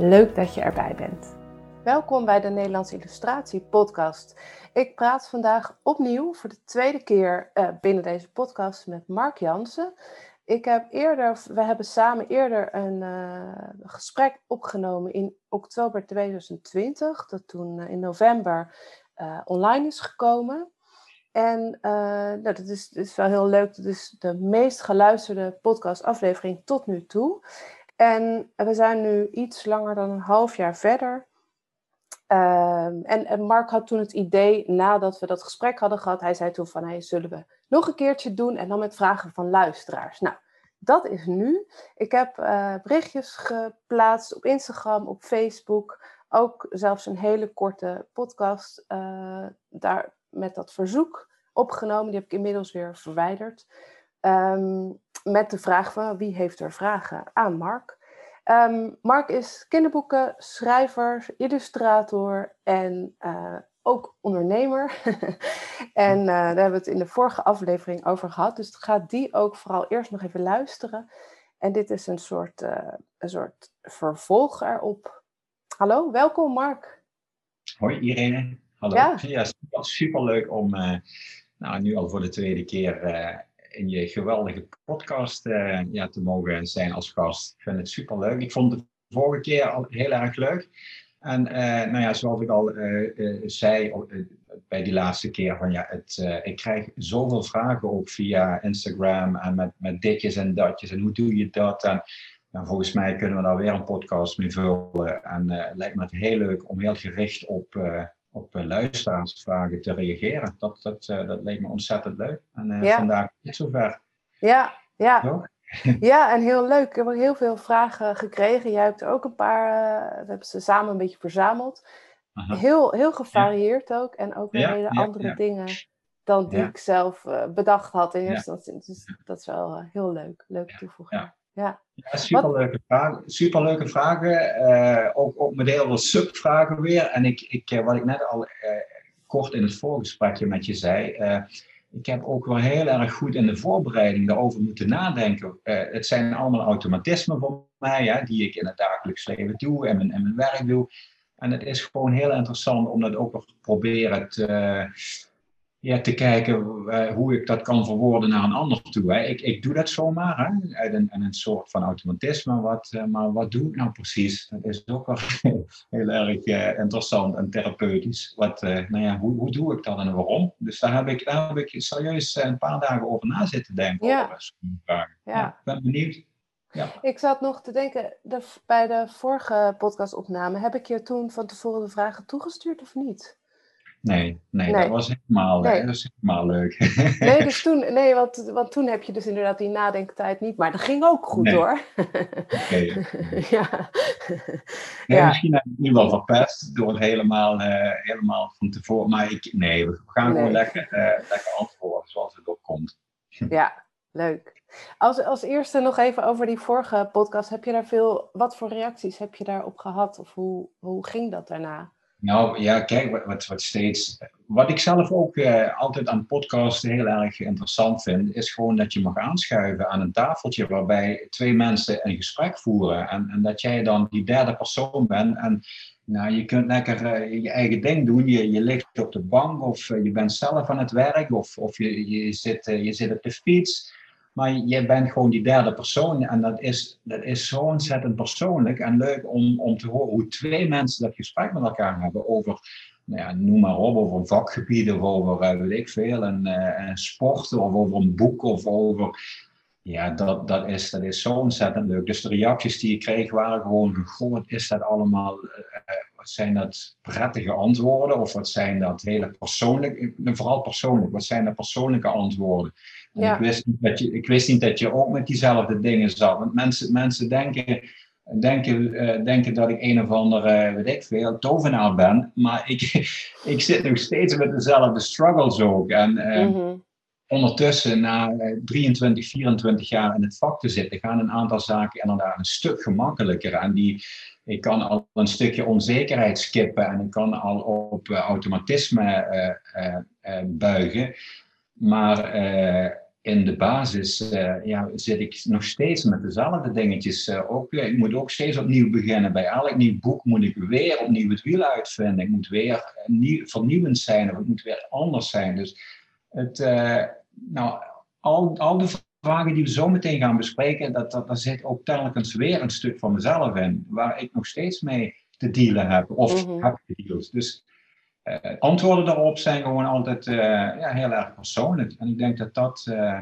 Leuk dat je erbij bent. Welkom bij de Nederlandse Illustratie Podcast. Ik praat vandaag opnieuw voor de tweede keer uh, binnen deze podcast met Mark Jansen. Ik heb eerder, we hebben samen eerder een uh, gesprek opgenomen in oktober 2020, dat toen uh, in november online is gekomen. En nou, dat, is, is wel heel leuk. Dat is de meest geluisterde podcastaflevering tot nu toe. En we zijn nu iets langer dan een half jaar verder. Um, en, Mark had toen het idee, nadat we dat gesprek hadden gehad, hij zei toen van, hey, zullen we nog een keertje doen en dan met vragen van luisteraars. Nou, dat is nu. Ik heb uh, berichtjes geplaatst op Instagram, op Facebook, ook zelfs een hele korte podcast uh, daar met dat verzoek opgenomen. Die heb ik inmiddels weer verwijderd. Um, met de vraag van wie heeft er vragen aan Mark. Um, Mark is kinderboeken, schrijver, illustrator en uh, ook ondernemer. en uh, daar hebben we het in de vorige aflevering over gehad. Dus ga die ook vooral eerst nog even luisteren. En dit is een soort, uh, een soort vervolg erop. Hallo, welkom Mark. Hoi Irene. Hallo. Ja, ja super, super leuk om nou, nu al voor de tweede keer in je geweldige podcast uh, ja, te mogen zijn als gast. Ik vind het super leuk. Ik vond het de vorige keer al heel erg leuk. En uh, nou ja, zoals ik al uh, zei bij die laatste keer, van ja, het, ik krijg zoveel vragen ook via Instagram en met, met ditjes en datjes en hoe doe je dat? En nou, volgens mij kunnen we daar weer een podcast mee vullen. En het lijkt me het heel leuk om heel gericht op op uh, luisteraarsvragen te reageren. Dat, dat, uh, dat leek me ontzettend leuk. En uh, ja. vandaag is zover. Ja, ja. ja, en heel leuk. Ik heb heel veel vragen gekregen. Jij hebt ook een paar, we hebben ze samen een beetje verzameld. Heel, heel gevarieerd ja. ook. En ook weer ja, hele andere dingen dan die ik zelf bedacht had in eerste instantie. Dus dat is wel heel leuk. Leuke toevoeging. Ja. ja superleuke, vragen, superleuke vragen. Uh, ook, ook met heel veel subvragen weer. En ik, ik, eh, wat ik net al uh, kort in het voorgesprekje met je zei. Ik heb ook wel heel erg goed in de voorbereiding daarover moeten nadenken. het zijn allemaal automatismen voor mij, hè, die ik in het dagelijks leven doe en mijn, en mijn werk doe. En het is gewoon heel interessant om dat ook nog te proberen te ja, te kijken uh, hoe ik dat kan verwoorden naar een ander toe. Hè. Ik, ik doe dat zomaar, hè, uit een, een soort van automatisme. Wat, uh, maar wat doe ik nou precies? Dat is ook wel heel erg uh, interessant en therapeutisch. Wat, nou ja, hoe, hoe doe ik dat en waarom? Dus daar heb ik, daar heb ik serieus een paar dagen over na zitten denken. Ja. Over vragen. Ja. ja. ik ben benieuwd. Ja. Ik zat nog te denken, de, bij de vorige podcastopname, heb ik je toen van tevoren de vragen toegestuurd of niet? Nee, nee, dat was helemaal, nee. dat was helemaal leuk. Nee, dus toen, nee want, want toen heb je dus inderdaad die nadenktijd niet, maar dat ging ook goed nee. hoor. Oké. ja. Ja. Misschien heb ik nu wel verpest door het helemaal, uh, helemaal van tevoren, maar ik, nee, we gaan gewoon lekker, uh, lekker antwoorden zoals het ook komt. Ja, leuk. Als, als eerste nog even over die vorige podcast. Heb je daar veel, wat voor reacties heb je daarop gehad? Of hoe, hoe ging dat daarna? Nou ja, kijk, wat, wat steeds. Wat ik zelf ook eh, altijd aan podcasten heel erg interessant vind, is gewoon dat je mag aanschuiven aan een tafeltje waarbij twee mensen een gesprek voeren. En, en dat jij dan die derde persoon bent. En nou, je kunt lekker uh, je eigen ding doen. Je, je ligt op de bank of uh, je bent zelf aan het werk of, of je, je, zit, je zit op de fiets. Maar je bent gewoon die derde persoon. En dat is, dat is zo ontzettend persoonlijk en leuk om, om te horen hoe twee mensen dat gesprek met elkaar hebben over, nou ja, noem maar op, over vakgebieden of over, uh, weet ik veel, een, uh, een sport of over een boek of over Ja, dat, dat is, dat is zo ontzettend leuk. Dus de reacties die ik kreeg waren gewoon goh, wat is dat allemaal? Uh, wat zijn dat prettige antwoorden? Of wat zijn dat hele persoonlijke, vooral persoonlijk, wat zijn dat persoonlijke antwoorden? Ja. ik, wist niet dat je, ik wist niet dat je ook met diezelfde dingen zat. Want mensen, mensen denken, denken, uh, denken dat ik een of andere, weet ik veel, tovenaar ben. Maar ik, ik zit nog steeds met dezelfde struggles ook. En, uh, ondertussen, na 23, eh, 24 jaar in het vak te zitten, gaan een aantal zaken inderdaad een stuk gemakkelijker. En die, ik kan al een stukje onzekerheid skippen en ik kan al op automatisme uh, buigen. Maar in de basis ja, zit ik nog steeds met dezelfde dingetjes. ook, ik moet ook steeds opnieuw beginnen. Bij elk nieuw boek moet ik weer opnieuw het wiel uitvinden. Ik moet weer nieuw, vernieuwend zijn of het moet weer anders zijn. Dus het, nou, al, al de vragen die we zo meteen gaan bespreken, dat, dat, daar zit ook telkens weer een stuk van mezelf in, waar ik nog steeds mee te dealen heb, of mm -hmm. heb gedeeld. Dus uh, antwoorden daarop zijn gewoon altijd uh, ja, heel erg persoonlijk. En ik denk dat dat, uh,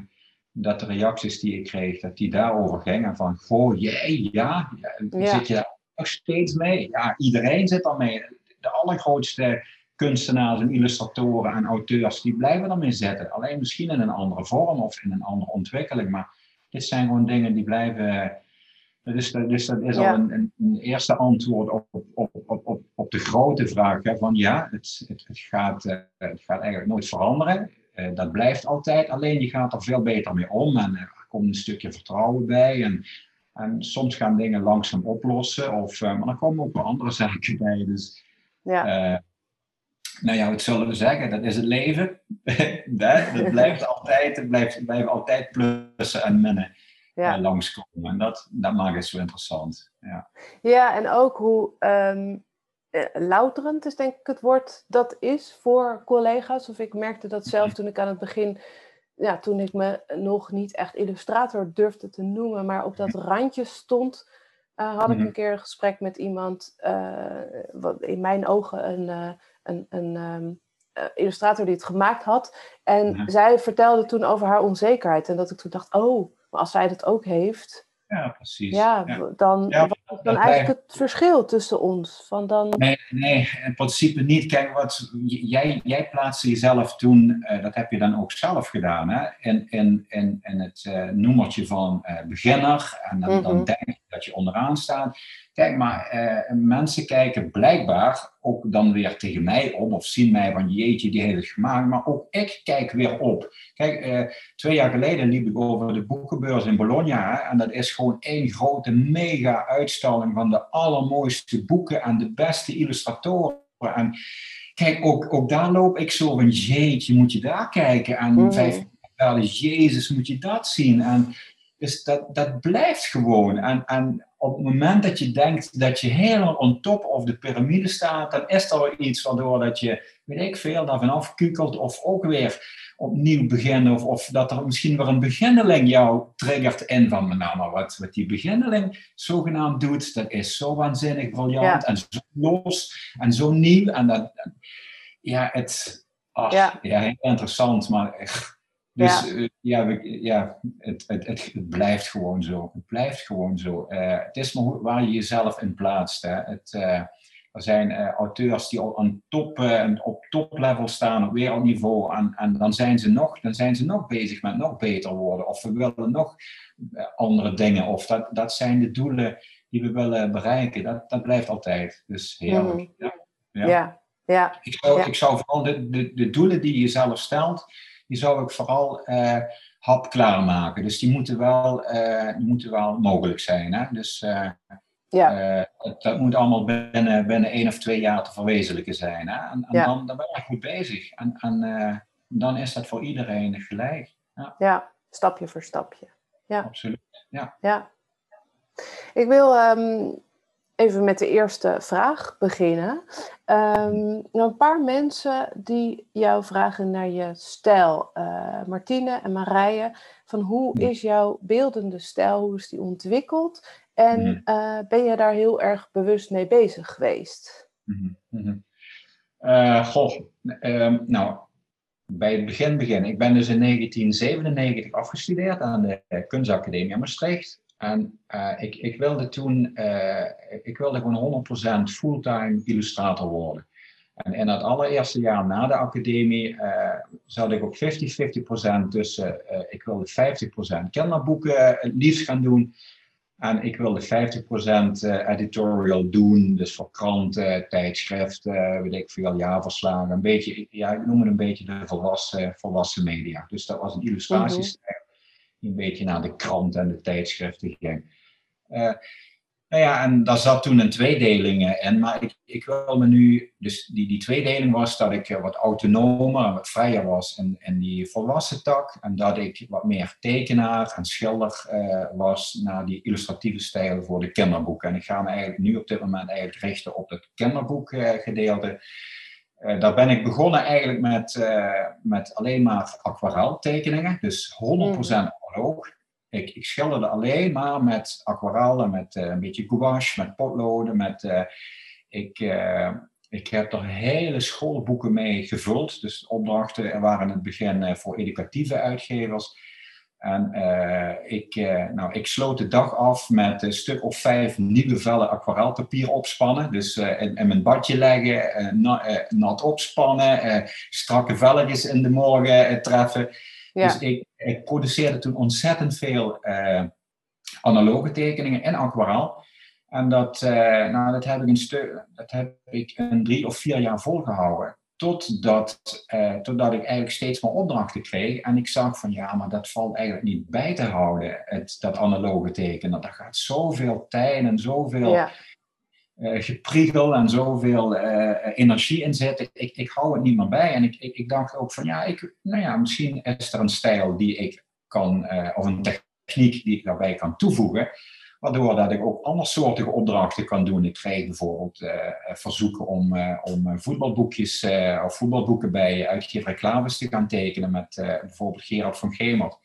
dat de reacties die ik kreeg, dat die daarover gingen van, goh, jij, ja, ja, zit je daar nog steeds mee? Ja, iedereen zit mee. De allergrootste kunstenaars en illustratoren en auteurs, die blijven ermee zitten. Alleen misschien in een andere vorm of in een andere ontwikkeling. Maar dit zijn gewoon dingen die blijven. Dus, dus dat is al een, een, eerste antwoord op, op, op, op, op de grote vraag hè, van ja, het, het, het, gaat, uh, het gaat eigenlijk nooit veranderen. Uh, dat blijft altijd, alleen je gaat er veel beter mee om en er komt een stukje vertrouwen bij. En, en soms gaan dingen langzaam oplossen, of, uh, maar er komen ook wel andere zaken bij. Dus ja nou ja, wat zullen we zeggen? Dat is het leven. dat blijft altijd, het blijft, blijven altijd plussen en minnen ja. langskomen. En dat, dat maakt het zo interessant. Ja, ja en ook hoe um, louterend is denk ik het woord dat is voor collega's. Of ik merkte dat zelf toen ik aan het begin, ja, toen ik me nog niet echt illustrator durfde te noemen, maar op dat randje stond. Uh, had ik mhm. een keer een gesprek met iemand, uh, wat in mijn ogen een, een, een ehm, eh, illustrator die het gemaakt had. En zij vertelde toen over haar onzekerheid. En dat ik toen dacht, oh, maar als zij dat ook heeft. Ja, precies. Ja, dan, ja, dan eigenlijk het verschil tussen ons? Van dan... nee, nee, in principe niet. Kijk, wat, jij, jij plaatste jezelf toen, uh, dat heb je dan ook zelf gedaan, hè? In, in, in, in het uh, noemertje van uh, beginner. En dan, mm -hmm. dan denk je dat je onderaan staat. Kijk, maar uh, mensen kijken blijkbaar ook dan weer tegen mij op of zien mij van jeetje, die heeft het gemaakt. Maar ook ik kijk weer op. Kijk, uh, twee jaar geleden liep ik over de boekenbeurs in Bologna. Hè, en dat is gewoon één grote mega uitstalling van de allermooiste boeken en de beste illustratoren. En kijk, ook, ook daar loop ik zo van jeetje, moet je daar kijken. En mm. vijf Jezus, moet je dat zien. En dus dat, dat blijft gewoon. En, en op het moment dat je denkt dat je helemaal on top of de piramide staat, dan is er wel iets waardoor dat je, weet ik veel, daar vanaf kukelt of ook weer opnieuw beginnen. Of, of dat er misschien weer een beginneling jou triggert in van, nou maar wat, wat die beginneling zogenaamd doet, dat is zo waanzinnig briljant en zo los en zo nieuw. En dat, ja, het, ach, ja. ja. heel interessant, maar dus ja, uh, ja, ja het, het, het, het, blijft gewoon zo. Het blijft gewoon zo. Uh, het is maar waar je jezelf in plaatst. Hè. Het, uh, er zijn auteurs die al aan top, op toplevel staan, op wereldniveau. En, en dan, zijn ze nog, dan zijn ze nog bezig met nog beter worden. Of we willen nog andere dingen. Of dat, dat zijn de doelen die we willen bereiken. Dat, dat blijft altijd. Dus heerlijk. Mm. Ja. Ja. ja. ja. Ik, zou, ik zou vooral de, de, de doelen die je zelf stelt die zou ik vooral uh, hapklaar maken. Dus die moeten wel, uh, die moeten wel mogelijk zijn. Hè? Dus uh, ja. dat, dat, moet allemaal binnen, binnen één of twee jaar te verwezenlijken zijn. Hè? En, en ja. dan, dan ben je goed bezig. En, en dan is dat voor iedereen gelijk. Ja, ja stapje voor stapje. Ja. Absoluut. Ja. ja. Ik wil um, even met de eerste vraag beginnen. Um, een paar mensen die jou vragen naar je stijl. Uh, Martine en Marije, van hoe is jouw beeldende stijl? Hoe is die ontwikkeld? En uh, ben je daar heel erg bewust mee bezig geweest? Uh, goh, um, nou, bij het begin beginnen. Ik ben dus in 1997 afgestudeerd aan de Kunstacademie in Maastricht. En uh, ik, ik, wilde toen, uh, ik wilde gewoon 100% fulltime illustrator worden. En in het allereerste jaar na de academie uh, zat ik op 50-50% tussen, ik wilde 50% kinderboeken het liefst gaan doen. En ik wilde 50% editorial doen, dus voor kranten, tijdschriften, weet ik veel, jaarverslagen. Een beetje, ja, ik noem het een beetje de volwassen, volwassen media. Dus dat was een illustratiestijl die een beetje naar de krant en de tijdschriften ging. Uh, nou ja, en daar zat toen een tweedeling in, maar ik, ik wil me nu, dus die, die tweedeling was dat ik wat autonomer en wat vrijer was in, in die volwassen tak en dat ik wat meer tekenaar en schilder uh, was naar die illustratieve stijl voor de kinderboeken. En ik ga me eigenlijk nu op dit moment eigenlijk richten op het kinderboekgedeelte. Uh, daar ben ik begonnen eigenlijk met, uh, met alleen maar aquareltekeningen, dus 100% ik, ik schilderde alleen maar met aquarellen, met uh, een beetje gouache, met potloden. Met, uh, ik, uh, ik heb er hele schoolboeken mee gevuld. Dus opdrachten waren in het begin voor educatieve uitgevers. En ik, nou, ik sloot de dag af met een stuk of vijf nieuwe vellen aquarelpapier opspannen. Dus in, in, mijn badje leggen, na, nat opspannen, strakke velletjes in de morgen treffen. Dus ik, ik, produceerde toen ontzettend veel uh, analoge tekeningen in aquarel. En dat, uh, nou, dat, heb ik een stuk, dat heb ik een drie of vier jaar volgehouden. Totdat, uh, totdat ik eigenlijk steeds meer opdrachten kreeg. En ik zag van ja, maar dat valt eigenlijk niet bij te houden, het, dat analoge tekenen. Daar gaat zoveel tijd en zoveel ja uh, gepriegel en zoveel uh, energie in zit. Ik, ik, hou het niet meer bij. En ik, ik, ik, dacht ook van ja, ik, nou ja, misschien is er een stijl die ik kan, of een techniek die ik daarbij kan toevoegen. Waardoor dat ik ook andersoortige opdrachten kan doen. Ik krijg bijvoorbeeld verzoeken om, om voetbalboekjes of voetbalboeken bij uitgever Klavis te gaan tekenen met bijvoorbeeld Gerard van Gemert.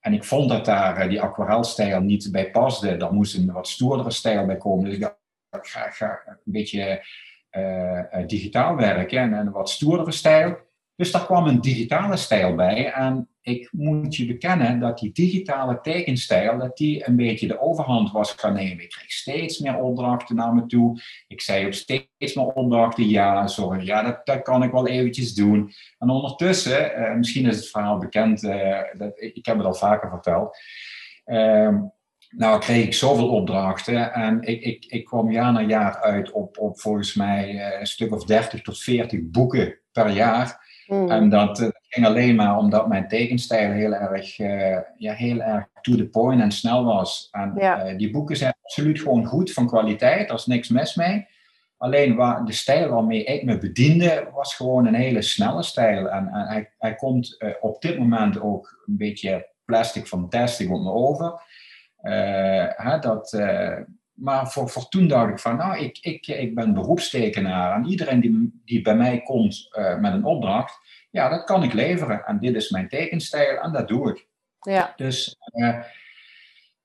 En ik vond dat daar die aquarelstijl niet bij paste. Daar moest een wat stoerdere stijl bij komen. Dus ik ga, ga een beetje uh, digitaal werken en een wat stoerdere stijl. Dus daar kwam een digitale stijl bij. En ik moet je bekennen dat die digitale tekenstijl, dat die een beetje de overhand was gaan nemen. Ik kreeg steeds meer opdrachten naar me toe. Ik zei op steeds meer opdrachten, ja, sorry, ja, dat, dat kan ik wel eventjes doen. En ondertussen, uh, misschien is het verhaal bekend, dat, ik heb het al vaker verteld. Uh, nou kreeg ik zoveel opdrachten en ik, ik, ik kwam jaar na jaar uit op, op volgens mij eh, een stuk of 30 tot 40 boeken per jaar. Mm. En dat, uh, ging alleen maar omdat mijn tekenstijl heel erg, uh, ja, heel erg to the point en snel was. En ja. die boeken zijn absoluut gewoon goed van kwaliteit, er is niks mis mee. Alleen waar, de stijl waarmee ik me bediende was gewoon een hele snelle stijl. En, en hij, hij komt op dit moment ook een beetje plastic fantastic op me over. Uh, dat, uh, maar voor, voor toen dacht ik van, nou, ik, ik, ik ben beroepstekenaar en iedereen die, die bij mij komt uh, met een opdracht, ja, dat kan ik leveren. En dit is mijn tekenstijl en dat doe ik. Ja. Dus,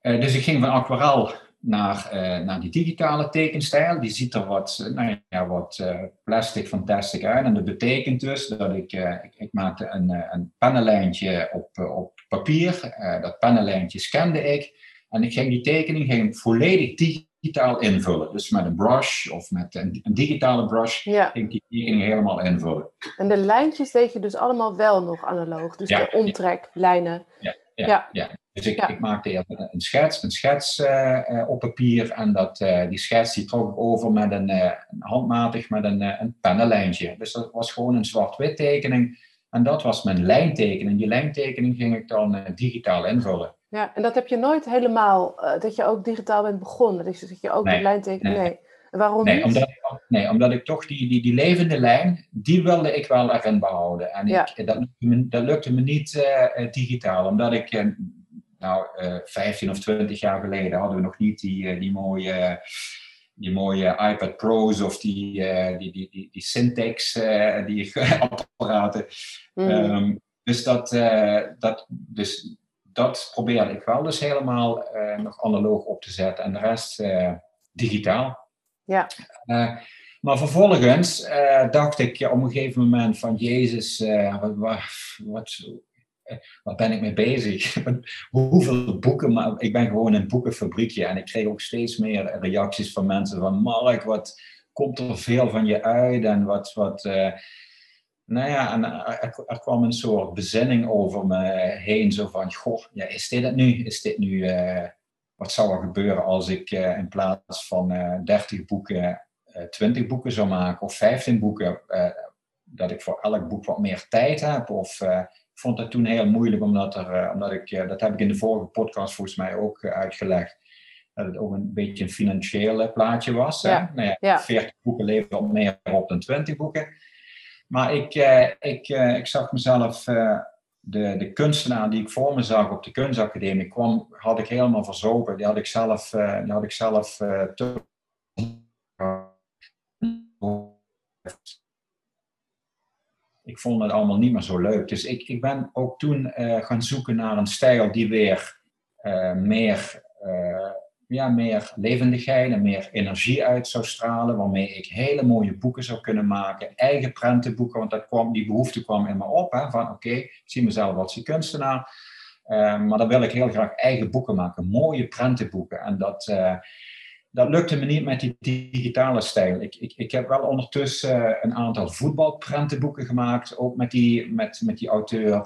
dus ik ging van aquarel naar, naar die digitale tekenstijl. Die ziet er wat, nou ja, wat plastic fantastic uit. En dat betekent dus dat ik, ik, ik, maakte een, een pennenlijntje op, op papier. dat pennenlijntje scande ik. En ik ging die tekening ging volledig digitaal invullen. Dus met een brush of met een, een digitale brush ging ik die tekening helemaal invullen. En de lijntjes deed je dus allemaal wel nog analoog? Dus de omtrek, lijnen? Ja, ja, ja. Dus ik, ik maakte eerst een schets, een schets uh, op papier. En dat, uh, die schets die trok ik over met een, handmatig met een, een pennenlijntje. Dus dat was gewoon een zwart-wit tekening. En dat was mijn lijntekening. Die lijntekening ging ik dan digitaal invullen. Ja, en dat heb je nooit helemaal, uh, dat je ook digitaal bent begonnen. Dus dat je ook nee, de lijnteken. Nee. nee. waarom nee, niet? Omdat, nee, omdat ik toch die, die, die levende lijn, die wilde ik wel erin behouden. En ja. ik, dat, lukte me, dat lukte me niet uh, digitaal, omdat ik, uh, nou, 15 of 20 jaar geleden hadden we nog niet die, die mooie die mooie iPad Pro's of die, uh, die, die, die, die Syntax uh, die apparaten. Mm. Um, dus, dat, uh, dat, dus dat probeerde ik wel dus helemaal uh, nog analoog op te zetten en de rest uh, digitaal. Ja. Uh, Maar vervolgens uh, dacht ik op een gegeven moment van Jezus, uh, wat, wat, wat, ben ik mee bezig? Hoeveel boeken? Maar ik ben gewoon een boekenfabriekje en ik kreeg ook steeds meer reacties van mensen van Mark, wat komt er veel van je uit en wat, wat uh, nou ja, en er, er, kwam een soort bezinning over me heen, zo van, goh, ja, is dit het nu? Is dit nu, wat zou er gebeuren als ik in plaats van 30 boeken 20 boeken zou maken of 15 boeken, uh, dat ik voor elk boek wat meer tijd heb. Of uh, ik vond dat toen heel moeilijk, omdat, er, uh, omdat ik, dat heb ik in de vorige podcast volgens mij ook uitgelegd, dat het ook een beetje een financieel plaatje was. Ja. Nou ja, ja. 40 boeken leveren meer op dan 20 boeken. Maar ik, ik, ik zag mezelf de, de kunstenaar die ik voor me zag op de kunstacademie kwam, had ik helemaal verzopen. Die had ik zelf, die had ik zelf te ik vond het allemaal niet meer zo leuk. Dus ik, ik ben ook toen gaan zoeken naar een stijl die weer meer, ja, meer levendigheid en meer energie uit zou stralen. Waarmee ik hele mooie boeken zou kunnen maken. Eigen prentenboeken, want dat kwam, die behoefte kwam in me op. Hè, van oké, ik zie mezelf als kunstenaar. maar dan wil ik heel graag eigen boeken maken. Mooie prentenboeken. En dat dat lukte me niet met die digitale stijl. Ik, ik, ik heb wel ondertussen een aantal voetbalprentenboeken gemaakt, ook met die, met, met die auteur.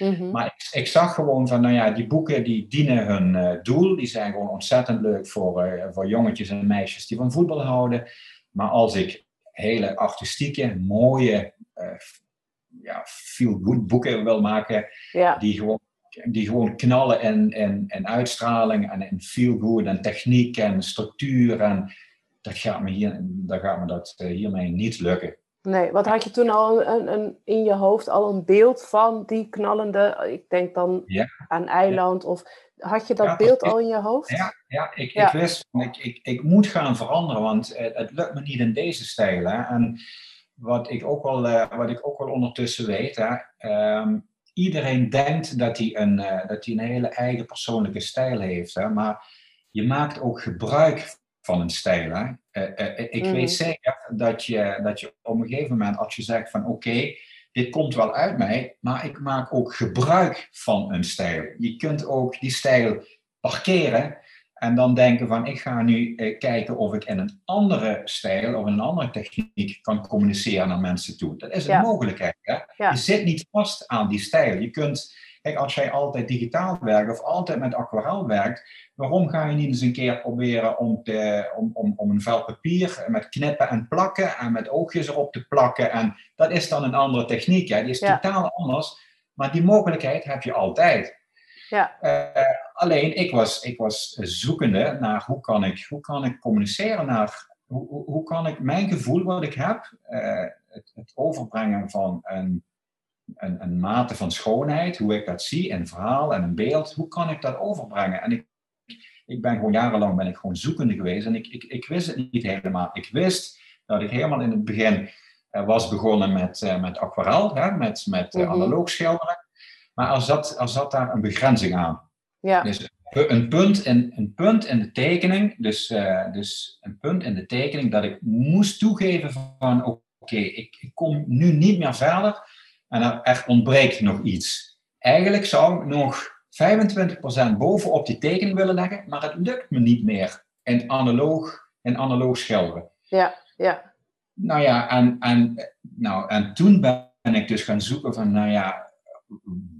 Uh, Maar ik, ik, zag gewoon van, nou ja, die boeken die dienen hun uh, doel. Die zijn gewoon ontzettend leuk voor, voor jongetjes en meisjes die van voetbal houden. Maar als ik hele artistieke, mooie, ja, feel-good boeken wil maken, ja. die gewoon die gewoon knallen in, in, in uitstraling en in feel good en techniek en structuur. En dat gaat me, hier, dat gaat me dat eh, hiermee niet lukken. Nee, wat had je toen al een, een, in je hoofd al een beeld van die knallende, ik denk dan aan eiland, of had je dat beeld al in je hoofd? Ja, ja, ik, ik wist, ik, ik, ik moet gaan veranderen, want het, het lukt me niet in deze stijl. Hè. En wat ik ook wel, uh, wat ik ook wel ondertussen weet, hè, ehm, iedereen denkt dat hij een, uh, dat hij een hele eigen persoonlijke stijl heeft. Hè? Maar je maakt ook gebruik van een stijl. Hè? Uh, uh, ik mm. weet zeker dat je, dat je op een gegeven moment, als je zegt van oké, dit komt wel uit mij, maar ik maak ook gebruik van een stijl. Je kunt ook die stijl parkeren en dan denken van, ik ga nu eh, kijken of ik in een andere stijl of een andere techniek kan communiceren naar mensen toe. Dat is een mogelijkheid. Hè? Je zit niet vast aan die stijl. Je kunt, kijk, als jij altijd digitaal werkt of altijd met aquarel werkt, waarom ga je niet eens een keer proberen om, te, om, om, om een vel papier met knippen en plakken en met oogjes erop te plakken? En dat is dan een andere techniek. Hè? Die is totaal anders. Maar die mogelijkheid heb je altijd. Ja. Uh, alleen ik was, ik was zoekende naar hoe kan ik, hoe kan ik communiceren naar hoe, hoe kan ik mijn gevoel wat ik heb, uh, het, het, overbrengen van een, een, een, mate van schoonheid, hoe ik dat zie, een verhaal en een beeld, hoe kan ik dat overbrengen? En ik, ik ben gewoon jarenlang ben ik gewoon zoekende geweest en ik, ik, ik wist het niet helemaal. Ik wist dat ik helemaal in het begin uh, was begonnen met, met aquarel, hè, met, met -hmm. analoog schilderen. Maar er zat, er zat daar een begrenzing aan. Ja. Dus een punt, in, een punt in de tekening, dus, uh, dus een punt in de tekening dat ik moest toegeven van oké, ik, ik, kom nu niet meer verder en er, er ontbreekt nog iets. Eigenlijk zou ik nog 25% bovenop die tekening willen leggen, maar het lukt me niet meer in analoog, in analoog schilderen. Ja, ja. Nou ja, en, en, nou, en toen ben ik dus gaan zoeken van, nou ja,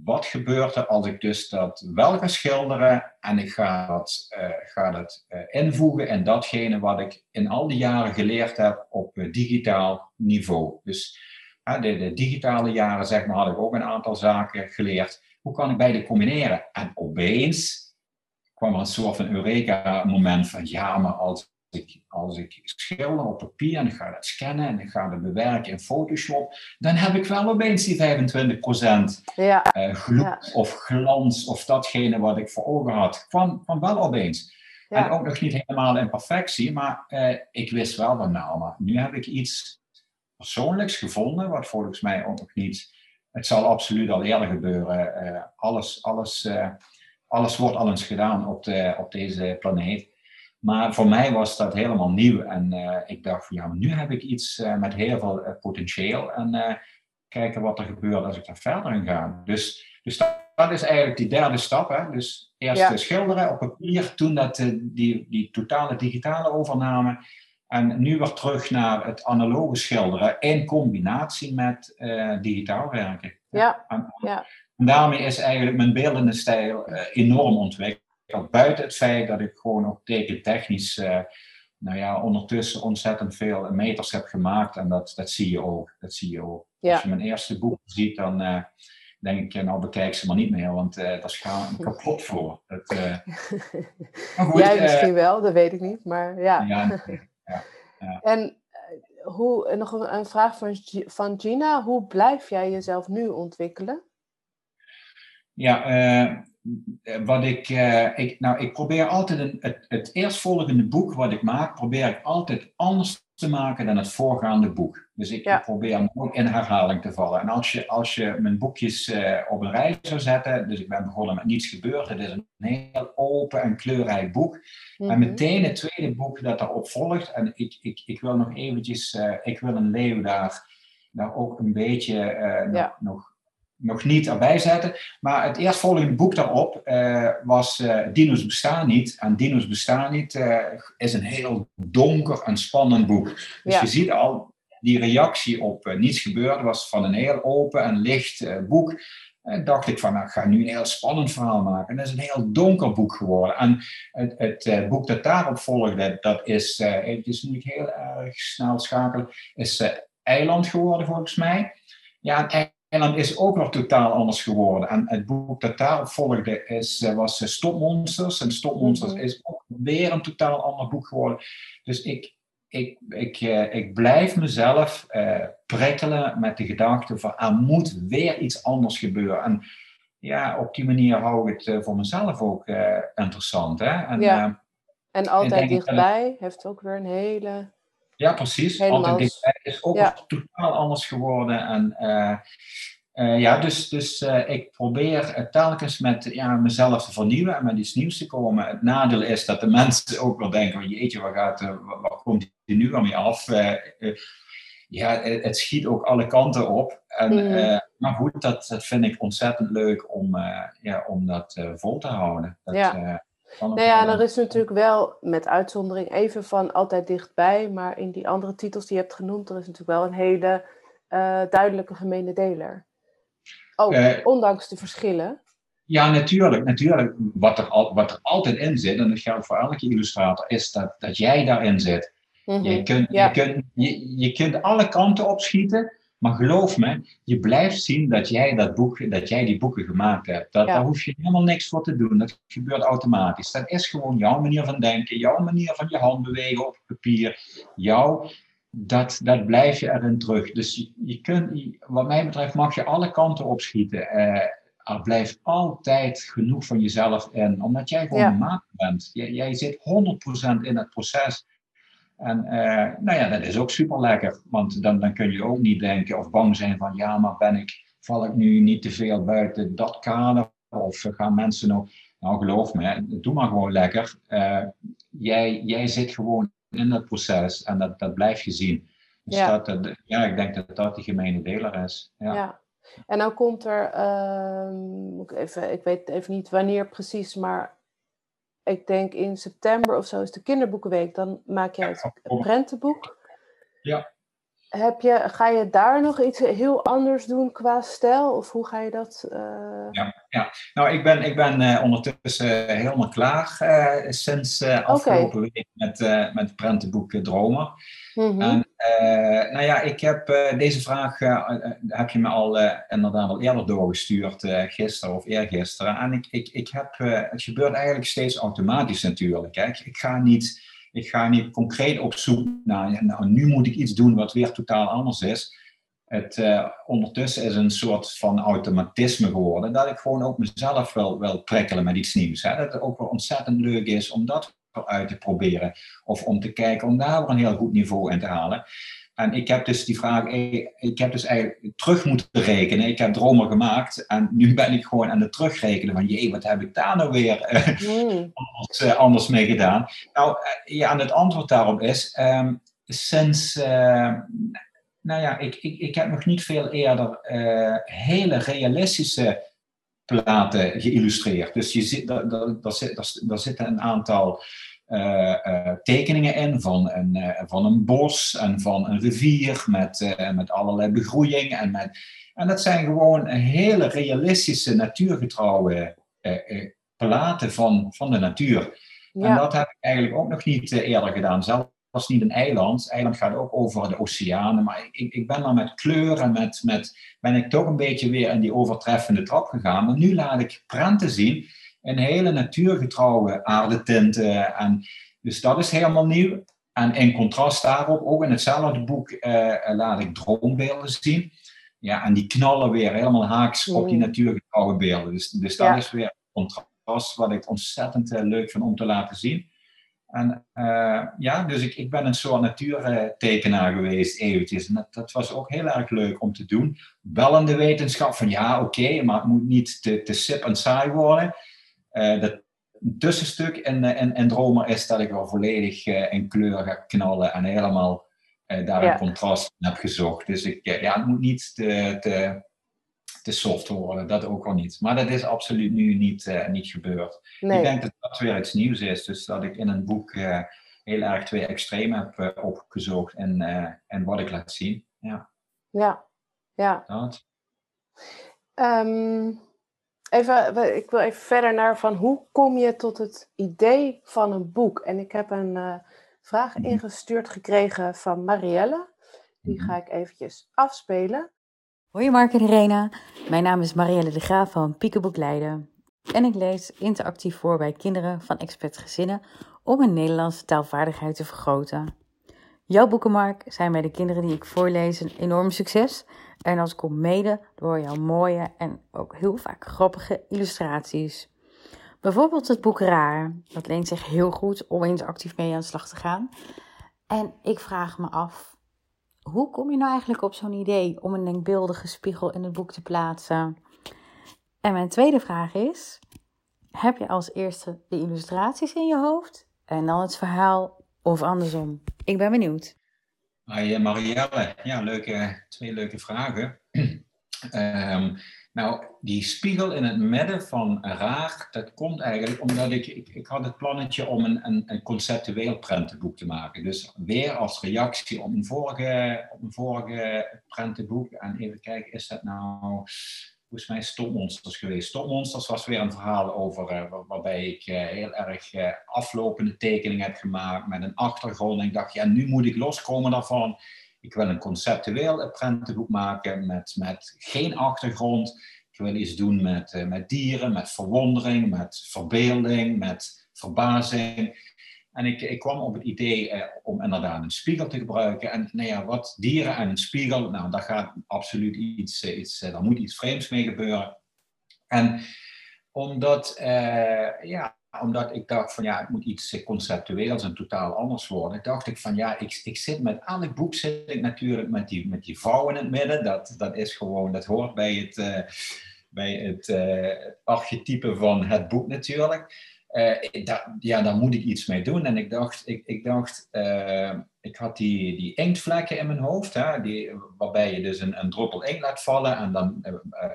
wat gebeurt er als ik dus dat wel ga schilderen en ik ga dat, uh, ga dat uh, invoegen in datgene wat ik in al die jaren geleerd heb op uh, digitaal niveau. Dus de, de, digitale jaren, zeg maar, had ik ook een aantal zaken geleerd. Hoe kan ik beide combineren? En opeens kwam er een soort van Eureka-moment van ja, maar als ik, als ik schilder op papier en ik ga dat scannen en ik ga dat bewerken in Photoshop, dan heb ik wel opeens die 25% ja. Uh, gloed of glans of datgene wat ik voor ogen had. Kwam, kwam wel opeens. En ook nog niet helemaal in perfectie, maar uh, ik wist wel van nou, maar nu heb ik iets persoonlijks gevonden, wat volgens mij ook nog niet. Het zal absoluut al eerder gebeuren. Uh, alles, alles, alles wordt al eens gedaan op, de, op deze planeet. Maar voor mij was dat helemaal nieuw. En ik dacht van ja, maar nu heb ik iets met heel veel potentieel. En kijken wat er gebeurt als ik daar verder in ga. Dus, dus dat, is eigenlijk die derde stap. Hè? Dus eerst schilderen op papier, toen dat, die, die totale digitale overname. En nu weer terug naar het analoge schilderen in combinatie met digitaal werken. Ja. En, ja. en, daarmee is eigenlijk mijn beeldende stijl enorm ontwikkeld. Buiten het feit dat ik gewoon ook tekentechnisch, uh, nou ja, ondertussen ontzettend veel meters heb gemaakt. En dat, dat zie je ook. Dat zie je ook. Ja. Als je mijn eerste boek ziet, dan denk ik, nou bekijk ze maar niet meer, want uh, daar schaam ik kapot voor. Dat, goed, Jij misschien wel, dat weet ik niet, maar ja. ja en eh, hoe, nog een vraag van, van Gina. Hoe blijf jij jezelf nu ontwikkelen? Ja, wat ik, uh, ik, nou, ik probeer altijd een, het, het eerstvolgende boek wat ik maak, probeer ik altijd anders te maken dan het voorgaande boek. Dus ik, probeer nooit in herhaling te vallen. En als je, als je mijn boekjes uh, op een rij zou zetten, dus ik ben begonnen met Niets gebeurd, het is een heel open en kleurrijk boek. En mhm. meteen het tweede boek dat daarop volgt, en ik, ik, ik wil nog eventjes, uh, ik wil een leeuw daar, daar ook een beetje nog, nog niet erbij zetten. Maar het eerstvolgende boek daarop uh, was uh, Dino's bestaan niet. En Dino's bestaan niet uh, is een heel donker en spannend boek. Dus je ziet al, die reactie op Niets gebeurd was van een heel open en licht boek. En dacht ik van, nou, ik ga nu een heel spannend verhaal maken. En dat is een heel donker boek geworden. En het, het boek dat daarop volgde, dat is, eventjes moet ik heel erg snel schakelen, is Eiland geworden volgens mij. Ja, en en dan is ook nog totaal anders geworden. En het boek dat daarop volgde is, eh, was eh, Stopmonsters. En Stopmonsters mm is ook weer een totaal ander boek geworden. Dus ik, ik, ik, uh, ik blijf mezelf uh, prikkelen met de gedachte van er moet weer iets anders gebeuren. En ja, op die manier hou ik het voor mezelf ook interessant. Hè? En, ja. en altijd dichtbij heeft ook weer een hele... Ja, precies. Altijd dichtbij is ook ja. totaal anders geworden. En uh, ja, dus, dus uh, ik probeer telkens met ja, mezelf te vernieuwen en met iets nieuws te komen. Het nadeel is dat de mensen ook wel denken: jeetje, waar, gaat, uh, waar komt die nu aan mee af? ja, het schiet ook alle kanten op. En, mm. maar goed, dat, dat vind ik ontzettend leuk om, ja, om dat vol te houden. Dat, ja. Nou ja, er is natuurlijk wel met uitzondering even van altijd dichtbij, maar in die andere titels die je hebt genoemd, er is natuurlijk wel een hele duidelijke gemene deler. Ook, uh, ondanks de verschillen. Ja, natuurlijk. natuurlijk. Wat, er al, wat er altijd in zit, en dat geldt voor elke illustrator, is dat, dat jij daarin zit. Mm je, kunt, je, kunt, je, je kunt alle kanten opschieten, maar geloof me, je blijft zien dat jij, dat boek, dat jij die boeken gemaakt hebt. Dat, Daar hoef je helemaal niks voor te doen. Dat gebeurt automatisch. Dat is gewoon jouw manier van denken, jouw manier van je hand bewegen op papier, jouw dat, dat blijf je erin terug. Dus je, je kunt, wat mij betreft, mag je alle kanten opschieten. Uh, er blijft altijd genoeg van jezelf in, omdat jij gewoon een maat bent. Jij, jij zit 100% in het proces. En uh, nou ja, dat is ook super lekker, want dan, dan kun je ook niet denken of bang zijn van ja, maar ben ik, val ik nu niet te veel buiten dat kader? Of gaan mensen nog, nou geloof me, doe maar gewoon lekker. Uh, jij, jij zit gewoon in dat proces en dat, dat blijf je zien. Dus ja. Dat, ja, ik denk dat dat die gemene deler is. Ja. ja. En dan komt er, uh, ik, even, ik weet even niet wanneer precies, maar ik denk in september of zo is de kinderboekenweek. Dan maak jij het prentenboek. Ja. Heb je, ga je daar nog iets heel anders doen qua stijl? Of hoe ga je dat? Uh... Ja, ja, nou, ik ben, ik ben uh, ondertussen helemaal klaar uh, sinds afgelopen okay. week met, met prentenboek Dromer. -hmm. En nou ja, ik heb deze vraag, heb je me al inderdaad al eerder doorgestuurd, gisteren of eergisteren. En ik, ik, ik heb, het gebeurt eigenlijk steeds automatisch natuurlijk. Hè. Ik, ga niet ik ga niet concreet op zoek naar, nou, nu moet ik iets doen wat weer totaal anders is. Het, ondertussen is een soort van automatisme geworden dat ik gewoon ook mezelf wil, wil prikkelen met iets nieuws. Hè? Dat het ook wel ontzettend leuk is om dat uit te proberen. Of om te kijken om daar weer een heel goed niveau in te halen. En ik heb dus die vraag, ik heb dus eigenlijk terug moeten rekenen. Ik heb dromen gemaakt en nu ben ik gewoon aan het terugrekenen van, jee, wat heb ik daar nou weer mm. anders, anders, mee gedaan? Nou, ja, en het antwoord daarop is, um, sinds, uh, nou ja, ik, ik, ik heb nog niet veel eerder uh, hele realistische platen geïllustreerd. Dus je zit, daar, daar, daar, zit, daar zitten een aantal uh, tekeningen in van een, uh, van een bos en van een rivier met, met allerlei begroeiing. En, met, en dat zijn gewoon hele realistische, natuurgetrouwe platen van, van de natuur. En dat heb ik eigenlijk ook nog niet eerder gedaan. Zelf was niet een eiland. Eiland gaat ook over de oceanen. Maar ik, ik ben dan met kleur en met, met, ben ik toch een beetje weer in die overtreffende trap gegaan. Maar nu laat ik prenten zien in hele natuurgetrouwe aardetinten. En, dus dat is helemaal nieuw. En in contrast daarop, ook in hetzelfde boek, eh, eh laat ik droombeelden zien. Ja, en die knallen weer helemaal haaks op die mm. natuurgetrouwe beelden. Dus, dus dat is weer contrast wat ik ontzettend uh, leuk vind om te laten zien. En uh, ja, dus ik, ik ben een soort natuurtekenaar geweest eventjes. En dat, dat, was ook heel erg leuk om te doen. Wel in de wetenschap van ja, oké, maar het moet niet te, te sip en saai worden. Uh, dat tussenstuk in, in, in Dromer is dat ik wel volledig uh, in kleur ga knallen en helemaal daar een contrast heb gezocht. Dus ik, ja, het moet niet te, te te soft worden, dat ook al niet. Maar dat is absoluut nu niet, uh, niet gebeurd. Ik denk dat dat weer iets nieuws is. Dus dat ik in een boek uh, heel erg twee extremen heb uh, opgezocht en, en wat ik laat zien. Ja, ja. ja. Dat. Um, even, ik wil even verder naar van hoe kom je tot het idee van een boek? En ik heb een vraag mhm. ingestuurd gekregen van Marielle. Die mhm. ga ik eventjes afspelen. Hoi Mark en Irena, mijn naam is Marielle de Graaf van Piekenboek Leiden. En ik lees interactief voor bij kinderen van expertgezinnen om hun Nederlandse taalvaardigheid te vergroten. Jouw boeken, Mark, zijn bij de kinderen die ik voorlees een enorm succes. En dat komt mede door jouw mooie en ook heel vaak grappige illustraties. Bijvoorbeeld het boek Raar. Dat leent zich heel goed om eens actief mee aan de slag te gaan. En ik vraag me af, hoe kom je nou eigenlijk op zo'n idee om een denkbeeldige spiegel in het boek te plaatsen? En mijn tweede vraag is: heb je als eerste de illustraties in je hoofd en dan het verhaal of andersom? Ik ben benieuwd. Hi Marielle, ja, leuke, twee leuke vragen. um, Nou, die spiegel in het midden van raar, dat komt eigenlijk omdat ik, ik, ik had het plannetje om een, een, een, conceptueel prentenboek te maken. Dus weer als reactie op een vorige, op een vorige prentenboek. En even kijken, is dat nou volgens mij Stopmonsters geweest. Stopmonsters was weer een verhaal over, uh, waarbij ik uh, heel erg uh, aflopende tekeningen heb gemaakt met een achtergrond. En ik dacht, ja, nu moet ik loskomen daarvan ik wil een conceptueel prentenboek maken met, met geen achtergrond. Ik wil iets doen met, uh, met dieren, met verwondering, met verbeelding, met verbazing. En ik, ik kwam op het idee eh, om inderdaad een spiegel te gebruiken. En nou ja, wat dieren en een spiegel, nou, daar gaat absoluut iets, eh, iets daar moet iets vreemds mee gebeuren. En omdat, ja, omdat ik dacht van ja, het moet iets conceptueels en totaal anders worden, dacht ik van ja, ik, ik zit met elk boek zit ik natuurlijk met die, met die vrouw in het midden. Dat, dat is gewoon, dat hoort bij het, uh, bij het uh, archetype van het boek natuurlijk. Uh, da, ja, daar moet ik iets mee doen. En ik dacht, ik, ik, dacht, ik had die, die inktvlekken in mijn hoofd, hè, die, waarbij je dus een, een druppel inkt laat vallen en dan,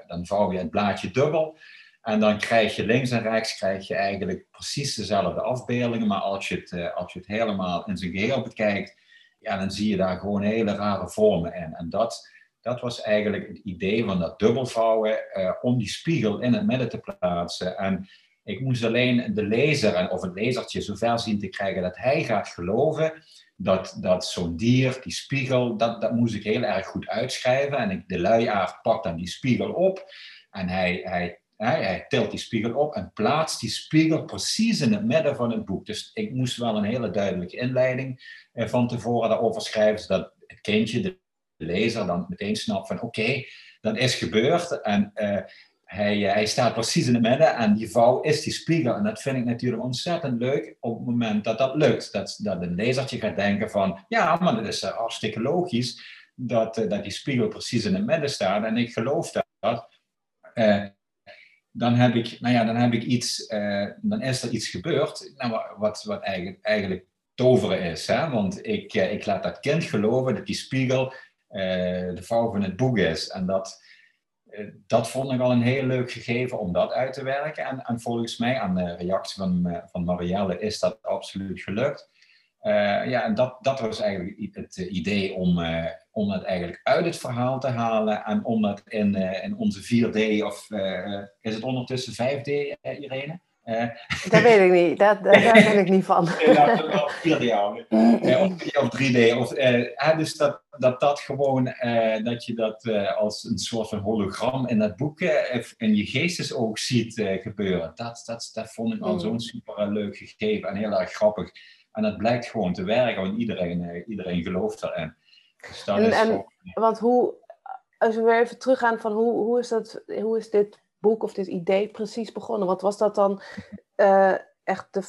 dan vouw je het blaadje dubbel. En dan krijg je links en rechts krijg je eigenlijk precies dezelfde afbeeldingen. Maar als je het, eh, als je het helemaal in zijn geheel bekijkt, ja, dan zie je daar gewoon hele rare vormen in. En dat, dat was eigenlijk het idee van dat dubbelvouwen, uh, om die spiegel in het midden te plaatsen. En ik moest alleen de lezer, of het lezertje, zover zien te krijgen dat hij gaat geloven dat, dat zo'n dier, die spiegel, dat, dat moest ik heel erg goed uitschrijven. En ik, de luiaard pakt dan die spiegel op en hij, hij hij tilt die spiegel op en plaatst die spiegel precies in het midden van het boek. Dus ik moest wel een hele duidelijke inleiding eh, van tevoren daarover schrijven, zodat het kindje, de lezer, dan meteen snapt van oké, dat is gebeurd. En uh, hij, hij staat precies in het midden en die vouw is die spiegel. En dat vind ik natuurlijk ontzettend leuk op het moment dat dat lukt. Dat, dat een lezertje gaat denken van, ja, maar dat is hartstikke logisch dat, dat die spiegel precies in het midden staat. En ik geloof dat. Dan heb ik, nou ja, dan heb ik iets, uh, dan is er iets gebeurd, nou, wat, wat eigenlijk, eigenlijk toveren is. Hè? Want ik, uh, ik laat dat kind geloven dat die spiegel uh, de vouw van het boek is. En dat, dat vond ik al een heel leuk gegeven om dat uit te werken. En, en volgens mij, aan de reactie van, van Marielle, is dat absoluut gelukt. ja, en dat, dat was eigenlijk het idee om, om het eigenlijk uit het verhaal te halen en om dat in, uh, in onze 4D of uh, is het ondertussen 5D, uh, Irene? dat weet ik niet, dat, dat, daar ben ik niet van. ja, of 4D houden. of, of 3D. Of, dus dat, dat dat gewoon, dat je dat als een soort van hologram in dat boek in je geestesoog ziet gebeuren. Dat, dat, dat vond ik al mm. zo'n super leuk gegeven en heel erg grappig. En dat blijkt gewoon te werken, want iedereen, iedereen gelooft erin. Dus en, en want hoe, als we weer even teruggaan van hoe, hoe, is dat, hoe is dit boek of dit idee precies begonnen? Wat was dat dan uh, echt de,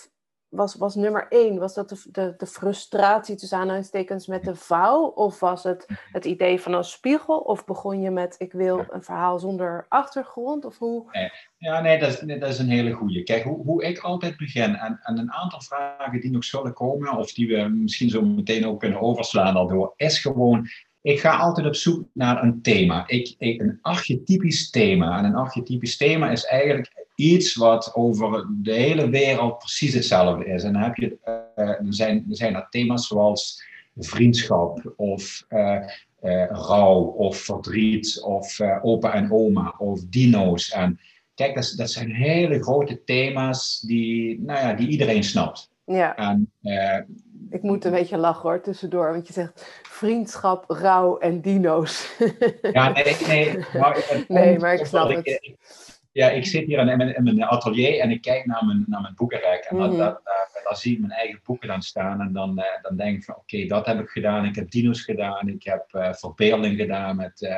was, was nummer één, was dat de, de, de frustratie tussen aanhalingstekens met de vouw? Of was het het idee van een spiegel? Of begon je met ik wil een verhaal zonder achtergrond? Of hoe? Ja, nee, dat is, dat is een hele goede. Kijk, hoe, hoe ik altijd begin, en, en een aantal vragen die nog zullen komen, of die we misschien zo meteen ook kunnen overslaan daardoor, is gewoon ik ga altijd op zoek naar een thema. Ik, ik, een archetypisch thema. En een archetypisch thema is eigenlijk iets wat over de hele wereld precies hetzelfde is. En dan heb je, uh, er, zijn, er zijn er thema's zoals vriendschap of uh, uh, rouw of verdriet of opa en oma of dino's. En kijk, dat, dat zijn hele grote thema's die, nou ja, die iedereen snapt. Ja. En, ik moet een beetje lachen hoor, tussendoor. Want je zegt vriendschap, rouw en dino's. Ja, nee, nee. Maar, nee, maar ik snap het. Ja, ik zit hier in, in, mijn atelier en ik kijk naar mijn, naar mijn boekenrek. En mm daar, zie ik mijn eigen boeken dan staan. En dan, uh, dan denk ik van, oké, dat heb ik gedaan. Ik heb dino's gedaan. Ik heb uh, verbeelding gedaan met uh,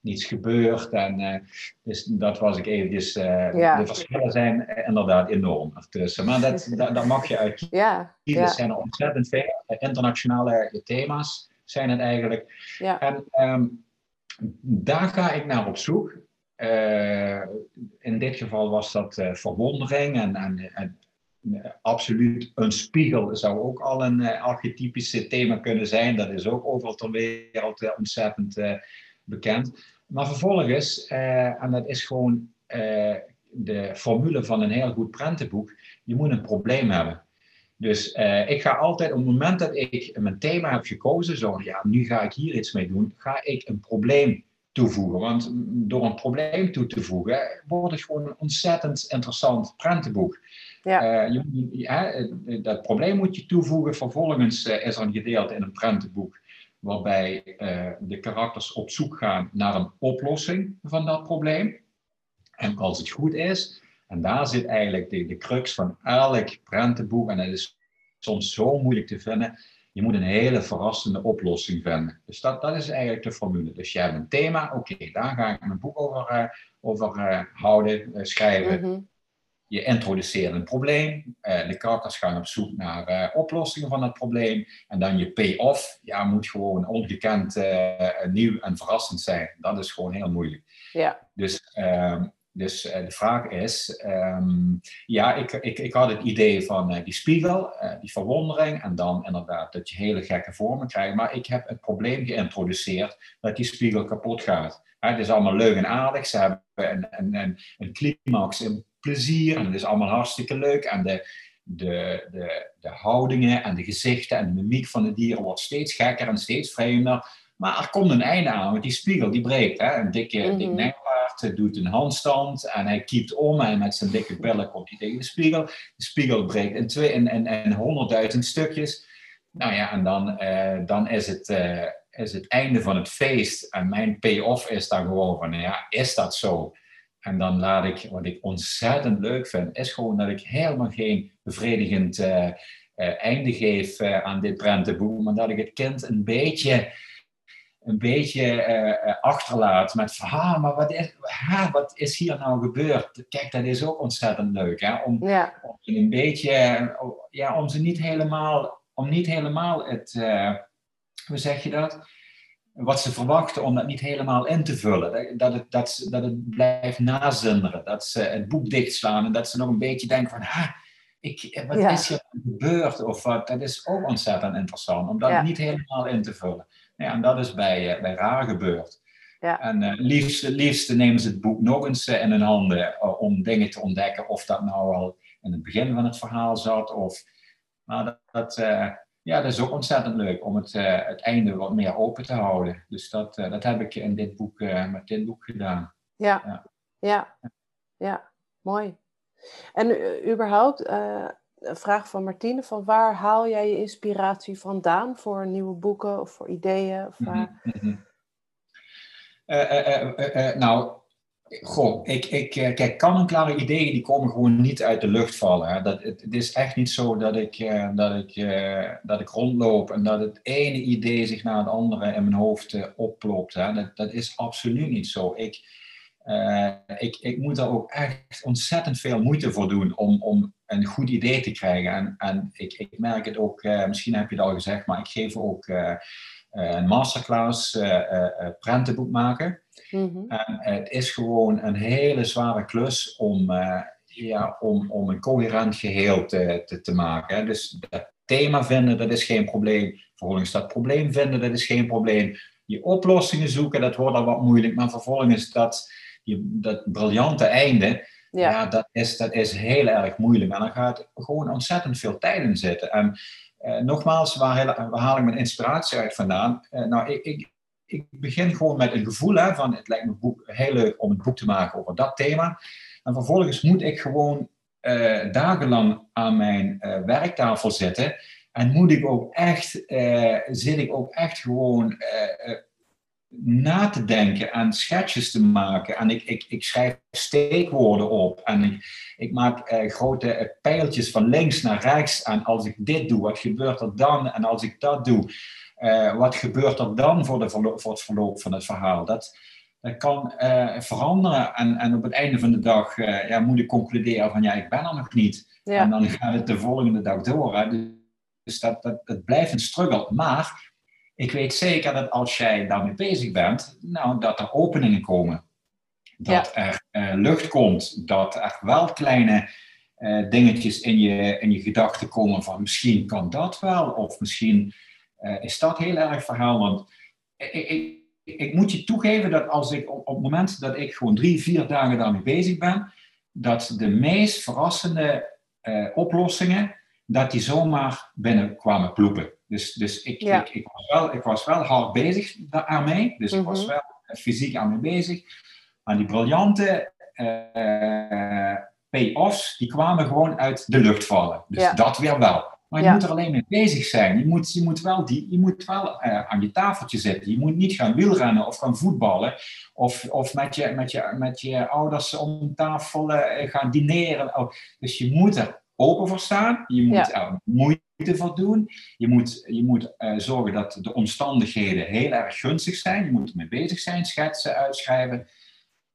niets gebeurd. En dus dat was ik eventjes... Ja. De verschillen zijn inderdaad enorm ertussen. Maar dat, dat, dat mag je uit ja. Ja. Zijn er ontzettend veel. internationale thema's zijn het eigenlijk. Ja. En um, daar ga ik naar op zoek. Uh, in dit geval was dat uh, verwondering en, en, en uh, absoluut een spiegel zou ook al een archetypische thema kunnen zijn. Dat is ook overal ter wereld ontzettend bekend. Maar vervolgens, en dat is gewoon de formule van een heel goed prentenboek, je moet een probleem hebben. Dus ik ga altijd, op het moment dat ik mijn thema heb gekozen, zo ja, nu ga ik hier iets mee doen, ga ik een probleem toevoegen. Want door een probleem toe te voegen, wordt het gewoon een ontzettend interessant prentenboek. Ja. Uh, je, dat probleem moet je toevoegen. Vervolgens uh, is er een gedeelte in een prentenboek waarbij uh, de karakters op zoek gaan naar een oplossing van dat probleem. En als het goed is, en daar zit eigenlijk de, de crux van elk prentenboek, en dat is soms zo moeilijk te vinden, je moet een hele verrassende oplossing vinden. Dus dat, dat is eigenlijk de formule. Dus je hebt een thema, oké, daar ga ik mijn boek over, uh, over uh, houden, uh, schrijven. Mm -hmm. Je introduceert een probleem. de karakters gaan op zoek naar oplossingen van dat probleem. En dan je payoff, ja, moet gewoon ongekend nieuw en verrassend zijn. Dat is gewoon heel moeilijk. Ja. Dus ehm, dus uh, de vraag is, um, ja, ik, ik, ik had het idee van uh, die spiegel, uh, die verwondering en dan inderdaad dat je hele gekke vormen krijgt. Maar ik heb het probleem geïntroduceerd dat die spiegel kapot gaat. het is allemaal leuk en aardig, ze hebben een, een, een, een climax, een plezier en het is allemaal hartstikke leuk. En de, de, de, de houdingen en de gezichten en de mimiek van de dieren wordt steeds gekker en steeds vreemder. Maar er komt een einde aan, want die spiegel die breekt. Hè? Een dikke, mm -hmm. dik nekpaard doet een handstand en hij kiept om en met zijn dikke billen komt hij tegen de spiegel. De spiegel breekt in, twee, in, in, in honderdduizend stukjes. Nou ja, en dan, uh, dan is, het, uh, is het einde van het feest. En mijn payoff is dan gewoon van, ja, is dat zo? En dan laat ik, wat ik ontzettend leuk vind, is gewoon dat ik helemaal geen bevredigend uh, einde geef aan dit prentenboek, maar dat ik het kind een beetje een beetje achterlaat met van, ah, maar wat is, ha, wat is hier nou gebeurd? Kijk, dat is ook ontzettend leuk, hè? Om, om een beetje, ja, om ze niet helemaal, om niet helemaal het, hoe zeg je dat? wat ze verwachten om dat niet helemaal in te vullen. Dat het, dat, dat het blijft nazinderen. Dat ze het boek dichtslaan en dat ze nog een beetje denken van... Ha, ik, wat is hier gebeurd? Of wat, dat is ook ontzettend interessant. Om dat niet helemaal in te vullen. Ja, en dat is bij, uh, bij Raar gebeurd. Ja. En uh, liefst, liefst nemen ze het boek nog eens uh, in hun handen om dingen te ontdekken. Of dat nou al in het begin van het verhaal zat. Of, maar dat, dat ja, dat is ook ontzettend leuk om het, het einde wat meer open te houden. Dus dat, dat heb ik in dit boek, met dit boek gedaan. Ja, ja, ja, ja. mooi. En überhaupt, een vraag van Martine, van waar haal jij je inspiratie vandaan voor nieuwe boeken of voor ideeën? Of waar... Mm -hmm. nou, Goh, ik, ik, eh, kijk, kan-en-klare ideeën die komen gewoon niet uit de lucht vallen. Hè. Dat, het, het, is echt niet zo dat ik, dat, ik, dat ik rondloop en dat het ene idee zich naar het andere in mijn hoofd opplopt. Hè. Dat, dat is absoluut niet zo. Ik, ik, ik moet daar ook echt ontzettend veel moeite voor doen om, om een goed idee te krijgen. En, en ik, ik merk het ook, misschien heb je het al gezegd, maar ik geef ook een masterclass prentenboek maken. Mhm. En het is gewoon een hele zware klus om, uh, ja, om, om een coherent geheel te, te, te maken. Dus dat thema vinden, dat is geen probleem. Vervolgens dat probleem vinden, dat is geen probleem. Je oplossingen zoeken, dat wordt al wat moeilijk. Maar vervolgens dat, die, dat briljante einde, ja. dat, is, dat is heel erg moeilijk. En dan gaat gewoon ontzettend veel tijd in zitten. En uh, nogmaals, waar, waar, haal ik mijn inspiratie uit vandaan? Uh, nou, ik, ik, ik begin gewoon met een gevoel hè, van het lijkt me heel leuk om een boek te maken over dat thema. En vervolgens moet ik gewoon uh, dagenlang aan mijn uh, werktafel zitten. En moet ik ook echt, uh, zit ik ook echt gewoon na te denken en schetsjes te maken. En ik, ik, ik schrijf steekwoorden op. En ik, ik maak grote pijltjes van links naar rechts. En als ik dit doe, wat gebeurt er dan? En als ik dat doe, uh, wat gebeurt er dan voor, de voor het verloop van het verhaal? Dat, dat kan veranderen en, en op het einde van de dag ja, moet ik concluderen van ja, ik ben er nog niet. Ja. En dan gaat het de volgende dag door. Hè. Dus dat, dat, het blijft een struggle. Maar ik weet zeker dat als jij daarmee bezig bent, nou, dat er openingen komen. Dat ja. er lucht komt, dat er wel kleine dingetjes in je, in je gedachten komen van misschien kan dat wel, of misschien uh, is dat heel erg verhaal. Want ik, ik, ik, moet je toegeven dat als ik op, op het moment dat ik gewoon drie, vier dagen daarmee bezig ben, dat de meest verrassende oplossingen, dat die zomaar binnen kwamen ploepen. Dus, dus ik, ik, ik, was wel, ik was wel hard bezig daarmee. Dus ik was mhm. wel fysiek aan mee bezig. Maar die briljante uh, payoffs, die kwamen gewoon uit de lucht vallen. Dus ja. dat weer wel. Maar je moet er alleen mee bezig zijn. Je moet, je moet wel, die, je moet wel uh, aan je tafeltje zitten. Je moet niet gaan wielrennen of gaan voetballen. Of, of met, je, met, je, met je ouders om tafel uh, gaan dineren. Oh, dus je moet er open voor staan. Je moet ja. er moeite voor doen. Je moet, je moet uh, zorgen dat de omstandigheden heel erg gunstig zijn. Je moet ermee bezig zijn, schetsen, uitschrijven.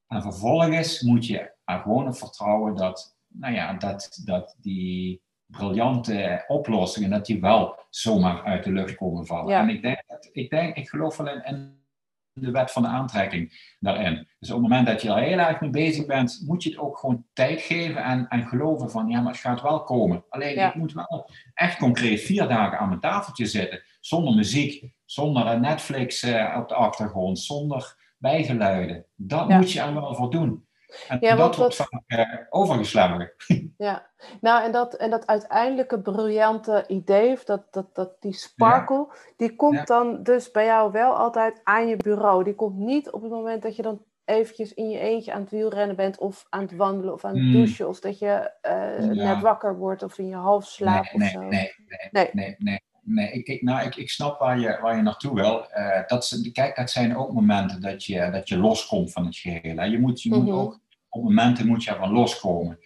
En vervolgens moet je er gewoon op vertrouwen dat, nou ja, dat, dat die briljante oplossingen, dat die wel zomaar uit de lucht komen vallen. En ik denk, ik denk, ik geloof wel in, de wet van de aantrekking daarin. Dus op het moment dat je er heel erg mee bezig bent, moet je het ook gewoon tijd geven en, en geloven van, ja, maar het gaat wel komen. Alleen, ik moet wel echt concreet vier dagen aan mijn tafeltje zitten, zonder muziek, zonder Netflix uh, op de achtergrond, zonder bijgeluiden. Dat moet je er wel voor doen. En ja, dat wordt vaak uh, overgeslagen. Ja, nou en dat, en dat uiteindelijke briljante idee, of dat, dat, dat, die sparkle, die komt dan dus bij jou wel altijd aan je bureau. Die komt niet op het moment dat je dan eventjes in je eentje aan het wielrennen bent of aan het wandelen of aan het mm. douchen of dat je uh, net wakker wordt of in je half slaap nee, of zo. Nee, nee, nee, nee, nee. nee. Ik, ik, nou, ik, ik snap waar je, waar je naartoe wil. Uh, dat, kijk, dat zijn ook momenten dat je, dat je loskomt van het geheel. Hè. Je moet, je moet mhm. ook op momenten moet je ervan loskomen.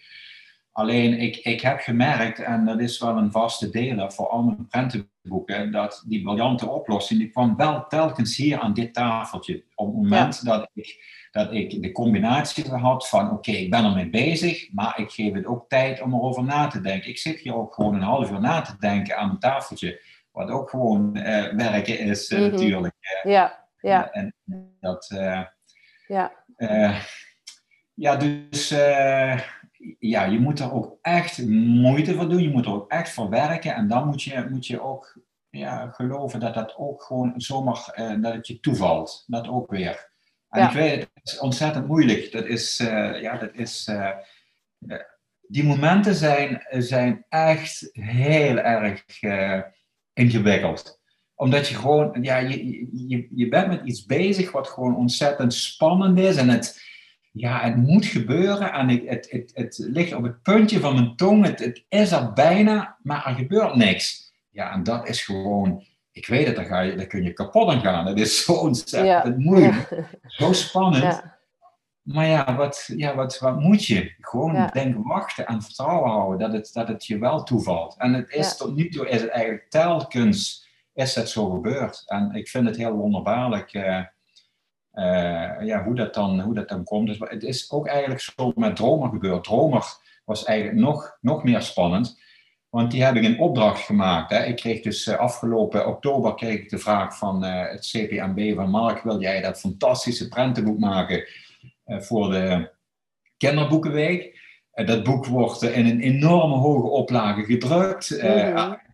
Alleen ik, ik heb gemerkt, en dat is wel een vaste delen voor al mijn prentenboeken, dat die briljante oplossing, die kwam wel telkens hier aan dit tafeltje. Op het moment dat, ik, dat ik de combinatie had van, oké, ik ben ermee bezig, maar ik geef het ook tijd om erover na te denken. Ik zit hier ook gewoon een half uur na te denken aan mijn tafeltje, wat ook gewoon uh, werken is uh, natuurlijk. ja, ja. En, dat... Uh, ja. Ja, dus ja, je moet er ook echt moeite voor doen. Je moet er ook echt voor werken. En dan moet je, moet je ook ja, geloven dat dat ook gewoon zomaar uh, dat het je toevalt. Dat ook weer. En ik weet, het is ontzettend moeilijk. Dat is, uh, ja, dat is, die momenten zijn, zijn echt heel erg ingewikkeld. Omdat je gewoon, ja, je, je, je bent met iets bezig wat gewoon ontzettend spannend is. En het, ja, het moet gebeuren en het, het, het, het ligt op het puntje van mijn tong. Het, het is er bijna, maar er gebeurt niks. Ja, en dat is gewoon, ik weet het, daar, ga je, daar kun je kapot aan gaan. Het is zo ontzettend moeilijk, zo spannend. Ja. Maar ja wat, ja, wat, wat moet je? Gewoon denken, wachten en vertrouwen houden dat het, dat het je wel toevalt. En het is tot nu toe is het eigenlijk telkens is het zo gebeurd. En ik vind het heel wonderbaarlijk. Uh, uh, ja, hoe, dat dan, hoe dat dan komt. Dus het is ook eigenlijk zo met Dromer gebeurd. Dromer was eigenlijk nog, nog meer spannend. Want die heb ik in opdracht gemaakt. Hè. Ik kreeg dus uh, afgelopen oktober kreeg ik de vraag van uh, het CPMB van Mark, wil jij dat fantastische prentenboek maken voor de kinderboekenweek? dat boek wordt in een enorme hoge oplage gedrukt. Mm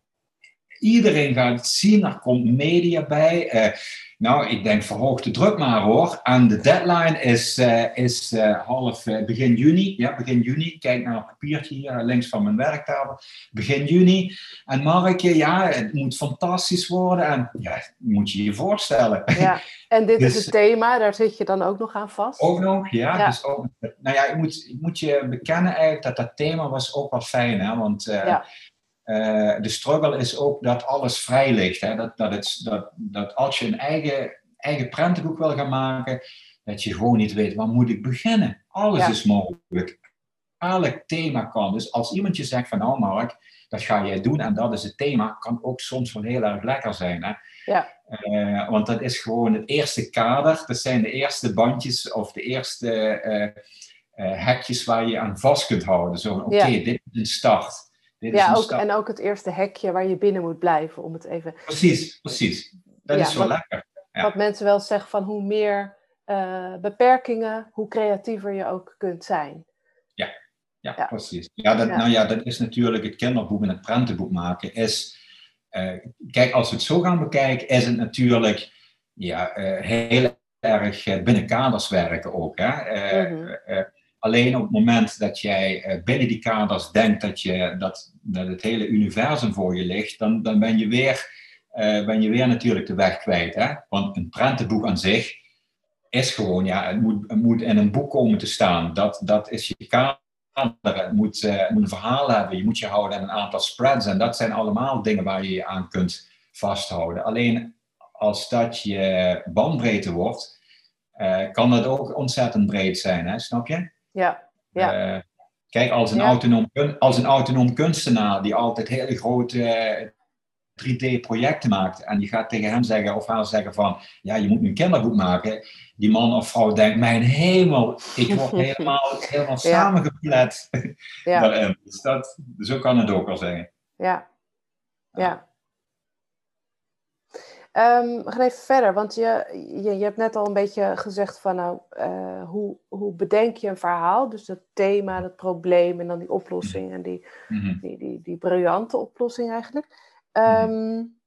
Iedereen gaat het zien, er komt media bij. Nou, ik denk verhoog de druk maar hoor. En de deadline is, uh, is uh, half uh, begin juni. Ja, begin juni. Kijk naar het papiertje hier links van mijn werktafel. Begin juni. En Mark, ja, het moet fantastisch worden. En ja, moet je je voorstellen. Ja, en dit dus, is het thema. Daar zit je dan ook nog aan vast? Ook nog, ja. ja. Dus ook, nou ja, ik moet, ik moet je bekennen eigenlijk dat dat thema was ook wel fijn. Hè? Want ja. Uh, de struggle is ook dat alles vrij ligt. Hè? Dat, dat, het, dat, dat als je een eigen, eigen prentenboek wil gaan maken, dat je gewoon niet weet waar moet ik beginnen. Alles is mogelijk. Elk thema kan. Dus als iemand je zegt van nou Mark, dat ga jij doen en dat is het thema, kan ook soms wel heel erg lekker zijn. Hè? Ja. Uh, want dat is gewoon het eerste kader. Dat zijn de eerste bandjes of de eerste uh, hekjes waar je aan vast kunt houden. Zo oké, dit is een start ja, ook, en ook het eerste hekje waar je binnen moet blijven, om het even... Precies, precies. Dat is zo wat, lekker. Ja. Wat mensen wel zeggen van hoe meer uh, beperkingen, hoe creatiever je ook kunt zijn. Ja, ja, ja. precies. Ja, dat, Nou ja, dat is natuurlijk het kinderboek en het prentenboek maken. Is, uh, kijk, als we het zo gaan bekijken, is het natuurlijk ja, uh, heel erg binnen kaders werken ook. Hè? Mm -hmm. Alleen op het moment dat jij binnen die kaders denkt dat, je, dat, dat het hele universum voor je ligt, dan, dan ben, je weer, uh, ben je weer natuurlijk de weg kwijt. Hè? Want een prentenboek aan zich is gewoon, ja, het moet, het moet in een boek komen te staan. Dat, dat is je kader. Het moet, uh, moet een verhaal hebben. Je moet je houden aan een aantal spreads. En dat zijn allemaal dingen waar je je aan kunt vasthouden. Alleen als dat je bandbreedte wordt, kan dat ook ontzettend breed zijn, hè? snap je? Ja, ja. Kijk, als een, autonoom, als een autonoom kunstenaar die altijd hele grote 3D-projecten eh, maakt en die gaat tegen hem zeggen of haar zeggen van, ja, je moet een kinderboek maken. Die man of vrouw denkt, mijn hemel, ik word helemaal, helemaal samengeplet ja. Dus dat, zo kan het ook wel zijn. Ja, ja. Um, we gaan even verder, want je, je, je hebt net al een beetje gezegd van nou, uh, hoe, hoe bedenk je een verhaal? Dus het thema, het probleem en dan die oplossing en die, mm die, die, die, briljante oplossing eigenlijk. Um,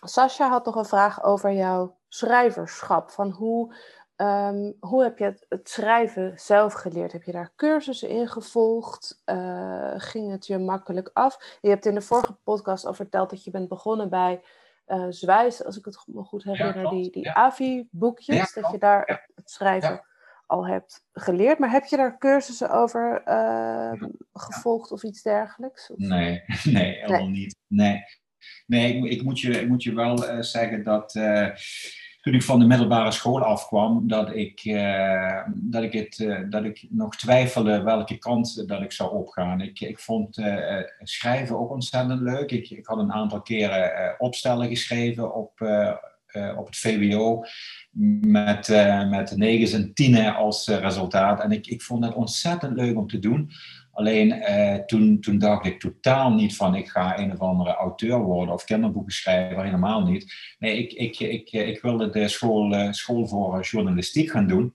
Sascha had nog een vraag over jouw schrijverschap. Van hoe, um, hoe heb je het, het, schrijven zelf geleerd? Heb je daar cursussen in gevolgd? Uh, ging het je makkelijk af? Je hebt in de vorige podcast al verteld dat je bent begonnen bij uh, Zwijs, als ik het me goed herinner, die, die AVI-boekjes, dat je daar het schrijven al hebt geleerd. Maar heb je daar cursussen over uh, gevolgd of iets dergelijks? Of? Nee, nee, helemaal niet. Nee, nee ik, ik, moet je, ik moet je wel uh, zeggen dat toen ik van de middelbare school afkwam, dat ik, dat ik, het, dat ik nog twijfelde welke kant dat ik zou opgaan. Ik, ik vond schrijven ook ontzettend leuk. Ik, ik had een aantal keren opstellen geschreven op, op het VWO met, met negens en tienen als resultaat. En ik, ik vond het ontzettend leuk om te doen. Alleen uh, toen, toen dacht ik totaal niet van ik ga een of andere auteur worden of kinderboeken schrijven, helemaal niet. Nee, ik, ik, ik, ik wilde de school, uh, school voor journalistiek gaan doen.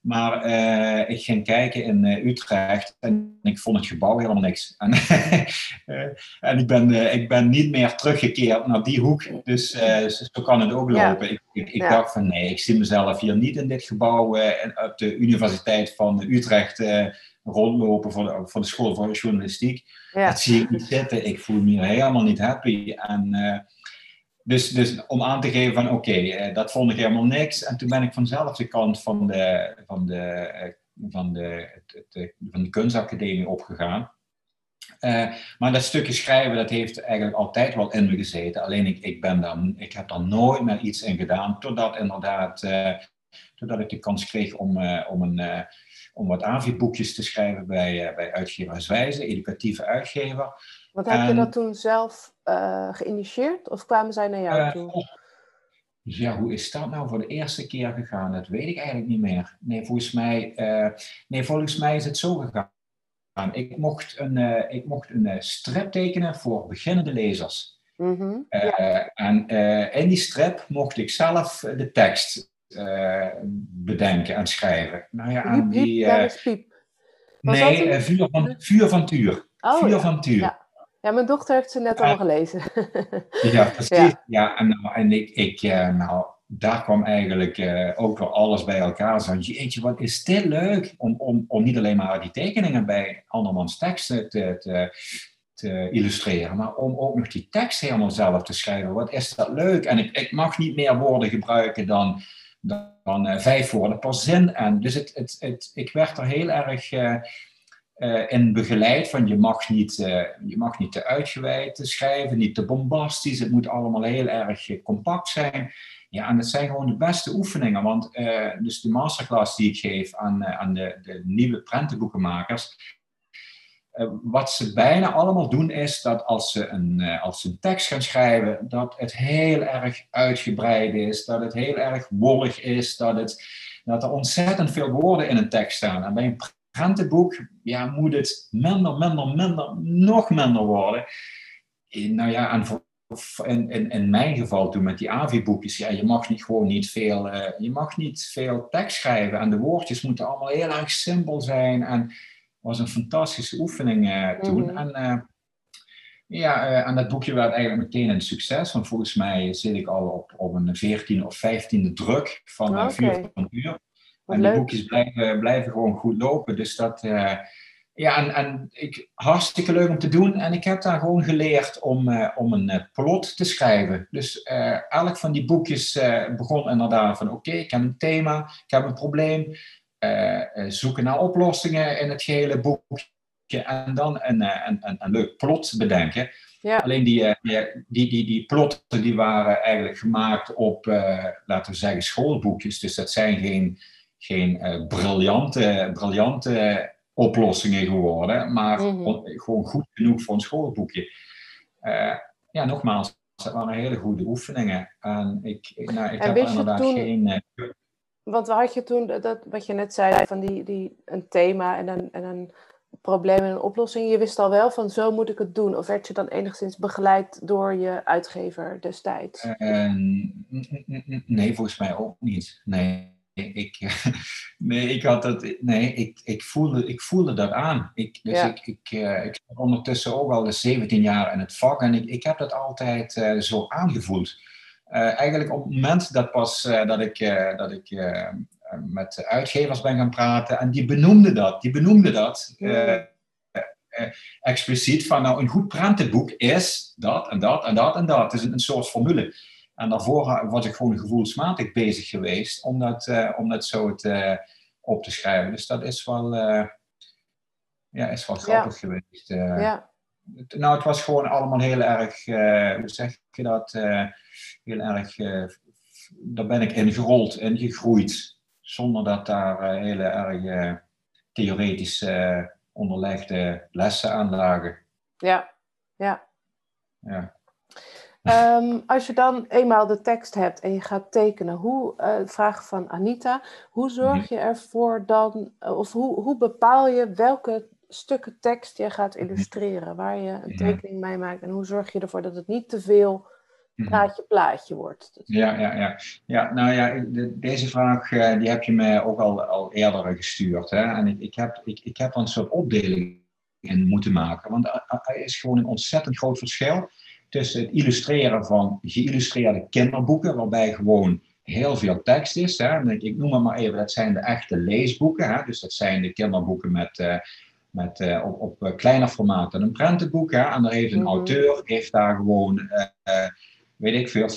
Maar uh, ik ging kijken in Utrecht en ik vond het gebouw helemaal niks. En, en ik, ben, ik ben niet meer teruggekeerd naar die hoek, dus zo kan het ook lopen. Ik, ik, ik dacht van nee, ik zie mezelf hier niet in dit gebouw op de Universiteit van Utrecht rondlopen voor de, voor de school voor journalistiek. Dat zie ik niet zitten. Ik voel me helemaal niet happy. En, uh, dus, dus om aan te geven van oké, okay, uh, dat vond ik helemaal niks. En toen ben ik vanzelf de kant van de, van de, uh, van de, het, van de kunstacademie opgegaan. maar dat stukje schrijven, dat heeft eigenlijk altijd wel in me gezeten. Alleen ik, ik, ben dan, ik heb daar nooit meer iets in gedaan. Totdat inderdaad, totdat ik de kans kreeg om, om een om wat AVI-boekjes te schrijven bij, uh, bij uitgeverswijze, educatieve uitgever. Want heb je dat toen zelf uh, geïnitieerd of kwamen zij naar jou uh, toe? Ja, hoe is dat nou voor de eerste keer gegaan? Dat weet ik eigenlijk niet meer. Nee, volgens mij, nee, volgens mij is het zo gegaan. Ik mocht een, ik mocht een strip tekenen voor beginnende lezers. Mm -hmm, ja. En in die strip mocht ik zelf de tekst bedenken en schrijven. Nou ja, aan die. Uh, nee, uh, vuur, van, vuur van Tuur. Oh, vuur ja. van Tuur. Ja. ja. mijn dochter heeft ze net al gelezen. ja, precies. Ja, ja en, nou, en ik, ik nou, daar kwam eigenlijk ook wel alles bij elkaar. Zo, jeetje, wat is dit leuk om, om, om niet alleen maar die tekeningen bij andermans teksten te, te, te illustreren, maar om ook nog die tekst helemaal zelf te schrijven. Wat is dat leuk? En ik, ik mag niet meer woorden gebruiken dan dan uh, vijf woorden per zin. En dus het, het, het, ik werd er heel erg uh, uh, in begeleid van je mag niet, je mag niet te uitgeweid schrijven, niet te bombastisch. Het moet allemaal heel erg compact zijn. Ja, en dat zijn gewoon de beste oefeningen. Want dus de masterclass die ik geef aan, aan de, de nieuwe prentenboekenmakers, eh, wat ze bijna allemaal doen is dat als ze, een, uh, als ze een tekst gaan schrijven, dat het heel erg uitgebreid is, dat het heel erg wollig is, dat, het, dat er ontzettend veel woorden in een tekst staan. En bij een prentenboek ja, moet het minder, minder, minder, nog minder worden. En, nou ja, en in, in, in mijn geval toen met die AVI-boekjes, ja, je mag niet gewoon niet veel, uh, je mag niet veel tekst schrijven en de woordjes moeten allemaal heel erg simpel zijn en was een fantastische oefening uh, toen. Mm -hmm. En uh, ja, uh, en dat boekje werd eigenlijk meteen een succes. Want volgens mij zit ik al op, op een 14 of 15e druk van okay. Vuur van Uur. en de boekjes blijven, blijven gewoon goed lopen. Dus dat, ja, en, en ik, hartstikke leuk om te doen. En ik heb daar gewoon geleerd om, om een plot te schrijven. Dus elk van die boekjes begon inderdaad van: oké, okay, ik heb een thema, ik heb een probleem. Uh, zoeken naar oplossingen in het gehele boekje en dan een, een, een, een leuk plot bedenken. Ja. Alleen die, die, die, die, die plotten die waren eigenlijk gemaakt op, uh, laten we zeggen, schoolboekjes. Dus dat zijn geen, geen uh, briljante, briljante oplossingen geworden, maar mm -hmm. gewoon goed genoeg voor een schoolboekje. ja, nogmaals, dat waren hele goede oefeningen. En ik, nou, ik en heb inderdaad toen... geen want had je toen, dat, wat je net zei, van die, die, een thema en een, en een probleem en een oplossing. Je wist al wel van zo moet ik het doen. Of werd je dan enigszins begeleid door je uitgever destijds? Uh, nee, volgens mij ook niet. Nee. Ik, nee, ik had dat, nee, ik, ik, voelde, ik voelde dat aan. Ik, dus ja. ik, ik, uh, ik ondertussen ook al de 17 jaar in het vak en ik, ik heb dat altijd uh, zo aangevoeld. Uh, eigenlijk op het moment dat pas uh, dat ik, uh, dat ik met uitgevers ben gaan praten en die benoemden dat, die benoemden dat expliciet van nou een goed prentenboek is dat en dat en dat en dat. Het is een, een soort formule. En daarvoor was ik gewoon gevoelsmatig bezig geweest om dat, om dat zo te, op te schrijven. Dus dat is wel, ja, is wel grappig ja. geweest. ja. Nou, het was gewoon allemaal heel erg, hoe zeg je dat? Heel erg uh, daar ben ik in gerold en gegroeid. Zonder dat daar hele erg theoretische onderlegde lessen aan lagen. Ja, ja. ja. Ehm, als je dan eenmaal de tekst hebt en je gaat tekenen, hoe, uh, vraag van Anita, hoe zorg mhm. je ervoor dan, eh, of hoe, hoe bepaal je welke stukken tekst je gaat mhm. illustreren, waar je een tekening mee maakt en hoe zorg je ervoor dat het niet te veel. Praatje plaatje wordt? Ja, ja, ja. ja nou ja, deze vraag uh, die heb je mij ook al, al eerder gestuurd. Hè? En ik, ik, heb, ik, ik heb een soort opdeling in moeten maken, want er is gewoon een ontzettend groot verschil tussen het illustreren van geïllustreerde kinderboeken, waarbij gewoon heel veel tekst is. Hè. Ik noem het maar even, dat zijn de echte leesboeken. Hè. Dus dat zijn de kinderboeken met, uh, met, uh, op, op eh, kleiner formaat dan een prentenboek. Hè. En daar heeft een mhm. auteur heeft daar gewoon, uh, weet ik veel,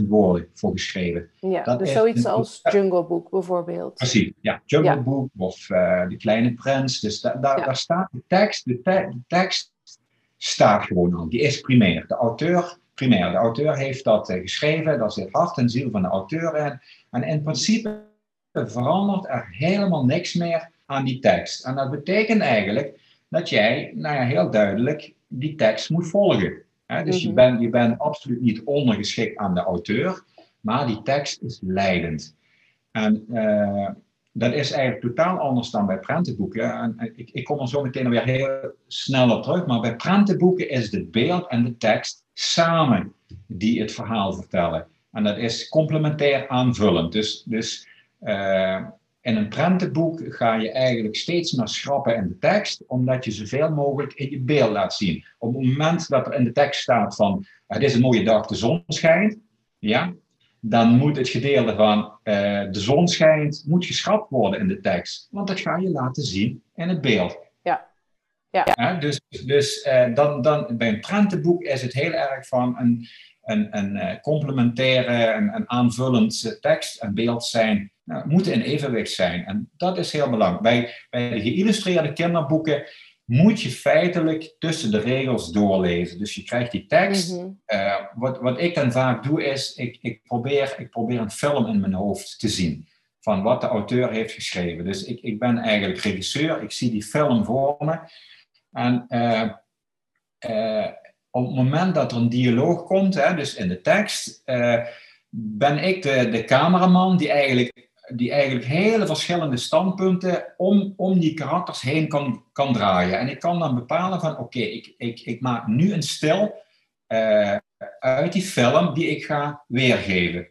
50.000 woorden voor geschreven. Ja, dat dus zoiets als Jungle Book bijvoorbeeld. Precies, ja. Jungle Book of De Kleine Prins. Dus da da daar staat de tekst, de, te de tekst staat gewoon al. Die is primair. De auteur, primair. De auteur heeft dat uh, geschreven, daar zit hart en ziel van de auteur in. En in principe verandert er helemaal niks meer aan die tekst. En dat betekent eigenlijk dat jij, nou ja, heel duidelijk die tekst moet volgen. Dus je, mhm. bent, je bent absoluut niet ondergeschikt aan de auteur, maar die tekst is leidend. En uh, dat is eigenlijk totaal anders dan bij prentenboeken. En ik, ik kom er zo meteen weer heel snel op terug, maar bij prentenboeken is het beeld en de tekst samen die het verhaal vertellen. En dat is complementair aanvullend. Dus, dus uh, in een prentenboek ga je eigenlijk steeds meer schrappen in de tekst, omdat je zoveel mogelijk in je beeld laat zien. Op het moment dat er in de tekst staat van het is een mooie dag, de zon schijnt, ja, dan moet het gedeelte van uh, de zon schijnt, moet geschrapt worden in de tekst. Want dat ga je laten zien in het beeld. Ja. dus dus uh, dan, dan, bij een prentenboek is het heel erg van een, een, een uh, complementaire, een, een aanvullend tekst en beeld zijn. Nou, moeten in evenwicht zijn. En dat is heel belangrijk. Bij, bij de geïllustreerde kinderboeken moet je feitelijk tussen de regels doorlezen. Dus je krijgt die tekst. Mhm. Eh, wat, wat ik dan vaak doe is, ik, ik, probeer, ik probeer een film in mijn hoofd te zien. Van wat de auteur heeft geschreven. Dus ik, ik ben eigenlijk regisseur. Ik zie die film voor me. En uh, uh, op het moment dat er een dialoog komt, hè, dus in de tekst, ben ik de, de cameraman die eigenlijk die eigenlijk hele verschillende standpunten om, om die karakters heen kan, kan draaien. En ik kan dan bepalen van oké, ik, ik, ik maak nu een stil uit die film die ik ga weergeven.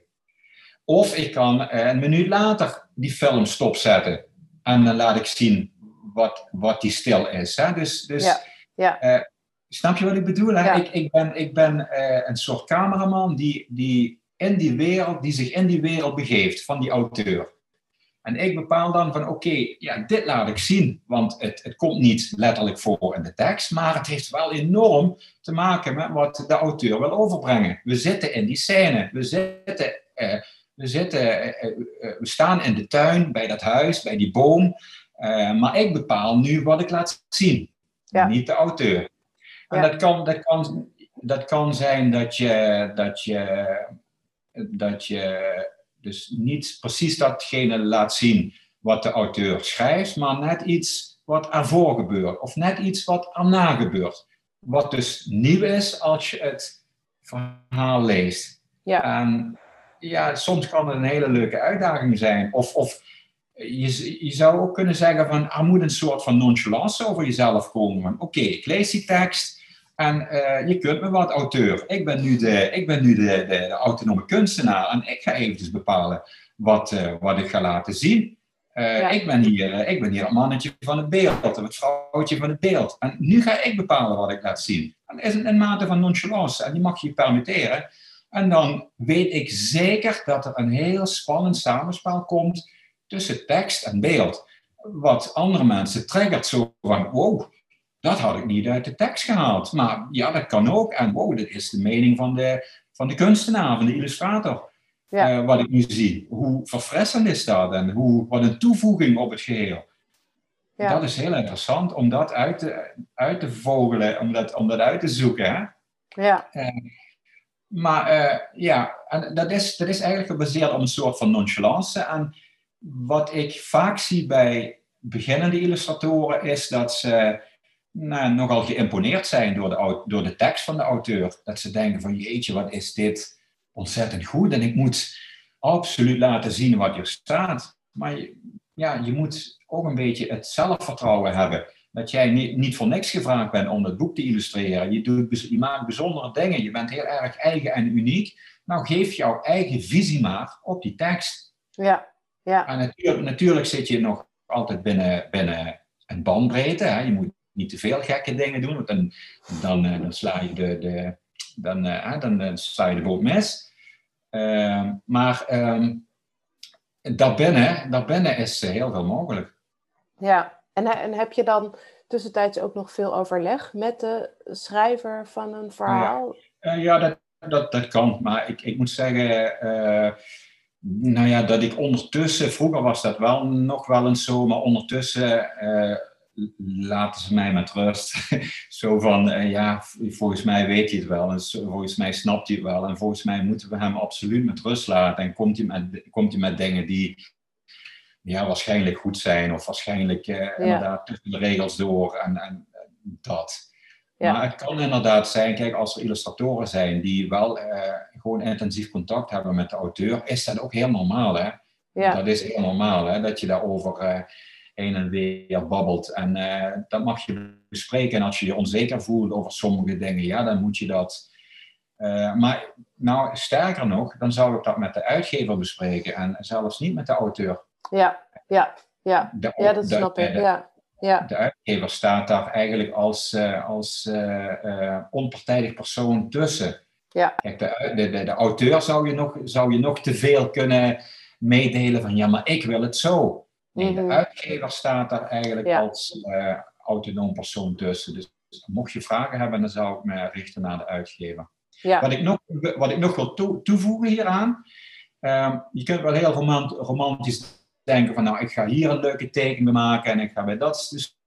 Of ik kan een minuut later die film stopzetten en dan laat ik zien wat, wat die stil is. Hè? Dus, dus ja, ja. Uh, snap je wat ik bedoel? Hè? Ja. Ik, ik ben, ik ben een soort cameraman die, die in die wereld, die zich in die wereld begeeft van die auteur. En ik bepaal dan van oké, ja, dit laat ik zien, want het, het komt niet letterlijk voor in de tekst, maar het heeft wel enorm te maken met wat de auteur wil overbrengen. We zitten in die scène, we zitten, eh, we, zitten eh, eh, we staan in de tuin, bij dat huis, bij die boom, eh, maar ik bepaal nu wat ik laat zien, ja. niet de auteur. En dat, kan, dat, kan, dat kan zijn dat je, dat je dat je dus niet precies datgene laat zien wat de auteur schrijft, maar net iets wat ervoor gebeurt, of net iets wat erna gebeurt. Wat dus nieuw is als je het verhaal leest. Ja. En ja, soms kan het een hele leuke uitdaging zijn. Of, of je, je zou ook kunnen zeggen van er moet een soort van nonchalance over jezelf komen. Oké, ik lees die tekst en uh, je kunt me wat auteur. Ik ben nu, de, ik ben nu de, de, de autonome kunstenaar en ik ga eventjes bepalen wat, uh, wat ik ga laten zien. Uh, ik, ben hier, ik ben hier het mannetje van het beeld, of het vrouwtje van het beeld. En nu ga ik bepalen wat ik laat zien. En dat is een, een mate van nonchalance en die mag je permitteren. En dan weet ik zeker dat er een heel spannend samenspel komt tussen tekst en beeld. Wat andere mensen triggert zo van, wow, dat had ik niet uit de tekst gehaald. Maar ja, dat kan ook. En wow, dat is de mening van de, van de kunstenaar, van de illustrator. Ja. Uh, wat ik nu zie. Hoe verfrissend is dat en hoe, wat een toevoeging op het geheel. Ja. Dat is heel interessant om dat uit te, uit te vogelen, om dat, om dat uit te zoeken. Hè? Ja. Uh, maar uh, ja, en dat is, dat is eigenlijk gebaseerd op een soort van nonchalance. En wat ik vaak zie bij beginnende illustratoren is dat ze nou, nogal geïmponeerd zijn door de, door de tekst van de auteur. Dat ze denken van jeetje, wat is dit ontzettend goed en ik moet absoluut laten zien wat hier staat. Maar ja, je moet ook een beetje het zelfvertrouwen hebben. Dat jij niet, niet voor niks gevraagd bent om het boek te illustreren. Je, doet, je maakt bijzondere dingen. Je bent heel erg eigen en uniek. Nou, geef jouw eigen visie maar op die tekst. Ja, ja. En natuurlijk, natuurlijk zit je nog altijd binnen, binnen een bandbreedte. Hè. Je moet niet te veel gekke dingen doen, want dan, dan, eh, dan sla je de, de, dan, uh, dan, uh, sla je de boot mis. Uh, maar um, daarbinnen, daarbinnen is heel veel mogelijk. Ja, en, en heb je dan tussentijds ook nog veel overleg met de schrijver van een verhaal? Ja, ja dat, dat, dat kan. Maar ik, ik moet zeggen, nou ja, dat ik ondertussen, vroeger was dat wel nog wel eens zo, maar ondertussen laten ze mij met rust. Zo van, uh, ja, volgens mij weet hij het wel. En volgens mij snapt hij het wel. En volgens mij moeten we hem absoluut met rust laten. En komt hij met, komt hij met dingen die ja, waarschijnlijk goed zijn. Of waarschijnlijk uh, ja. inderdaad tussen de regels door. En, en dat. Ja. Maar het kan inderdaad zijn, kijk, als er illustratoren zijn die wel gewoon intensief contact hebben met de auteur, is dat ook heel normaal, hè? Ja. Dat is heel normaal, hè? Dat je daarover heen en weer babbelt. En uh, dat mag je bespreken. En als je je onzeker voelt over sommige dingen, ja, dan moet je dat. Uh, maar nou, sterker nog, dan zou ik dat met de uitgever bespreken en zelfs niet met de auteur. Ja, ja, ja. De, ja dat snap ik. Ja. Ja. De uitgever staat daar eigenlijk als, uh, als onpartijdig persoon tussen. Ja. Kijk, de, de, de, de, auteur zou je, nog, zou je nog te veel kunnen meedelen van ja, maar ik wil het zo. Nee, de mhm. uitgever staat daar eigenlijk als uh, autonoom persoon tussen. Dus mocht je vragen hebben, dan zou ik me richten naar de uitgever. Ja. Wat, ik nog, wat ik nog wil toe, toevoegen hieraan, um, je kunt wel heel romantisch denken van nou, ik ga hier een leuke tekening maken en ik ga bij dat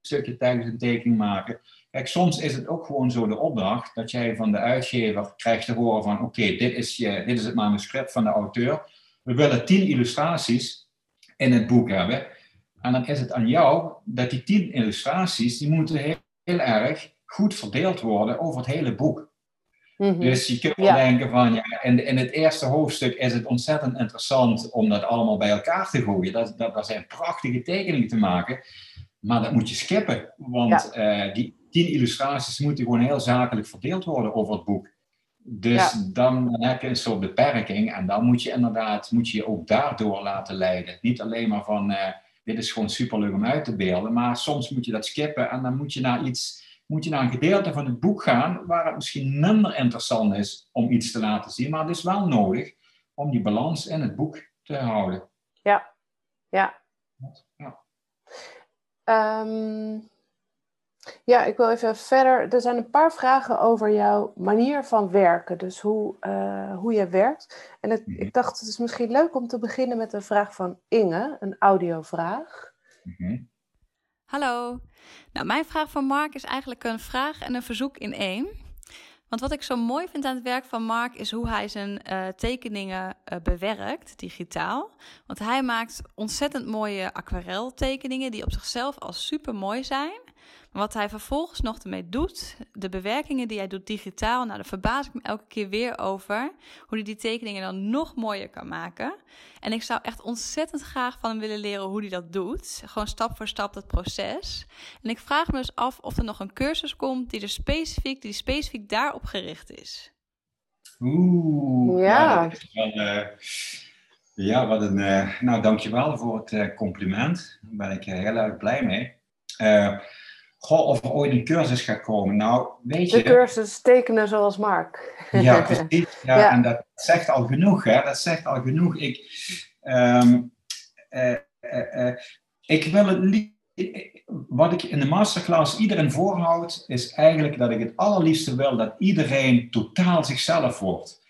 stukje tekst een tekening maken. Kijk, soms is het ook gewoon zo de opdracht dat jij van de uitgever krijgt te horen van oké, dit, is dit is het manuscript van de auteur. We willen tien illustraties in het boek hebben. En dan is het aan jou dat die tien illustraties, die moeten heel, heel erg goed verdeeld worden over het hele boek. Mhm. Dus je kunt wel denken van, ja, in, in het eerste hoofdstuk is het ontzettend interessant om dat allemaal bij elkaar te gooien. Dat, dat, dat zijn prachtige tekeningen te maken. Maar dat moet je skippen, want uh, die tien illustraties moeten gewoon heel zakelijk verdeeld worden over het boek. Dus dan, dan, heb je een soort beperking en dan moet je inderdaad, moet je je ook daardoor laten leiden. Niet alleen maar van, uh, dit is gewoon superleuk om uit te beelden. Maar soms moet je dat skippen en dan moet je naar iets, moet je naar een gedeelte van het boek gaan waar het misschien minder interessant is om iets te laten zien. Maar het is wel nodig om die balans in het boek te houden. Ja, ja. ja. Um, ja, ik wil even verder. Er zijn een paar vragen over jouw manier van werken. Dus hoe, uh, hoe je werkt. En het, mhm. ik dacht, het is misschien leuk om te beginnen met een vraag van Inge, een audiovraag. Mm Hallo. Nou, mijn vraag van Mark is eigenlijk een vraag en een verzoek in één. Want wat ik zo mooi vind aan het werk van Mark is hoe hij zijn uh, tekeningen uh, bewerkt, digitaal. Want hij maakt ontzettend mooie aquareltekeningen die op zichzelf al super mooi zijn. Wat hij vervolgens nog ermee doet, de bewerkingen die hij doet digitaal, nou, daar verbaas ik me elke keer weer over. Hoe hij die tekeningen dan nog mooier kan maken. En ik zou echt ontzettend graag van hem willen leren hoe hij dat doet. Gewoon stap voor stap dat proces. En ik vraag me dus af of er nog een cursus komt die er specifiek, die specifiek daarop gericht is. Oeh, ja. ja, uh, ja wat een. Uh, nou, dankjewel voor het uh, compliment. Daar ben ik heel erg blij mee goh, of er ooit een cursus gaat komen. Nou, weet je... De cursus tekenen zoals Mark. Ja, precies. Ja, En dat zegt al genoeg, hè. Dat zegt al genoeg. Ik, um, uh, uh, uh, ik wil het Wat ik in de masterclass iedereen voorhoud, is eigenlijk dat ik het allerliefste wil dat iedereen totaal zichzelf wordt.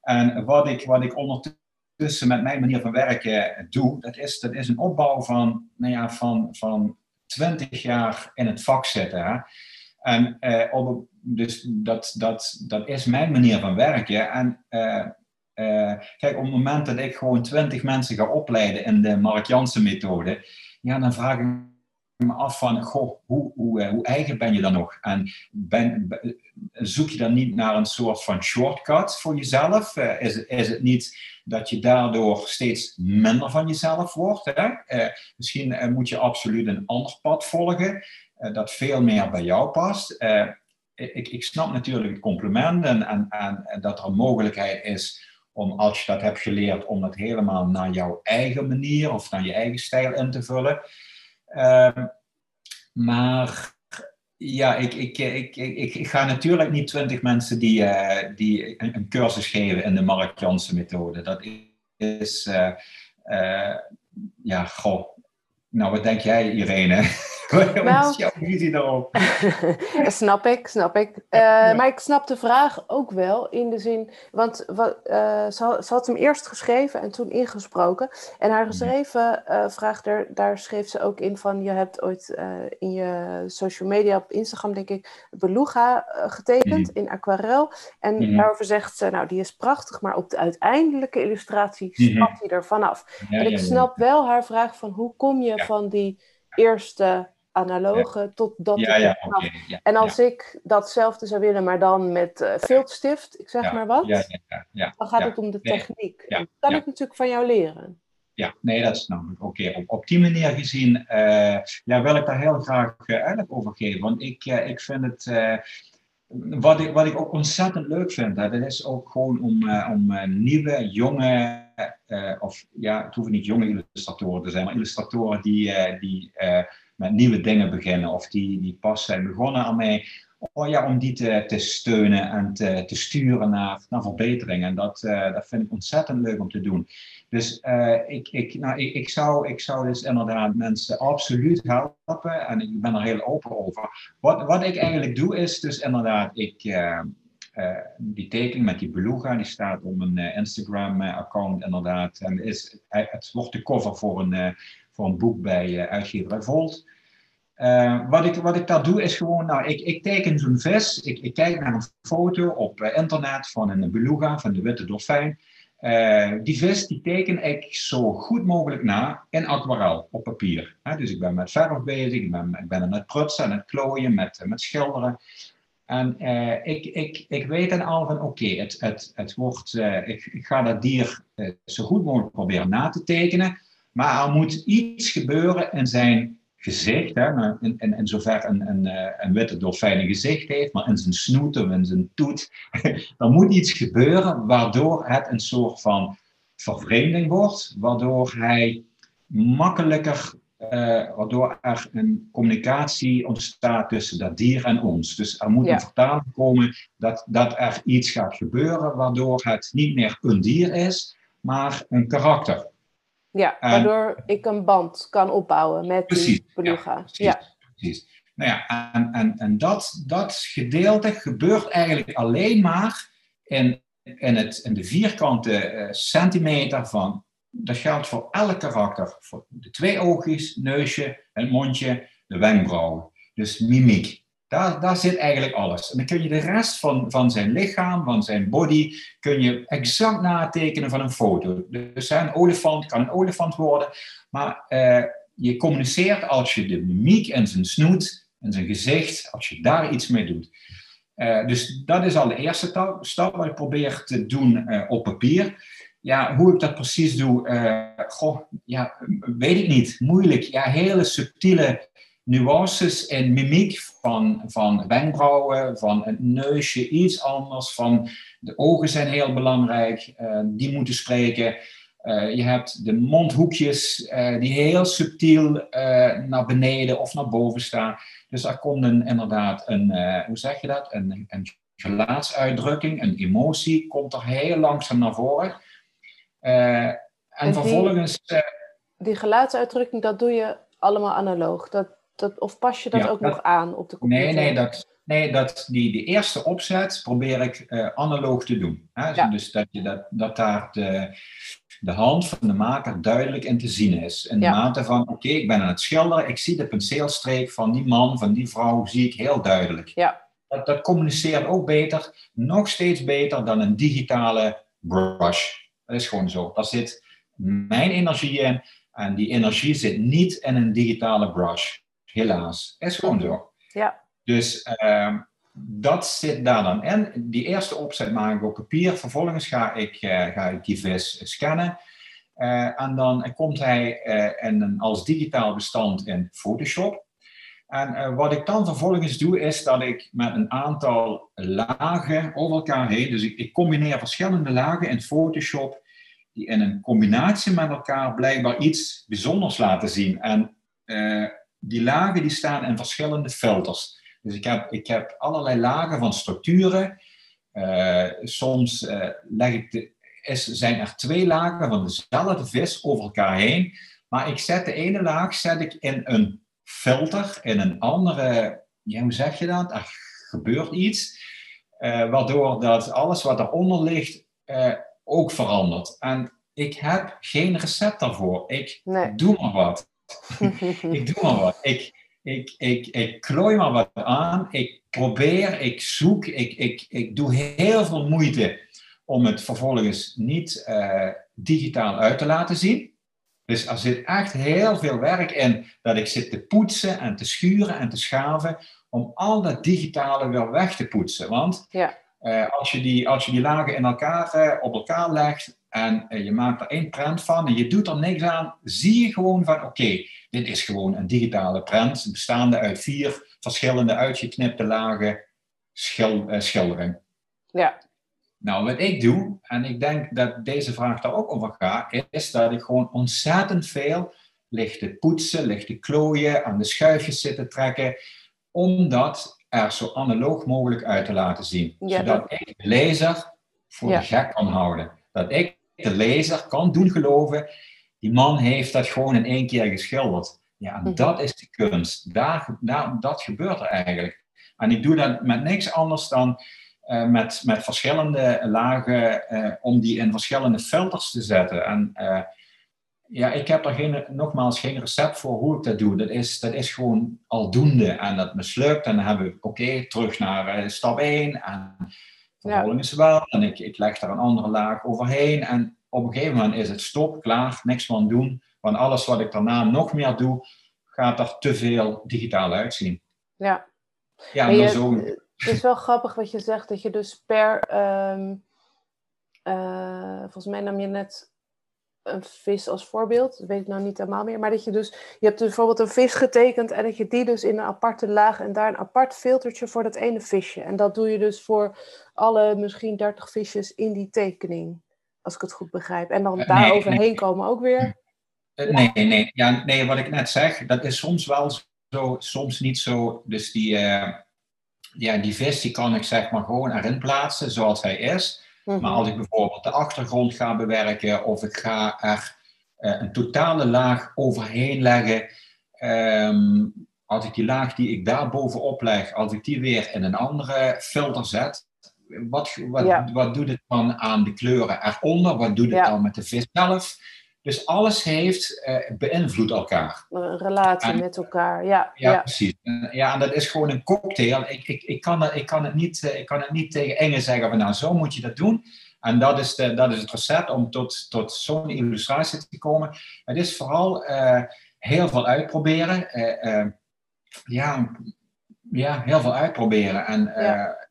En wat ik, wat ik ondertussen met mijn manier van werken doe, dat is, dat is een opbouw van, nou ja, van, van 20 jaar in het vak zitten. En op, dus dat, dat, dat is mijn manier van werken. En kijk, op het moment dat ik gewoon twintig mensen ga opleiden in de Mark Jansen methode, ja, dan vraag ik me af van, goh, hoe, hoe, hoe eigen ben je dan nog? En ben, zoek je dan niet naar een soort van shortcut voor jezelf? is, is het niet dat je daardoor steeds minder van jezelf wordt. Hè? Uh, misschien moet je absoluut een ander pad volgen, dat veel meer bij jou past. Ik, ik, snap natuurlijk het compliment en, en, en, dat er een mogelijkheid is om, als je dat hebt geleerd, om het helemaal naar jouw eigen manier of naar je eigen stijl in te vullen. Ehm, maar ja, ik, ik, ik, ik, ga natuurlijk niet twintig mensen die, uh, die een, cursus geven in de Mark Jansen methode. Dat is, uh, uh, ja, goh. Nou, wat denk jij, Irene? Wat nou, is jouw visie daarop? snap ik, snap ik. Uh, Maar ik snap de vraag ook wel in de zin, want wat, uh, ze, ze, had hem eerst geschreven en toen ingesproken. En haar geschreven uh, vraag, daar, daar schreef ze ook in van, je hebt ooit in je social media, op Instagram denk ik, Beluga getekend mm. in aquarel. En mm. daarover zegt ze, nou die is prachtig, maar op de uiteindelijke illustratie stapt hij er vanaf. Ja, en ik snap wel haar vraag van, hoe kom je van die eerste analoge tot dat. Ja, ja, okay, en als ik datzelfde zou willen, maar dan met uh, viltstift, ik zeg maar wat, dan gaat het om de techniek. dat kan ik natuurlijk van jou leren. Ja, nee, dat is namelijk oké. Op, op die manier gezien uh, ja, wil ik daar heel graag uh, uitleg over geven. Want ik, ik vind het. wat, ik, wat ik ook ontzettend leuk vind, hè, dat is ook gewoon om, om nieuwe, jonge, of ja, het hoeven niet jonge illustratoren te zijn, maar illustratoren die, die met nieuwe dingen beginnen of die, die pas zijn begonnen aan mij. Oh ja, om die te, te steunen en te, te sturen naar, naar verbetering. En dat, dat vind ik ontzettend leuk om te doen. Dus ik, ik, nou, ik, ik, zou, ik zou dus inderdaad mensen absoluut helpen. En ik ben er heel open over. Wat, wat ik eigenlijk doe is dus inderdaad, ik, die tekening met die beluga, die staat op een Instagram-account inderdaad. En is, het wordt de cover voor een, voor een boek bij uitgeverij Volt. Wat, ik, wat ik daar doe is gewoon, nou, ik, ik teken zo'n vis, ik, ik, kijk naar een foto op internet van een beluga, van de witte dolfijn. Die vis die teken ik zo goed mogelijk na in aquarel, op papier. dus ik ben met verf bezig, ik ben, ik ben met prutsen, met klooien, met, met schilderen. En ik, ik, ik weet dan al van, oké, het, het, het wordt, ik, ik, ga dat dier zo goed mogelijk proberen na te tekenen. Maar er moet iets gebeuren in zijn gezicht, hè, in, zover een, een, eh, een witte dolfijn een gezicht heeft, maar in zijn snoet of in zijn toet, er moet iets gebeuren waardoor het een soort van vervreemding wordt, waardoor hij makkelijker, uh, waardoor er een communicatie ontstaat tussen dat dier en ons. Dus er moet een vertaling komen dat, dat er iets gaat gebeuren, waardoor het niet meer een dier is, maar een karakter. Ja, waardoor ik een band kan opbouwen met die beluga. Ja, precies, Nou ja, en, en, en dat, dat gedeelte gebeurt eigenlijk alleen maar in, in, het, in de vierkante uh, centimeter van. Dat geldt voor elk karakter. Voor de twee oogjes, neusje, het mondje, de wenkbrauwen. Dus mimiek. Daar, daar zit eigenlijk alles. En dan kun je de rest van, van zijn lichaam, van zijn body, kun je exact natekenen van een foto. Dus een olifant kan een olifant worden, maar uh, je communiceert als je de mimiek en zijn snoet en zijn gezicht, als je daar iets mee doet. Uh, dus dat is al de eerste stap wat ik probeer te doen uh, op papier. Ja, hoe ik dat precies doe, goh, ja, weet ik niet. Moeilijk. Ja, hele subtiele nuances en mimiek van, van wenkbrauwen, van het neusje iets anders, van de ogen zijn heel belangrijk, uh, die moeten spreken. Uh, je hebt de mondhoekjes die heel subtiel naar beneden of naar boven staan. Dus er komt inderdaad een, hoe zeg je dat, een, een gelaatsuitdrukking, een emotie, komt er heel langzaam naar voren. En, en vervolgens... die geluidsuitdrukking, dat doe je allemaal analoog. Dat, dat, of pas je dat ook nog aan op de computer? Nee, nee, dat, nee dat, die, die eerste opzet probeer ik uh, analoog te doen. Hè? Dus dat, je, dat, dat daar de, de hand van de maker duidelijk in te zien is. In de Ja. mate van, oké, ik ben aan het schilderen, ik zie de penseelstreek van die man, van die vrouw, zie ik heel duidelijk. Ja. Dat, dat communiceert ook beter, nog steeds beter dan een digitale brush. Dat is gewoon zo. Daar zit mijn energie in en die energie zit niet in een digitale brush. Helaas. Is gewoon zo. Ja. Dus ehm, dat zit daar dan in. Die eerste opzet maak ik op papier. Vervolgens ga ik, eh, ga ik die vis scannen. Eh, en dan komt hij eh, in een, als digitaal bestand in Photoshop. En wat ik dan vervolgens doe, is dat ik met een aantal lagen over elkaar heen, dus ik, ik combineer verschillende lagen in Photoshop, die in een combinatie met elkaar blijkbaar iets bijzonders laten zien. En eh, die lagen die staan in verschillende filters. Dus ik heb, ik heb allerlei lagen van structuren. Eh, soms eh, leg ik de, zijn er twee lagen van dezelfde vis over elkaar heen. Maar ik zet de ene laag zet ik in een filter, in een andere, ja, hoe zeg je dat? Er gebeurt iets, waardoor dat alles wat eronder ligt ook verandert. En ik heb geen recept daarvoor. Ik Nee. doe maar wat. ik doe maar wat. Ik, ik, ik, ik klooi maar wat aan. Ik probeer, ik zoek, ik, ik, ik doe heel veel moeite om het vervolgens niet eh, digitaal uit te laten zien. Dus er zit echt heel veel werk in dat ik zit te poetsen en te schuren en te schaven om al dat digitale weer weg te poetsen. Want Ja. Eh, als, je die, als je die lagen in elkaar, eh, op elkaar legt en eh, je maakt er één prent van en je doet er niks aan, zie je gewoon van oké, dit is gewoon een digitale prent bestaande uit vier verschillende uitgeknipte lagen schil, schildering. Ja. Nou, wat ik doe, en ik denk dat deze vraag daar ook over gaat, is dat ik gewoon ontzettend veel lig te poetsen, lig te klooien, aan de schuifjes zitten trekken, om dat er zo analoog mogelijk uit te laten zien. Ja, zodat ik de lezer voor Ja. de gek kan houden. Dat ik de lezer kan doen geloven, die man heeft dat gewoon in één keer geschilderd. Ja, Mhm. dat is de kunst. Daar, daar, dat gebeurt er eigenlijk. En ik doe dat met niks anders dan eh, met, met verschillende lagen eh, om die in verschillende filters te zetten. En eh, ja, ik heb er geen, nogmaals geen recept voor hoe ik dat doe. Dat is, dat is gewoon aldoende en dat mislukt. En dan hebben we, oké, terug naar eh, stap 1 en vervolgens wel. En ik, ik leg daar een andere laag overheen. En op een gegeven moment is het stop, klaar, niks van doen. Want alles wat ik daarna nog meer doe, gaat er te veel digitaal uitzien. Ja. Ja, en je- zo... Het is wel grappig wat je zegt, dat je dus per. ehm, eh, volgens mij nam je net een vis als voorbeeld, dat weet ik nou niet helemaal meer. Maar dat je dus. Je hebt dus bijvoorbeeld een vis getekend en dat je die dus in een aparte laag en daar een apart filtertje voor dat ene visje. En dat doe je dus voor alle misschien 30 visjes in die tekening. Als ik het goed begrijp. En dan Eh, daar nee, overheen nee. komen ook weer. Eh, Nee, nee, ja, nee, wat ik net zeg, dat is soms wel zo, soms niet zo. Dus die, eh, ja, die vis die kan ik zeg maar gewoon erin plaatsen zoals hij is. Mhm. Maar als ik bijvoorbeeld de achtergrond ga bewerken of ik ga er eh, een totale laag overheen leggen. ehm, als ik die laag die ik daar bovenop leg, als ik die weer in een andere filter zet. Wat, wat, Ja. wat doet het dan aan de kleuren eronder? Wat doet het Ja. dan met de vis zelf? Dus alles heeft eh beïnvloedt elkaar. Een relatie En- met elkaar. Ja, Ja, ja. precies. En, Ja, en dat is gewoon een cocktail. Ik, ik, ik, kan, het, ik, kan, het niet, eh, ik kan het niet tegen Enge zeggen van nou, zo moet je dat doen. En dat is, de, dat is het recept om tot, tot zo'n illustratie te komen. Het is vooral eh, heel veel uitproberen. Ja, ja, heel veel uitproberen. En, Ja.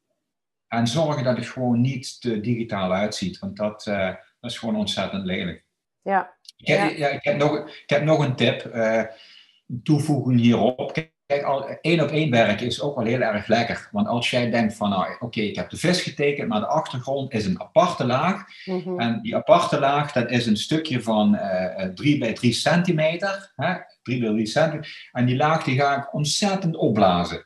en zorgen dat het gewoon niet te digitaal uitziet. Want dat, dat is gewoon ontzettend lelijk. Ja. Ik heb, Ja. ik heb, nog, ik heb nog een tip, eh, een toevoeging hierop. Kijk, al, één op één werken is ook wel heel erg lekker. Want als jij denkt van, nou, oké, ik heb de vis getekend, maar de achtergrond is een aparte laag. Mhm. En die aparte laag, dat is een stukje van eh 3 bij 3 centimeter. Hè? 3 bij 3 centimeter. En die laag die ga ik ontzettend opblazen.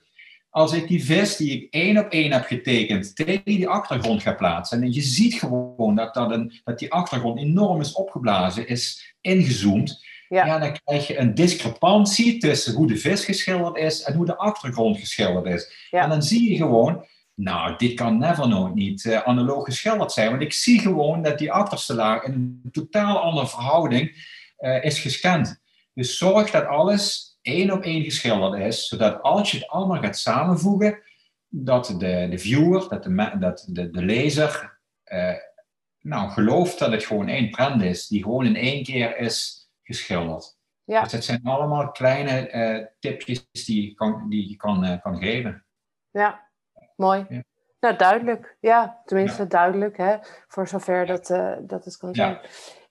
Als ik die vis die ik één op één heb getekend tegen die achtergrond ga plaatsen. En je ziet gewoon dat, dat, een, dat die achtergrond enorm is opgeblazen, is ingezoomd. Ja. Ja. dan krijg je een discrepantie tussen hoe de vis geschilderd is en hoe de achtergrond geschilderd is. Ja. En dan zie je gewoon nou, dit kan never nooit niet uh, analoog geschilderd zijn. Want ik zie gewoon dat die achterste laag in een totaal andere verhouding uh, is gescand. Dus zorg dat alles één op één geschilderd is, zodat als je het allemaal gaat samenvoegen, dat de, de viewer, dat de, dat de, de lezer, uh, nou, gelooft dat het gewoon één prent is, die gewoon in één keer is geschilderd. Ja. Dus het zijn allemaal kleine uh, tipjes die je kan, die je kan, uh, kan geven. Ja, mooi. Ja. Nou, duidelijk. Ja, tenminste ja. duidelijk, hè, voor zover dat, uh, dat het kan zijn.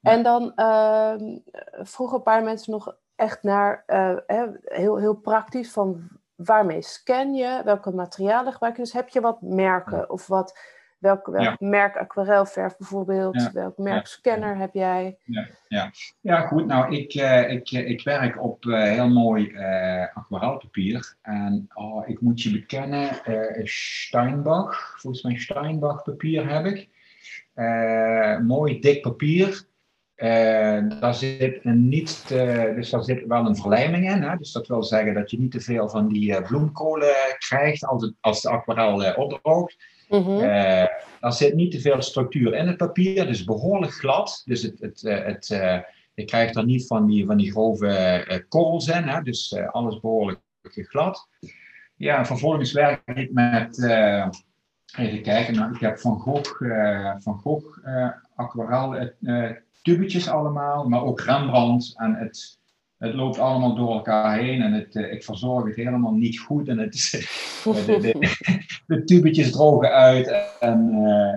En dan ehm, vroegen een paar mensen nog echt naar, heel, heel praktisch, van waarmee scan je, welke materialen gebruik je. Dus heb je wat merken of wat Welk, welk merk aquarelverf bijvoorbeeld? Welk merk scanner heb jij? Ja, ja. ja goed. Nou, ik, uh, ik, ik werk op uh, heel mooi aquarelpapier. En oh, ik moet je bekennen, Steinbach. Volgens mij Steinbach papier heb ik. mooi dik papier. Daar zit een niet te, dus daar zit wel een verlijming in. Hè? Dus dat wil zeggen dat je niet te veel van die bloemkolen krijgt als, het, als de aquarel opdroogt. Mm er zit niet te veel structuur in het papier, dus behoorlijk glad. Dus het, het, eh, het, uh, je krijgt er niet van die, van die grove uh, korrels in, hè? dus alles behoorlijk glad. Ja, vervolgens werk ik met, even kijken, nou, ik heb Van Gogh, van Gogh aquarel tubetjes allemaal, maar ook Rembrandt en het het loopt allemaal door elkaar heen en het, uh, ik verzorg het helemaal niet goed. En het, de, de, de, tubetjes drogen uit. En, uh,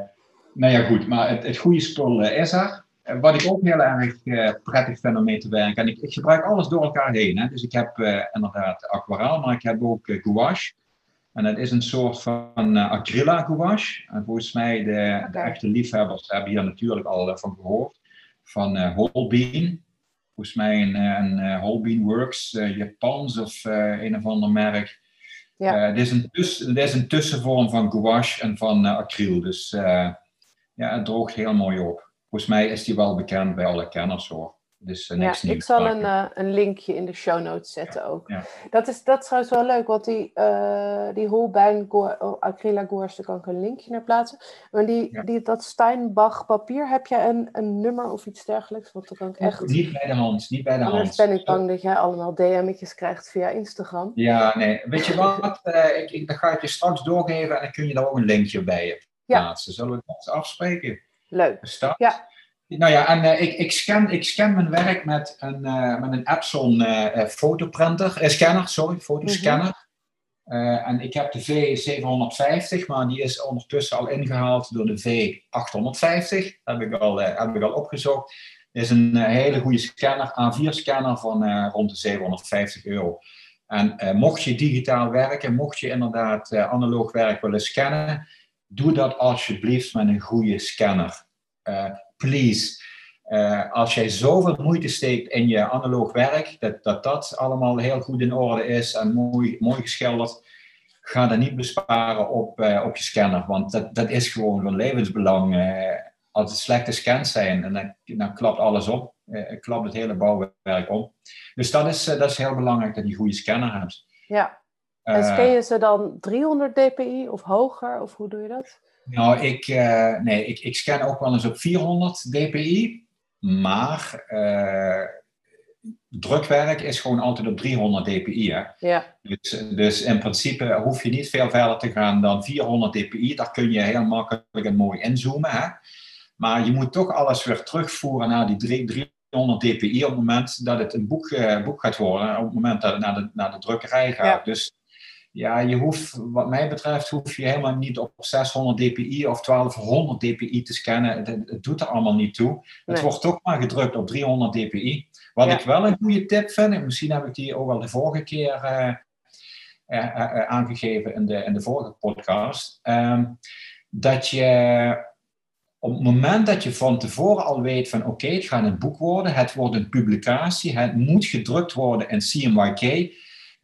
nou ja, goed, maar het, het goede spul is er. Wat ik ook heel erg prettig vind om mee te werken. En ik, ik gebruik alles door elkaar heen. Hè. Dus ik heb inderdaad aquarel, maar ik heb ook gouache. En dat is een soort van acryla gouache. En volgens mij, de, de echte liefhebbers hebben hier natuurlijk al van gehoord. Van Holbein volgens mij een, eh, een, een Holbein Works uh, Japans of uh, een of ander merk. Ja. Uh, dit, is een is een tussenvorm van gouache en van acryl. Dus ja, het droogt heel mooi op. Volgens mij is die wel bekend bij alle kenners hoor. Dus, uh, ja, ik zal een, uh, een linkje in de show notes zetten ook. Ja. Dat, is, dat is trouwens wel leuk, want die, uh, die Holbein oh, Acryla Goers, daar kan ik een linkje naar plaatsen. Maar die, die, dat Steinbach papier, heb jij een, een nummer of iets dergelijks? Want dan kan ik echt... Niet bij de hand, niet bij de Anders hand. ben ik bang dat jij allemaal DM'tjes krijgt via Instagram. Ja, nee. Weet je wat? ik, ik, dan ga ik je straks doorgeven en dan kun je daar ook een linkje bij plaatsen. Zullen we dat afspreken? Leuk. Start. Ja. Nou ja, en uh, ik, ik, scan, ik scan mijn werk met een, uh, met een Epson uh, fotoprinter, scanner, sorry, fotoscanner. Mm -hmm. en ik heb de V750, maar die is ondertussen al ingehaald door de V850. Dat heb ik al, heb ik al opgezocht. Het is een hele goede scanner, A4-scanner van rond de 750 euro. En mocht je digitaal werken, mocht je inderdaad analoog werk willen scannen, doe dat alsjeblieft met een goede scanner please. Uh, als jij zoveel moeite steekt in je analoog werk, dat, dat dat allemaal heel goed in orde is en mooi, mooi geschilderd, ga dat niet besparen op, uh, op je scanner. Want dat, dat is gewoon van levensbelang. Uh, als het slechte scans zijn, en dan, dan klapt alles op. klapt het hele bouwwerk om. Dus dat is, dat is heel belangrijk dat je een goede scanner hebt. Ja. En scan je ze dan 300 dpi of hoger? Of hoe doe je dat? Nou, ik, uh, nee, ik, ik scan ook wel eens op 400 dpi, maar uh, drukwerk is gewoon altijd op 300 dpi. Hè? Ja. Dus, dus in principe hoef je niet veel verder te gaan dan 400 dpi. Daar kun je heel makkelijk en mooi inzoomen. Hè? Maar je moet toch alles weer terugvoeren naar die 300 dpi op het moment dat het een boek, uh, boek gaat worden. Op het moment dat het naar de, naar de drukkerij gaat. Ja. Dus ja, je hoeft, wat mij betreft, hoef je helemaal niet op 600 dpi of 1200 dpi te scannen. Het, doet er allemaal niet toe. Het wordt toch maar gedrukt op 300 dpi. Wat ik wel een goede tip vind, en misschien heb ik die ook al de vorige keer uh, uh, uh, aangegeven in de, in de vorige podcast, um, dat je op het moment dat je van tevoren al weet van oké, okay, het gaat een boek worden, het wordt een publicatie, het moet gedrukt worden in CMYK,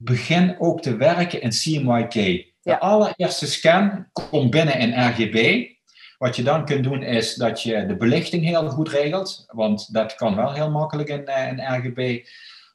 begin ook te werken in CMYK. De allereerste scan komt binnen in RGB. Wat je dan kunt doen is dat je de belichting heel goed regelt, want dat kan wel heel makkelijk in, in RGB.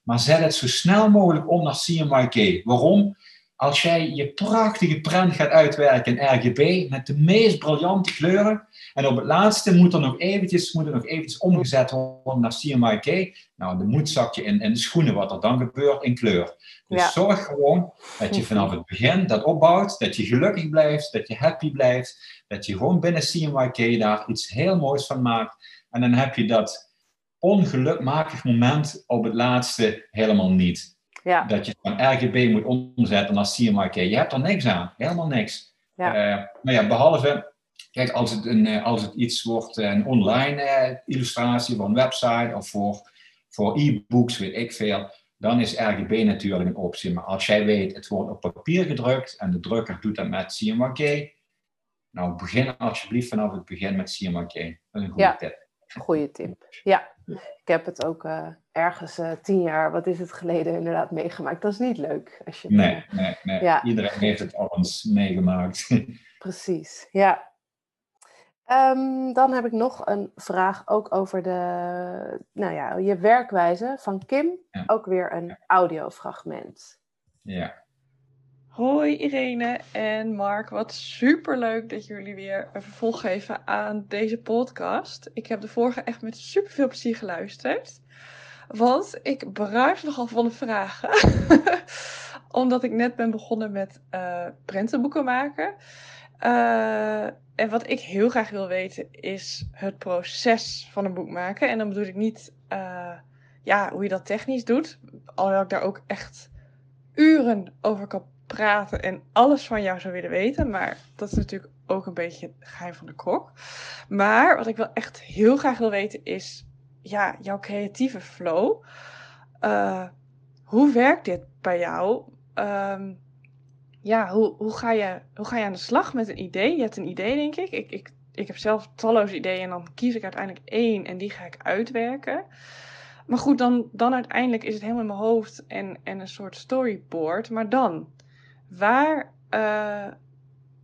Maar zet het zo snel mogelijk om naar CMYK. Waarom? als jij je prachtige prent gaat uitwerken in RGB met de meest briljante kleuren. En op het laatste moet er nog eventjes, moet er nog eventjes omgezet worden naar CMYK. Nou, de moed zak je in, in de schoenen wat er dan gebeurt in kleur. Dus zorg gewoon dat je vanaf het begin dat opbouwt, dat je gelukkig blijft, dat je happy blijft, dat je gewoon binnen CMYK daar iets heel moois van maakt. En dan heb je dat ongelukmakig moment op het laatste helemaal niet. Ja. Dat je van RGB moet omzetten naar CMYK. Je hebt er niks aan. Helemaal niks. Ja. Uh, maar ja, behalve, kijk, als het, een, eh, als het iets wordt, eh, een online illustratie voor een website of voor, voor e-books, weet ik veel, dan is RGB natuurlijk een optie. Maar als jij weet, het wordt op papier gedrukt en de drukker doet dat met CMYK, nou begin alsjeblieft vanaf het begin met CMYK. Dat is een goede ja. tip. Goede tip. Ja, ik heb het ook uh, ergens uh, tien jaar, wat is het geleden, inderdaad meegemaakt. Dat is niet leuk. Als je nee, nee, nee. Ja. Iedereen heeft het al eens meegemaakt. Precies, ja. Um, dan heb ik nog een vraag ook over de, nou ja, je werkwijze van Kim. Ook weer een audiofragment. Ja. Hoi Irene en Mark, wat super leuk dat jullie weer een vervolg geven aan deze podcast. Ik heb de vorige echt met super veel plezier geluisterd. Want ik bruis nogal van de vragen. Omdat ik net ben begonnen met uh, prentenboeken maken. Uh, en wat ik heel graag wil weten is het proces van een boek maken. En dan bedoel ik niet uh, ja, hoe je dat technisch doet. Alhoewel ik daar ook echt uren over kan praten en alles van jou zou willen weten. Maar dat is natuurlijk ook een beetje het geheim van de kok. Maar wat ik wel echt heel graag wil weten is ja, jouw creatieve flow. Uh, hoe werkt dit bij jou? Um, ja, hoe, hoe, ga je, hoe ga je aan de slag met een idee? Je hebt een idee, denk ik. Ik, ik, ik heb zelf talloze ideeën en dan kies ik uiteindelijk één en die ga ik uitwerken. Maar goed, dan, dan uiteindelijk is het helemaal in mijn hoofd en, en een soort storyboard. Maar dan, Waar, uh,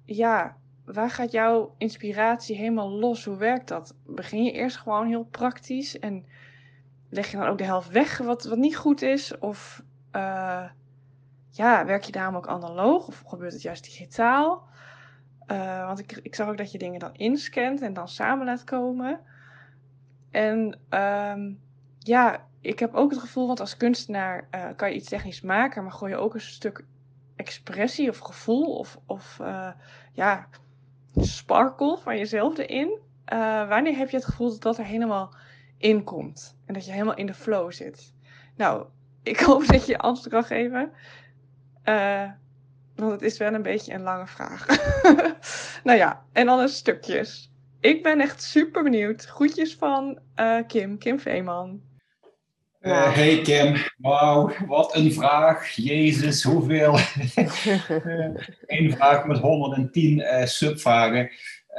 ja, waar gaat jouw inspiratie helemaal los? Hoe werkt dat? Begin je eerst gewoon heel praktisch en leg je dan ook de helft weg wat, wat niet goed is? Of uh, ja, werk je daarom ook analoog of gebeurt het juist digitaal? Uh, want ik, ik zag ook dat je dingen dan inscant en dan samen laat komen. En um, ja, ik heb ook het gevoel, want als kunstenaar uh, kan je iets technisch maken, maar gooi je ook een stuk expressie of gevoel of, of uh, ja, sparkle van jezelf erin. Wanneer heb je het gevoel dat dat er helemaal in komt en dat je helemaal in de flow zit? Nou, ik hoop dat je antwoord kan geven. Uh, want het is wel een beetje een lange vraag. nou ja, en dan een stukjes. Ik ben echt super benieuwd. Groetjes van Kim, Kim Veeman. Uh, hey Kim, wauw, wat een vraag. Jezus, hoeveel. Eén vraag met 110 uh, subvragen.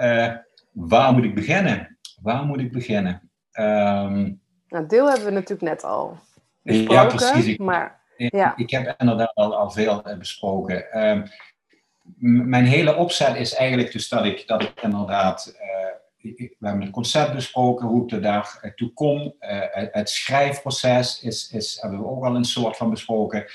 Uh, waar moet ik beginnen? Waar moet ik beginnen? Um, nou, deel hebben we natuurlijk net al besproken. Ja, precies. Ik, maar, ja. ik heb inderdaad al, al veel besproken. Um, mijn hele opzet is eigenlijk dus dat ik, dat ik inderdaad we hebben het concept besproken, hoe ik er daar toe kom. Uh, het, schrijfproces is, is, hebben we ook al een soort van besproken.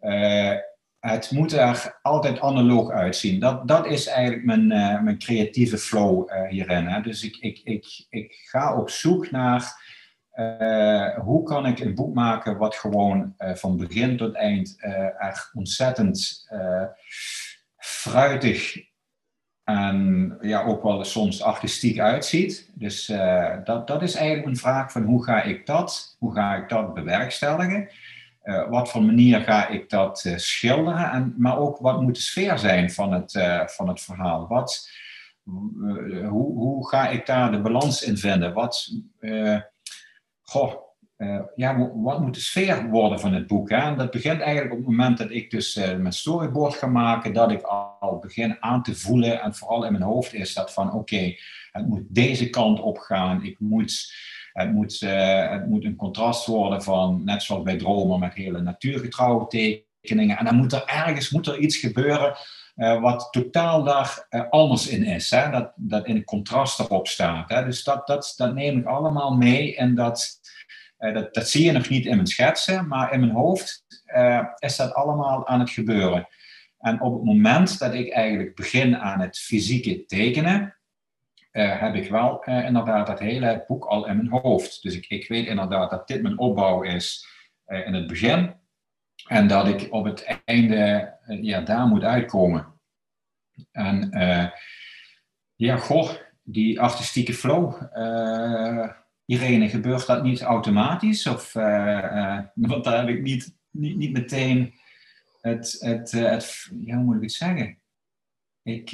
Uh, het moet er altijd analoog uitzien. Dat, dat is eigenlijk mijn, mijn creatieve flow hierin. Hè. Dus ik, ik, ik, ik ga op zoek naar hoe kan ik een boek maken wat gewoon van begin tot eind er ontzettend fruitig en ja, ook wel soms artistiek uitziet. Dus uh, dat, dat is eigenlijk een vraag van hoe ga ik dat, hoe ga ik dat bewerkstelligen? Uh, wat voor manier ga ik dat uh, schilderen? En, maar ook wat moet de sfeer zijn van het, van het verhaal? Wat, hoe, hoe ga ik daar de balans in vinden? Wat, goh, uh, ja, wat moet de sfeer worden van het boek? Hè? Dat begint eigenlijk op het moment dat ik dus uh, mijn storyboard ga maken, dat ik al begin aan te voelen en vooral in mijn hoofd is dat van oké, het moet deze kant op gaan. Ik moet, het, moet, uh, het moet een contrast worden van, net zoals bij dromen, met hele natuurgetrouwe tekeningen. En dan moet er ergens moet er iets gebeuren wat totaal daar anders in is. Hè? Dat, dat in contrast erop staat. Hè? Dus dat, dat, dat neem ik allemaal mee en dat uh, dat, zie je nog niet in mijn schetsen, maar in mijn hoofd is dat allemaal aan het gebeuren. En op het moment dat ik eigenlijk begin aan het fysieke tekenen, heb ik wel inderdaad dat hele boek al in mijn hoofd. Dus ik, ik weet inderdaad dat dit mijn opbouw is in het begin. En dat ik op het einde ja, daar moet uitkomen. En ja, goh, die artistieke flow. Irene, gebeurt dat niet automatisch? Of, want daar heb ik niet, niet, niet meteen het, het, het, ja, hoe moet ik het zeggen? Ik,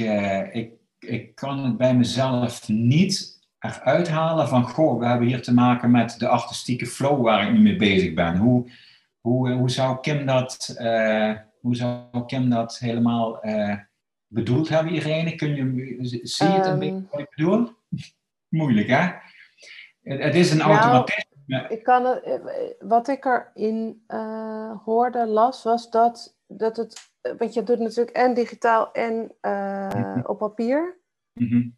ik ik kan het bij mezelf niet eruit halen van, goh, we hebben hier te maken met de artistieke flow waar ik nu mee bezig ben. Hoe, hoe, hoe zou Kim dat, uh, hoe zou Kim dat helemaal uh, bedoeld hebben, Irene? Kun je, zie je het een um, beetje wat ik bedoel? Moeilijk, hè? Het, het is een nou, automatisme. Ik kan het, eh, wat ik erin uh, hoorde, las, was dat, dat het want je doet natuurlijk en digitaal en uh, op papier. Mm -hmm.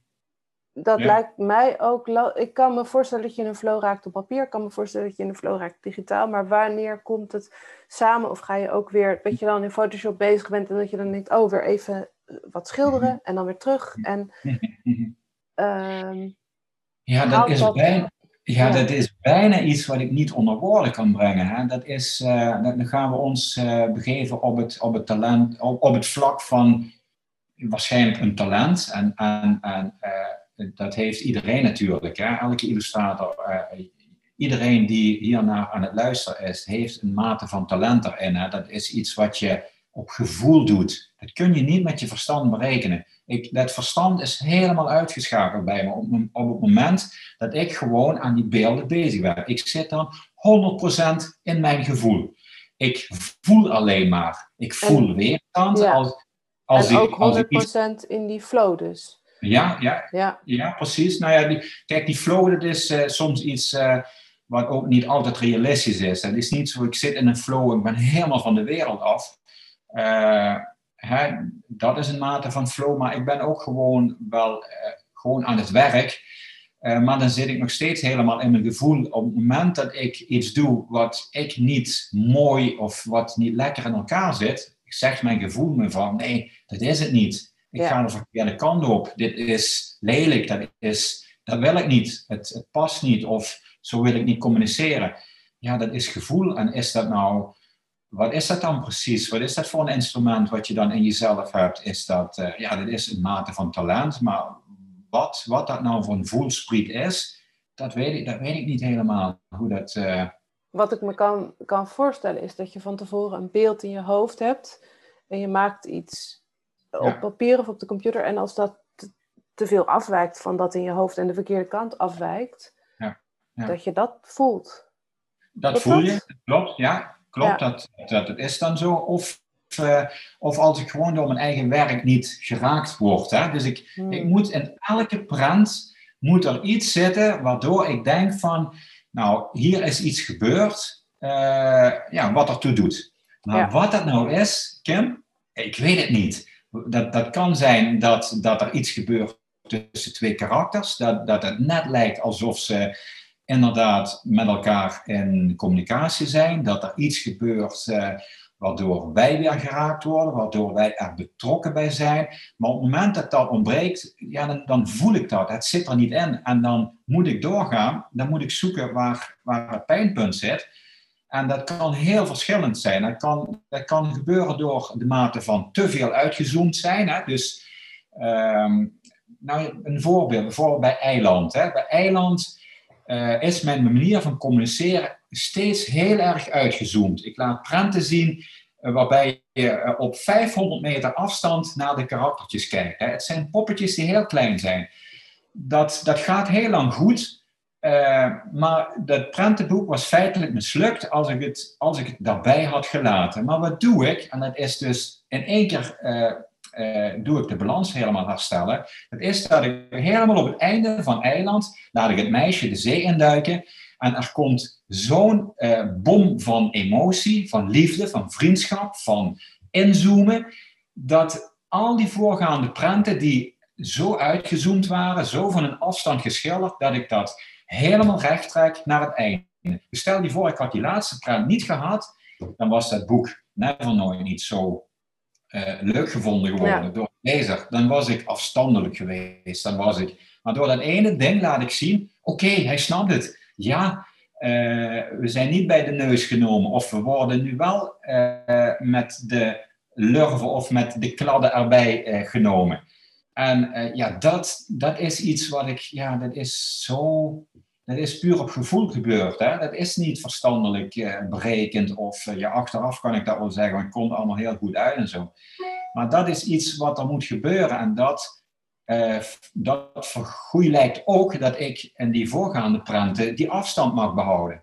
Dat ja. lijkt mij ook. Ik kan me voorstellen dat je in een flow raakt op papier. Ik kan me voorstellen dat je in een flow raakt digitaal. Maar wanneer komt het samen? Of ga je ook weer, dat je dan in Photoshop bezig bent en dat je dan denkt: oh, weer even wat schilderen en dan weer terug. En, um, ja, dat is dat... bijna. Ja, dat is bijna iets wat ik niet onder woorden kan brengen. Hè. Dat is, uh, dan gaan we ons uh, begeven op het, op het talent, op, op, het vlak van waarschijnlijk een talent. En, en, en uh, dat heeft iedereen natuurlijk. Hè. Elke illustrator, iedereen die hiernaar aan het luisteren is, heeft een mate van talent erin. Hè. Dat is iets wat je op gevoel doet. Dat kun je niet met je verstand berekenen. Ik, dat verstand is helemaal uitgeschakeld bij me op, op, het moment dat ik gewoon aan die beelden bezig ben. Ik zit dan 100% in mijn gevoel. Ik voel alleen maar. Ik voel en, weerstand. Ja. Als, als en ik, ook 100% iets... in die flow dus. Ja, ja, ja. ja precies. Nou ja, die, kijk, die flow dat is uh, soms iets uh, wat ook niet altijd realistisch is. Het is niet zo, ik zit in een flow en ben helemaal van de wereld af. Uh, hè, dat is een mate van flow, maar ik ben ook gewoon wel gewoon aan het werk. Maar dan zit ik nog steeds helemaal in mijn gevoel. Op het moment dat ik iets doe wat ik niet mooi of wat niet lekker in elkaar zit, zegt mijn gevoel me van nee, dat is het niet. Ik ja. ga de verkeerde kant op. Dit is lelijk, dat, is, dat wil ik niet. Het, het past niet of zo wil ik niet communiceren. Ja, dat is gevoel. En is dat nou wat is dat dan precies? Wat is dat voor een instrument wat je dan in jezelf hebt? Is dat, uh, ja, dat is een mate van talent, maar wat, wat dat nou voor een voelspriet is, dat weet ik, dat weet ik niet helemaal. Hoe dat, uh... Wat ik me kan, kan voorstellen is dat je van tevoren een beeld in je hoofd hebt en je maakt iets op papier of op de computer en als dat te, veel afwijkt van dat in je hoofd en de verkeerde kant afwijkt, ja. Ja. dat je dat voelt. Dat voel je, dat? klopt, ja. Klopt, dat, dat is dan zo. Of, uh, of als ik gewoon door mijn eigen werk niet geraakt word. Hè? Dus ik, hmm. ik moet in elke prent moet er iets zitten waardoor ik denk van, nou, hier is iets gebeurd, uh, ja, wat ertoe doet. Maar ja. wat dat nou is, Kim, ik weet het niet. Dat, dat kan zijn dat, dat er iets gebeurt tussen twee karakters, dat, dat het net lijkt alsof ze inderdaad met elkaar in communicatie zijn, dat er iets gebeurt uh, waardoor wij weer geraakt worden, waardoor wij er betrokken bij zijn. Maar op het moment dat dat ontbreekt, ja, dan, dan voel ik dat. Het zit er niet in. En dan moet ik doorgaan, dan moet ik zoeken waar, waar het pijnpunt zit. En dat kan heel verschillend zijn. Dat kan, dat kan gebeuren door de mate van te veel uitgezoomd zijn. Hè? Dus um, nou, een voorbeeld, bijvoorbeeld bij eiland. Hè? Bij eiland uh, is mijn manier van communiceren steeds heel erg uitgezoomd. Ik laat prenten zien uh, waarbij je uh, op 500 meter afstand naar de karaktertjes kijkt. Hè. Het zijn poppetjes die heel klein zijn. Dat, dat gaat heel lang goed. Maar dat prentenboek was feitelijk mislukt als ik, het, als ik het daarbij had gelaten. Maar wat doe ik? En dat is dus in één keer uh, doe ik de balans helemaal herstellen. Het is dat ik helemaal op het einde van eiland laat ik het meisje de zee induiken. En er komt zo'n bom van emotie, van liefde, van vriendschap, van inzoomen, dat al die voorgaande prenten die zo uitgezoomd waren, zo van een afstand geschilderd, dat ik dat helemaal recht trek naar het einde. Dus stel je voor, ik had die laatste prent niet gehad, dan was dat boek Never nooit niet zo leuk gevonden geworden door de lezer. Dan was ik afstandelijk geweest. Dan was ik, maar door dat ene ding laat ik zien, oké, hij snapt het. Ja, we zijn niet bij de neus genomen. Of we worden nu wel met de lurven of met de kladden erbij genomen. En ja, dat, dat is iets wat ik, ja, dat is zo dat is puur op gevoel gebeurd. Hè? Dat is niet verstandelijk uh, berekend of uh, ja, achteraf kan ik dat wel zeggen, het komt allemaal heel goed uit en zo. Maar dat is iets wat er moet gebeuren en dat, dat lijkt ook dat ik in die voorgaande prenten die afstand mag behouden.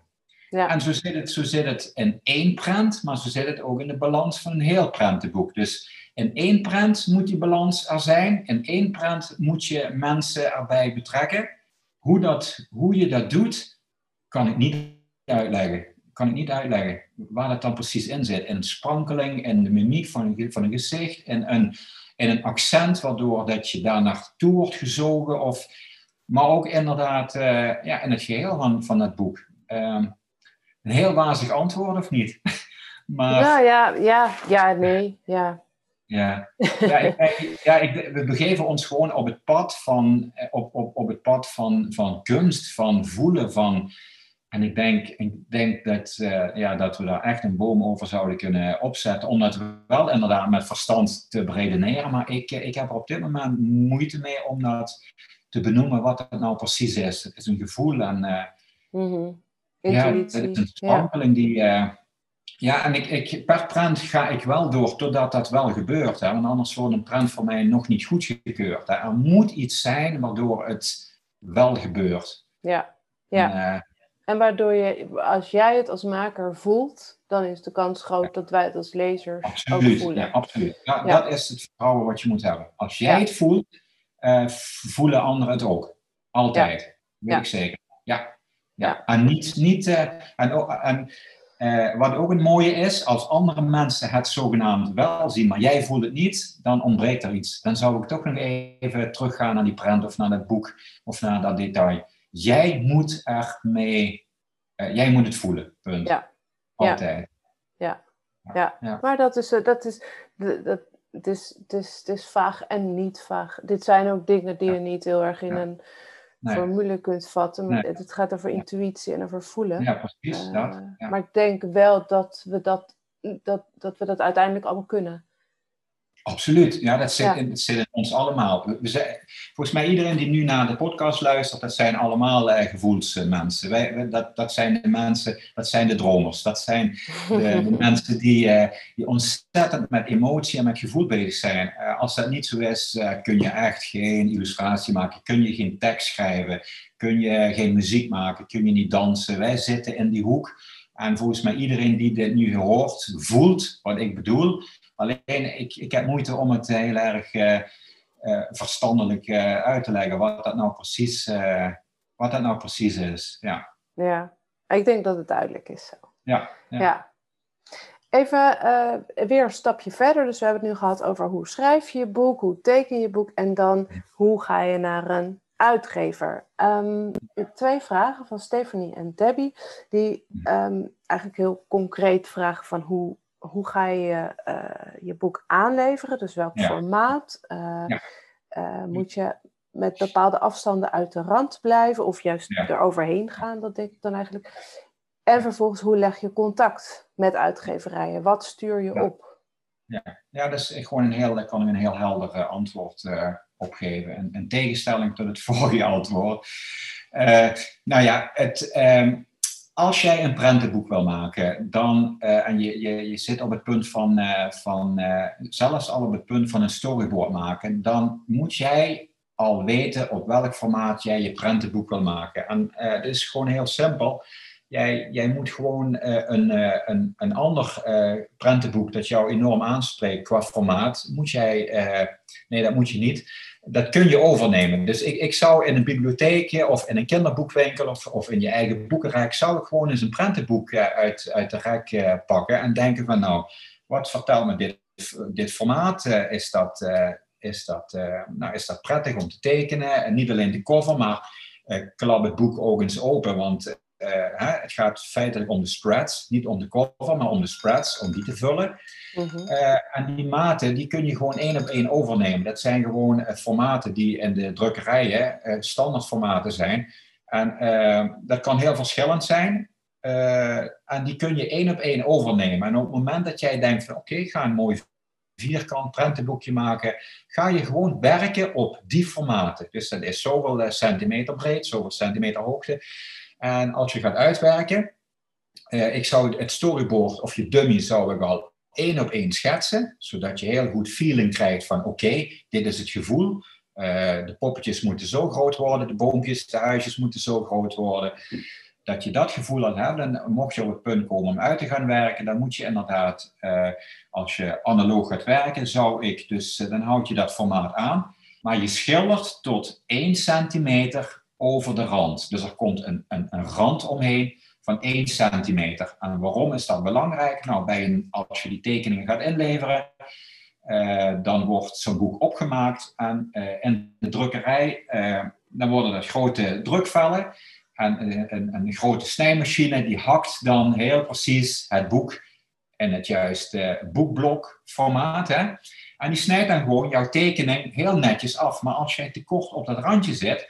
Ja. En zo zit, het, zo zit het in één prent, maar zo zit het ook in de balans van een heel prentenboek. Dus in één prent moet die balans er zijn, in één prent moet je mensen erbij betrekken. Hoe, dat, hoe je dat doet, kan ik niet uitleggen. Kan ik niet uitleggen waar dat dan precies in zit. In sprankeling, in de mimiek van een, van een gezicht, in een, in een accent waardoor dat je daar naartoe wordt gezogen. Of, maar ook inderdaad uh, ja, in het geheel van, van het boek. Uh, een heel wazig antwoord, of niet? maar, ja, ja, ja, ja, nee, ja. Ja, ja, ik, ja ik, we begeven ons gewoon op het pad van, op, op, op het pad van, van kunst, van voelen, van... En ik denk, ik denk dat, uh, ja, dat we daar echt een boom over zouden kunnen opzetten. Om dat wel inderdaad met verstand te beredeneren. Maar ik, ik heb er op dit moment moeite mee om dat te benoemen wat het nou precies is. Het is een gevoel en... Uh, mm -hmm. Ja, het is een sprankeling die... Uh, ja, en ik, ik, per prent ga ik wel door totdat dat wel gebeurt. Hè? Want anders wordt een prent voor mij nog niet goedgekeurd. Hè? Er moet iets zijn waardoor het wel gebeurt. Ja, ja. En, uh, en waardoor je, als jij het als maker voelt, dan is de kans groot dat wij het als lezers absoluut, ook voelen. Ja, absoluut. Ja, Dat is het vertrouwen wat je moet hebben. Als jij het voelt, uh, voelen anderen het ook. Altijd. Weet ik zeker. Ja. ja. En niet, niet uh, en, en uh, wat ook een mooie is, als andere mensen het zogenaamd wel zien, maar jij voelt het niet, dan ontbreekt er iets. Dan zou ik toch nog even teruggaan naar die prent of naar dat boek of naar dat detail. Jij moet er mee, uh, jij moet het voelen, punt. Ja. Altijd. Ja. Ja. ja. maar dat is, uh, dat is, dat, het is, het, is, het is vaag en niet vaag. Dit zijn ook dingen die je niet heel erg in een nee. formule kunt vatten. Het gaat over intuïtie en over voelen. Ja, precies. dat, eh, ja. Maar ik denk wel dat we dat, dat, dat we dat uiteindelijk allemaal kunnen. Absoluut, ja, dat zit, In, zit in ons allemaal. We zijn, volgens mij iedereen die nu naar de podcast luistert, dat zijn allemaal uh, gevoelsmensen. Wij, dat, dat zijn de mensen, dat zijn de dromers. Dat zijn de, de mensen die, die ontzettend met emotie en met gevoel bezig zijn. Uh, als dat niet zo is, kun je echt geen illustratie maken, kun je geen tekst schrijven, kun je geen muziek maken, kun je niet dansen. Wij zitten in die hoek. En volgens mij iedereen die dit nu hoort, voelt wat ik bedoel. Alleen ik, ik heb moeite om het heel erg uh, uh, verstandelijk uh, uit te leggen wat dat nou precies, wat dat nou precies is. Ja. ja, ik denk dat het duidelijk is zo. Ja. ja. ja. Even weer een stapje verder. Dus we hebben het nu gehad over hoe schrijf je je boek, hoe teken je je boek en dan hoe ga je naar een uitgever. Um, twee vragen van Stephanie en Debbie, die um, eigenlijk heel concreet vragen van hoe hoe ga je uh, je boek aanleveren? Dus welk formaat? Uh, ja. uh, moet je met bepaalde afstanden uit de rand blijven of juist ja. eroverheen gaan? Dat denk ik dan eigenlijk. En vervolgens, hoe leg je contact met uitgeverijen? Wat stuur je op? Ja, ja dat is gewoon een heel, daar kan ik een heel helder antwoord op geven. En in tegenstelling tot het vorige antwoord. nou ja, het. Um, als jij een prentenboek wil maken, dan, uh, en je, je, je zit op het punt van, uh, van uh, zelfs al op het punt van een storyboard maken, dan moet jij al weten op welk formaat jij je prentenboek wil maken. En het is gewoon heel simpel. Jij, jij moet gewoon een, een, een ander prentenboek dat jou enorm aanspreekt qua formaat, moet jij, nee dat moet je niet, dat kun je overnemen. Dus ik, ik zou in een bibliotheekje of in een kinderboekwinkel of, of in je eigen boekenrek, zou ik gewoon eens een prentenboek uh, uit, uit de rek uh, pakken en denken van nou, wat vertelt me dit, dit formaat? Uh, is, dat, is, dat, nou, is dat prettig om te tekenen? En niet alleen de cover, maar klap het boek ook eens open, want hè, het gaat feitelijk om de spreads, niet om de cover, maar om de spreads, om die te vullen. Mhm. en die maten, die kun je gewoon één op één overnemen. Dat zijn gewoon formaten die in de drukkerijen standaard formaten zijn. En dat kan heel verschillend zijn. en die kun je één op één overnemen. En op het moment dat jij denkt van oké, ik ga een mooi vierkant prentenboekje maken, ga je gewoon werken op die formaten. Dus dat is zoveel eh, centimeter breed, zoveel centimeter hoogte. En als je gaat uitwerken, uh, ik zou het storyboard of je dummy zou ik al één op één schetsen, zodat je heel goed feeling krijgt van oké, dit is het gevoel. Uh, de poppetjes moeten zo groot worden, de boompjes, de huisjes moeten zo groot worden dat je dat gevoel al hebt. En mocht je op het punt komen om uit te gaan werken, dan moet je inderdaad, uh, als je analoog gaat werken, zou ik, dus uh, dan houd je dat formaat aan. Maar je schildert tot 1 centimeter over de rand. Dus er komt een, een, een rand omheen van 1 centimeter. En waarom is dat belangrijk? Nou, bij een, als je die tekeningen gaat inleveren, uh, dan wordt zo'n boek opgemaakt en in de drukkerij, dan worden dat grote drukvellen. En een, een, grote snijmachine die hakt dan heel precies het boek in het juiste boekblokformaat. Hè? En die snijdt dan gewoon jouw tekening heel netjes af. Maar als jij te kort op dat randje zit,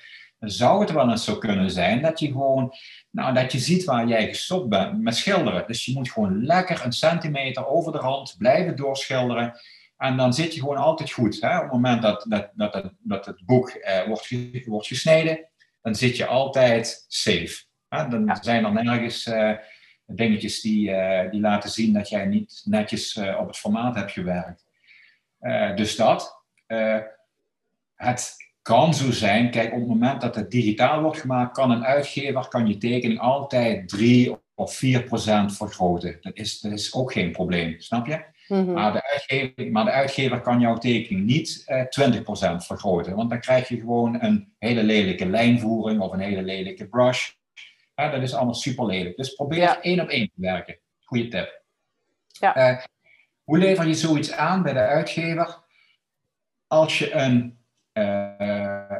zou het wel eens zo kunnen zijn dat je gewoon, nou, dat je ziet waar jij gestopt bent met schilderen. Dus je moet gewoon lekker een centimeter over de rand blijven doorschilderen. En dan zit je gewoon altijd goed. Hè? Op het moment dat, dat, dat, het, dat het boek eh, wordt, wordt gesneden, dan zit je altijd safe. Dan zijn er nergens uh, dingetjes die, uh, die laten zien dat jij niet netjes uh, op het formaat hebt gewerkt. dus dat. het kan zo zijn, kijk, op het moment dat het digitaal wordt gemaakt, kan een uitgever kan je tekening altijd 3 of 4 procent vergroten. Dat is, dat is ook geen probleem, snap je? Mhm. maar, de uitgever, maar de uitgever kan jouw tekening niet eh, 20% vergroten, want dan krijg je gewoon een hele lelijke lijnvoering of een hele lelijke brush. Ja, dat is allemaal super lelijk. Dus probeer één op één te werken. Goeie tip. Ja. Uh, hoe lever je zoiets aan bij de uitgever? Als je een uh,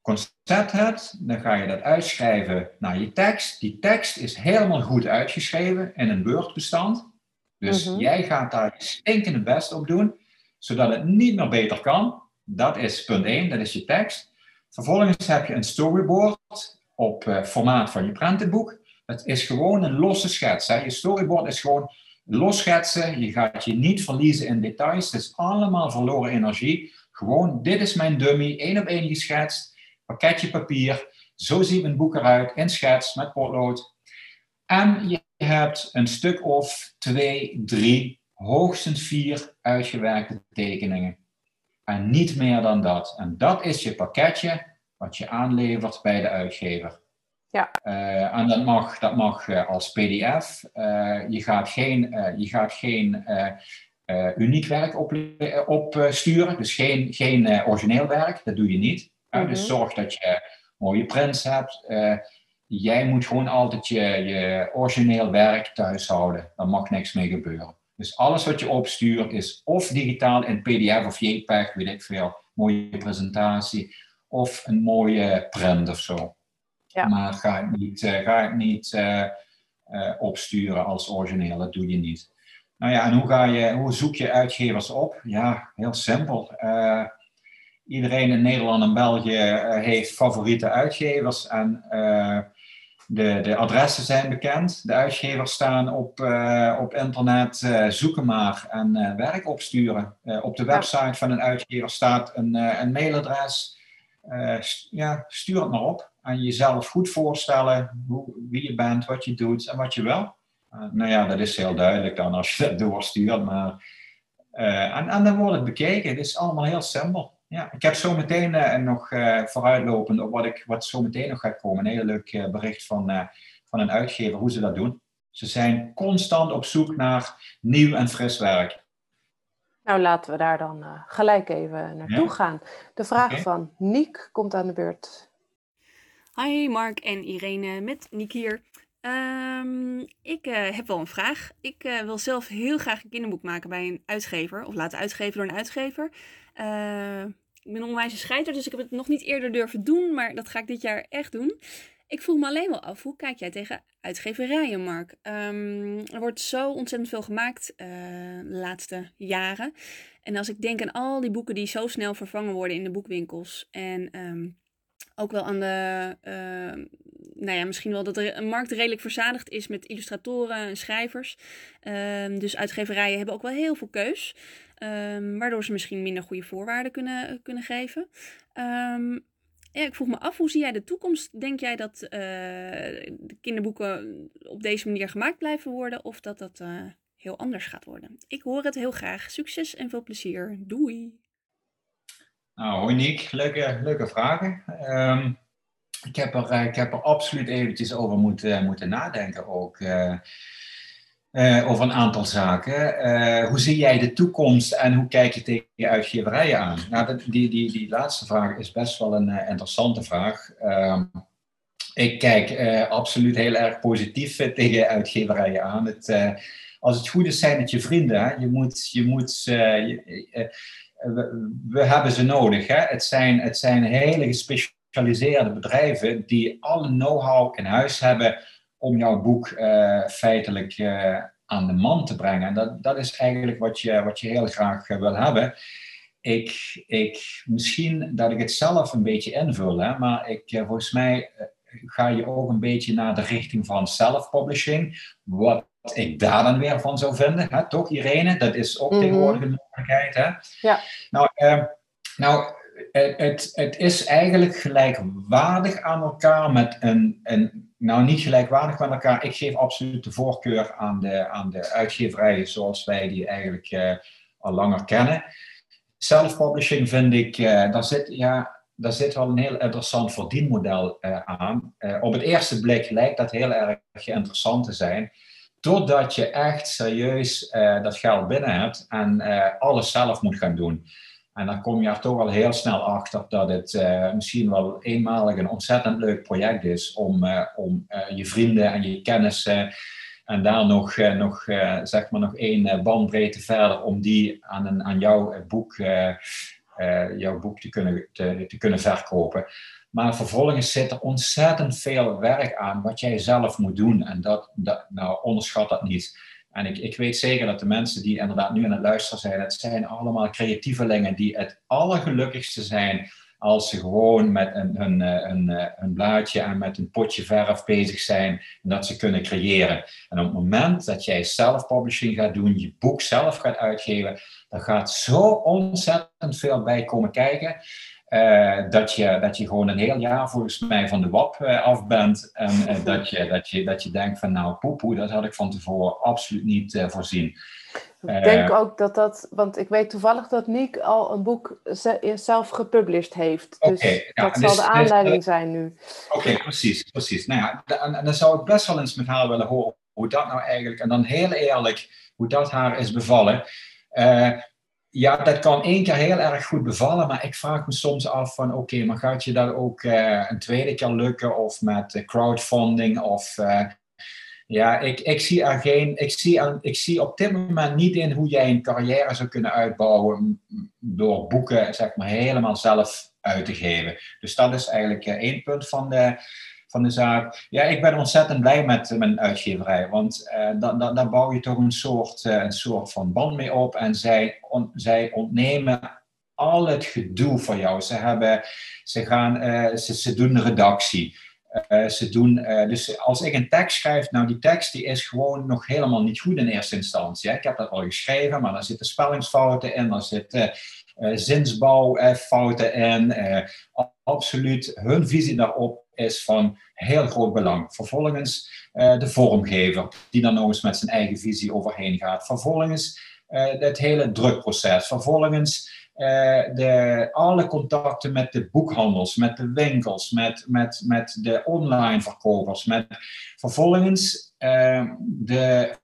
concept hebt, dan ga je dat uitschrijven naar je tekst. Die tekst is helemaal goed uitgeschreven in een Word-bestand. Dus mhm. jij gaat daar je stinkende best op doen, zodat het niet meer beter kan. Dat is punt 1, dat is je tekst. Vervolgens heb je een storyboard op uh, formaat van je prentenboek. Het is gewoon een losse schets. Hè. Je storyboard is gewoon los schetsen. Je gaat je niet verliezen in details. Het is allemaal verloren energie. Gewoon, dit is mijn dummy, één op één geschetst. Pakketje papier. Zo ziet mijn boek eruit, in schets, met potlood. En je hebt een stuk of twee, drie, hoogstens vier uitgewerkte tekeningen. En niet meer dan dat. En dat is je pakketje wat je aanlevert bij de uitgever. Ja. Uh, en dat mag, dat mag uh, als PDF. Uh, je gaat geen, je gaat geen uniek werk opsturen, op dus geen, geen origineel werk. Dat doe je niet. Mm Dus zorg dat je mooie prints hebt jij moet gewoon altijd je, je origineel werk thuis houden. Daar mag niks mee gebeuren. Dus alles wat je opstuurt is of digitaal in PDF of JPEG, weet ik veel, mooie presentatie, of een mooie print of zo. Ja. Maar ga het niet, ga het niet uh, uh, opsturen als origineel, dat doe je niet. Nou ja, en hoe, ga je, hoe zoek je uitgevers op? Ja, heel simpel. iedereen in Nederland en België heeft favoriete uitgevers en de, de adressen zijn bekend. De uitgevers staan op, uh, op internet. Uh, zoeken maar en werk opsturen. op de website van een uitgever staat een, een mailadres. ja, stuur het maar op. En jezelf goed voorstellen hoe, wie je bent, wat je doet en wat je wil. Nou ja, dat is heel duidelijk dan als je dat doorstuurt. Maar, en, en dan wordt het bekeken. Het is allemaal heel simpel ja, ik heb zo meteen uh, nog uh, vooruitlopend op wat, ik, wat zo meteen nog gaat komen. Een heel leuk uh, bericht van, van een uitgever hoe ze dat doen. Ze zijn constant op zoek naar nieuw en fris werk. Nou, laten we daar dan gelijk even naartoe gaan. De vraag van Niek komt aan de beurt. Hi Mark en Irene, met Niek hier. Um, ik heb wel een vraag. Ik wil zelf heel graag een kinderboek maken bij een uitgever, of laten uitgeven door een uitgever. Uh, ik ben onwijs een scheiter, dus ik heb het nog niet eerder durven doen, maar dat ga ik dit jaar echt doen. Ik voel me alleen wel af, hoe kijk jij tegen uitgeverijen, Mark? Ehm, er wordt zo ontzettend veel gemaakt uh, de laatste jaren. En als ik denk aan al die boeken die zo snel vervangen worden in de boekwinkels en ehm, ook wel aan de, nou ja, misschien wel dat de markt redelijk verzadigd is met illustratoren en schrijvers. Uh, dus uitgeverijen hebben ook wel heel veel keus, um, waardoor ze misschien minder goede voorwaarden kunnen, kunnen geven. Um, ik vroeg me af, hoe zie jij de toekomst? Denk jij dat uh, de kinderboeken op deze manier gemaakt blijven worden of dat dat uh, heel anders gaat worden? Ik hoor het heel graag. Succes en veel plezier. Doei! Nou, hoi Nick, leuke, leuke vragen. Um, ik, heb er, ik heb er absoluut eventjes over moeten, moeten nadenken ook. Uh, over een aantal zaken. Hoe zie jij de toekomst en hoe kijk je tegen je uitgeverijen aan? Nou, die, die, die laatste vraag is best wel een interessante vraag. Ehm, ik kijk absoluut heel erg positief tegen uitgeverijen aan. Het, als het goed is, zijn het je vrienden. Je moet, je moet, we, hebben ze nodig. Hè? Het, zijn, het zijn hele gespecialiseerde bedrijven die alle know-how in huis hebben om jouw boek uh, feitelijk uh, aan de man te brengen. En dat, dat is eigenlijk wat je, wat je heel graag uh, wil hebben. Ik, ik, misschien dat ik het zelf een beetje invul, hè, maar ik, volgens mij ga je ook een beetje naar de richting van self-publishing. Wat ik daar dan weer van zou vinden. Hè? Toch, Irene? Dat is ook mm -hmm. tegenwoordig een mogelijkheid. Hè? Ja. Nou, nou het, het is eigenlijk gelijkwaardig aan elkaar met een, een nou, niet gelijkwaardig met elkaar. Ik geef absoluut de voorkeur aan de, aan de uitgeverijen zoals wij die eigenlijk uh, al langer kennen. Self-publishing vind ik, uh, daar, zit, ja, daar zit wel een heel interessant verdienmodel uh, aan. op het eerste blik lijkt dat heel erg interessant te zijn. Totdat je echt serieus dat geld binnen hebt en alles zelf moet gaan doen. En dan kom je er toch al heel snel achter dat het uh, misschien wel eenmalig een ontzettend leuk project is om, uh, om uh, je vrienden en je kennissen en daar nog, nog, zeg maar nog één bandbreedte verder om die aan, een, aan jouw, boek, jouw boek te kunnen, te, te kunnen verkopen. Maar vervolgens zit er ontzettend veel werk aan wat jij zelf moet doen. En dat, dat nou, onderschat dat niet. En ik, ik weet zeker dat de mensen die inderdaad nu aan het luisteren zijn, het zijn allemaal creatievelingen die het allergelukkigste zijn als ze gewoon met een, hun, hun, hun blaadje en met een potje verf bezig zijn en dat ze kunnen creëren. En op het moment dat jij self-publishing gaat doen, je boek zelf gaat uitgeven, dan gaat zo ontzettend veel bij komen kijken. Uh, dat, je, dat je gewoon een heel jaar volgens mij van de WAP uh, af bent. En uh, dat, je, dat, je, dat je denkt van nou poepoe, dat had ik van tevoren absoluut niet voorzien. Ik denk ook dat dat, want ik weet toevallig dat Nick al een boek zelf gepubliceerd heeft. Dus ja, dat dus, zal de aanleiding dus, zijn nu. Oké, okay, precies, precies. Nou ja, en, en dan zou ik best wel eens met haar willen horen hoe dat nou eigenlijk, en dan heel eerlijk, hoe dat haar is bevallen ja, dat kan één keer heel erg goed bevallen, maar ik vraag me soms af van oké, maar gaat je dat ook uh, een tweede keer lukken of met crowdfunding of uh, ja, ik, ik zie er geen, ik zie, ik zie op dit moment niet in hoe jij een carrière zou kunnen uitbouwen door boeken zeg maar helemaal zelf uit te geven. Dus dat is eigenlijk één punt van de, de zaak. Ja, ik ben ontzettend blij met mijn uitgeverij, want uh, dan, dan, dan, bouw je toch een soort, uh, een soort van band mee op en zij, on, zij ontnemen al het gedoe van jou. Ze, hebben, ze, gaan, ze, ze doen redactie. ze doen, dus als ik een tekst schrijf, nou die tekst die is gewoon nog helemaal niet goed in eerste instantie. Hè. Ik heb dat al geschreven, maar daar zitten spellingsfouten in, daar zitten zinsbouwfouten in. absoluut hun visie daarop is van heel groot belang. Vervolgens uh, de vormgever, die dan nog eens met zijn eigen visie overheen gaat. Vervolgens uh, het hele drukproces. Vervolgens uh, de, alle contacten met de boekhandels, met de winkels, met, met, met de online verkopers. Met, vervolgens de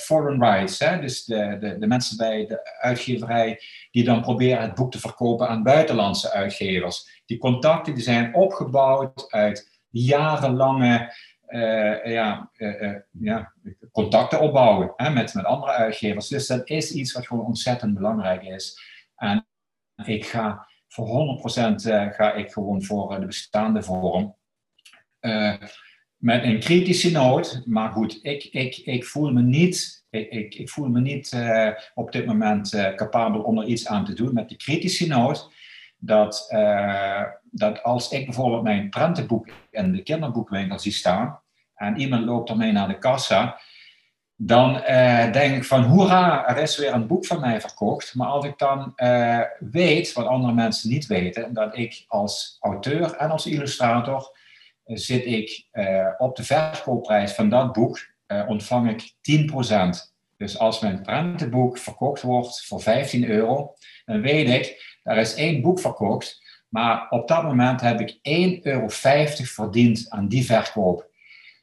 foreign rights, hè? dus de, de, de mensen bij de uitgeverij die dan proberen het boek te verkopen aan buitenlandse uitgevers. Die contacten die zijn opgebouwd uit jarenlange uh, ja, uh, ja, contacten opbouwen hè, met, met andere uitgevers. Dus dat is iets wat gewoon ontzettend belangrijk is. En ik ga voor 100% ga ik gewoon voor de bestaande vorm. met een kritische noot. Maar goed, ik, ik, ik voel me niet, ik, ik, ik voel me niet op dit moment capabel om er iets aan te doen. Met die kritische noot dat, dat als ik bijvoorbeeld mijn prentenboek in de kinderboekwinkel zie staan en iemand loopt ermee naar de kassa, dan uh, denk ik van hoera, er is weer een boek van mij verkocht. Maar als ik dan uh, weet, wat andere mensen niet weten, dat ik als auteur en als illustrator zit ik op de verkoopprijs van dat boek, ontvang ik 10%. Dus als mijn prentenboek verkocht wordt voor 15 euro, dan weet ik, er is één boek verkocht, maar op dat moment heb ik 1,50 euro verdiend aan die verkoop.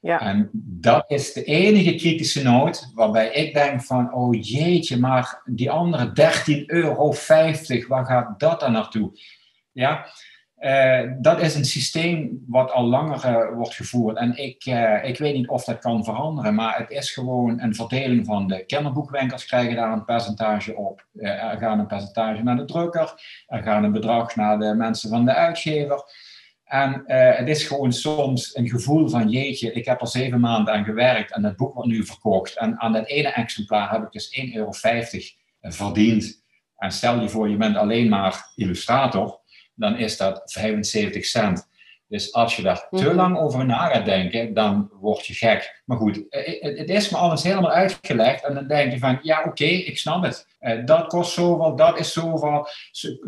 Ja. En dat is de enige kritische noot waarbij ik denk van, oh jeetje, maar die andere 13,50 euro, waar gaat dat dan naartoe? Ja, uh, dat is een systeem wat al langer uh, wordt gevoerd. En ik, uh, ik weet niet of dat kan veranderen, maar het is gewoon een verdeling van de kinderboekwinkels krijgen daar een percentage op. er gaat een percentage naar de drukker, er gaat een bedrag naar de mensen van de uitgever. En het is gewoon soms een gevoel van jeetje, ik heb er zeven maanden aan gewerkt en het boek wordt nu verkocht. En aan dat ene exemplaar heb ik dus 1,50 euro verdiend. En stel je voor, je bent alleen maar illustrator, dan is dat 75 cent. Dus als je daar te mhm. lang over na gaat denken, dan word je gek. Maar goed, eh, eh, het is me alles helemaal uitgelegd. En dan denk je van, ja oké, ik snap het. Eh, dat kost zoveel, dat is zoveel.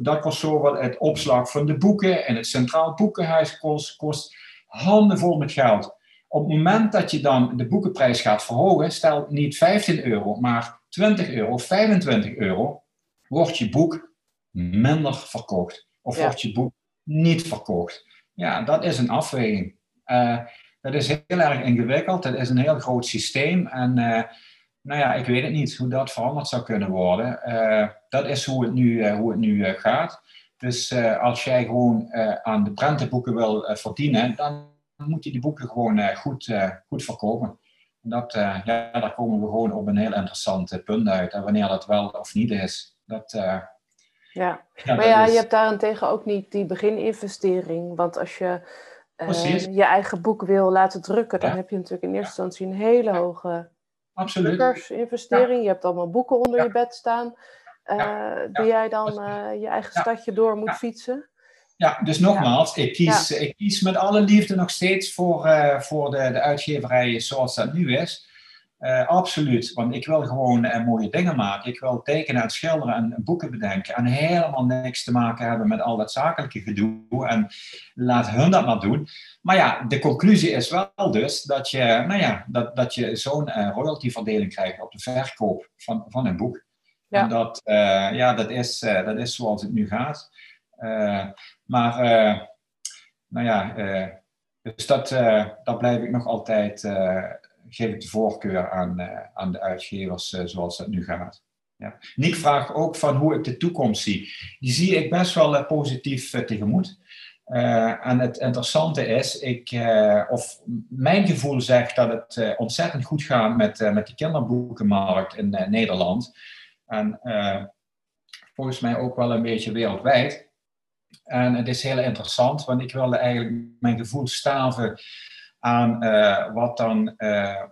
Dat kost zoveel. Het opslag van de boeken en het Centraal Boekenhuis kost, kost handenvol met geld. Op het moment dat je dan de boekenprijs gaat verhogen, stel niet 15 euro, maar 20 euro, 25 euro, wordt je boek minder verkocht. Of wordt je boek niet verkocht. Ja, dat is een afweging. Uh, dat is heel erg ingewikkeld. Het is een heel groot systeem. En uh, nou ja, ik weet het niet hoe dat veranderd zou kunnen worden. Uh, dat is hoe het nu, hoe het nu gaat. Dus als jij gewoon aan de prentenboeken wil verdienen, dan moet je die boeken gewoon goed, goed verkopen. Dat, ja, daar komen we gewoon op een heel interessant punt uit. En wanneer dat wel of niet is, dat, ja, maar ja, je hebt daarentegen ook niet die begininvestering. Want als je uh, je eigen boek wil laten drukken, dan heb je natuurlijk in eerste instantie een hele hoge investering. Je hebt allemaal boeken onder je bed staan. Uh, die jij dan uh, je eigen stadje door moet fietsen. Ja, dus nogmaals, ik, kies, ik kies met alle liefde nog steeds voor, voor de, de uitgeverijen zoals dat nu is. Uh, absoluut, want ik wil gewoon uh, mooie dingen maken. Ik wil tekenen en schilderen en boeken bedenken. En helemaal niks te maken hebben met al dat zakelijke gedoe. En laat hun dat maar doen. Maar ja, de conclusie is wel dus dat je, nou ja, dat, dat je zo'n uh, royaltyverdeling krijgt op de verkoop van, van een boek. Ja. En dat, ja, dat, is, dat is zoals het nu gaat. maar, nou ja, dus dat, dat blijf ik nog altijd geef ik de voorkeur aan, uh, aan de uitgevers uh, zoals dat nu gaat. Ja. Nick vraagt ook van hoe ik de toekomst zie. Die zie ik best wel uh, positief tegemoet. en het interessante is, ik, of mijn gevoel zegt dat het ontzettend goed gaat met, met de kinderboekenmarkt in Nederland. En volgens mij ook wel een beetje wereldwijd. En het is heel interessant, want ik wilde eigenlijk mijn gevoel staven aan uh, wat dan uh,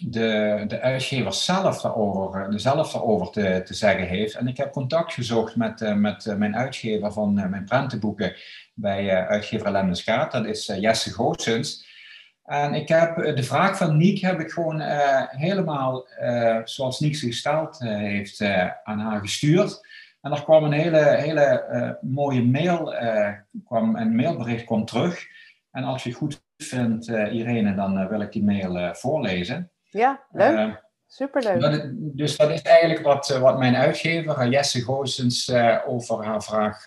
de, de uitgever zelf daarover, zelf daarover te, te zeggen heeft. En ik heb contact gezocht met, met mijn uitgever van mijn prentenboeken bij uitgever Lemmenskaat. Dat is Jesse Goossens. En ik heb de vraag van Niek heb ik gewoon helemaal zoals Niek ze gesteld heeft aan haar gestuurd. En er kwam een hele, hele mooie mail, kwam, een mailbericht kwam terug. En als je goed vindt, uh, Irene, dan uh, wil ik die mail uh, voorlezen. Ja, leuk. Superleuk. Dat, dus dat is eigenlijk wat, wat mijn uitgever, Jesse Goossens, over haar vraag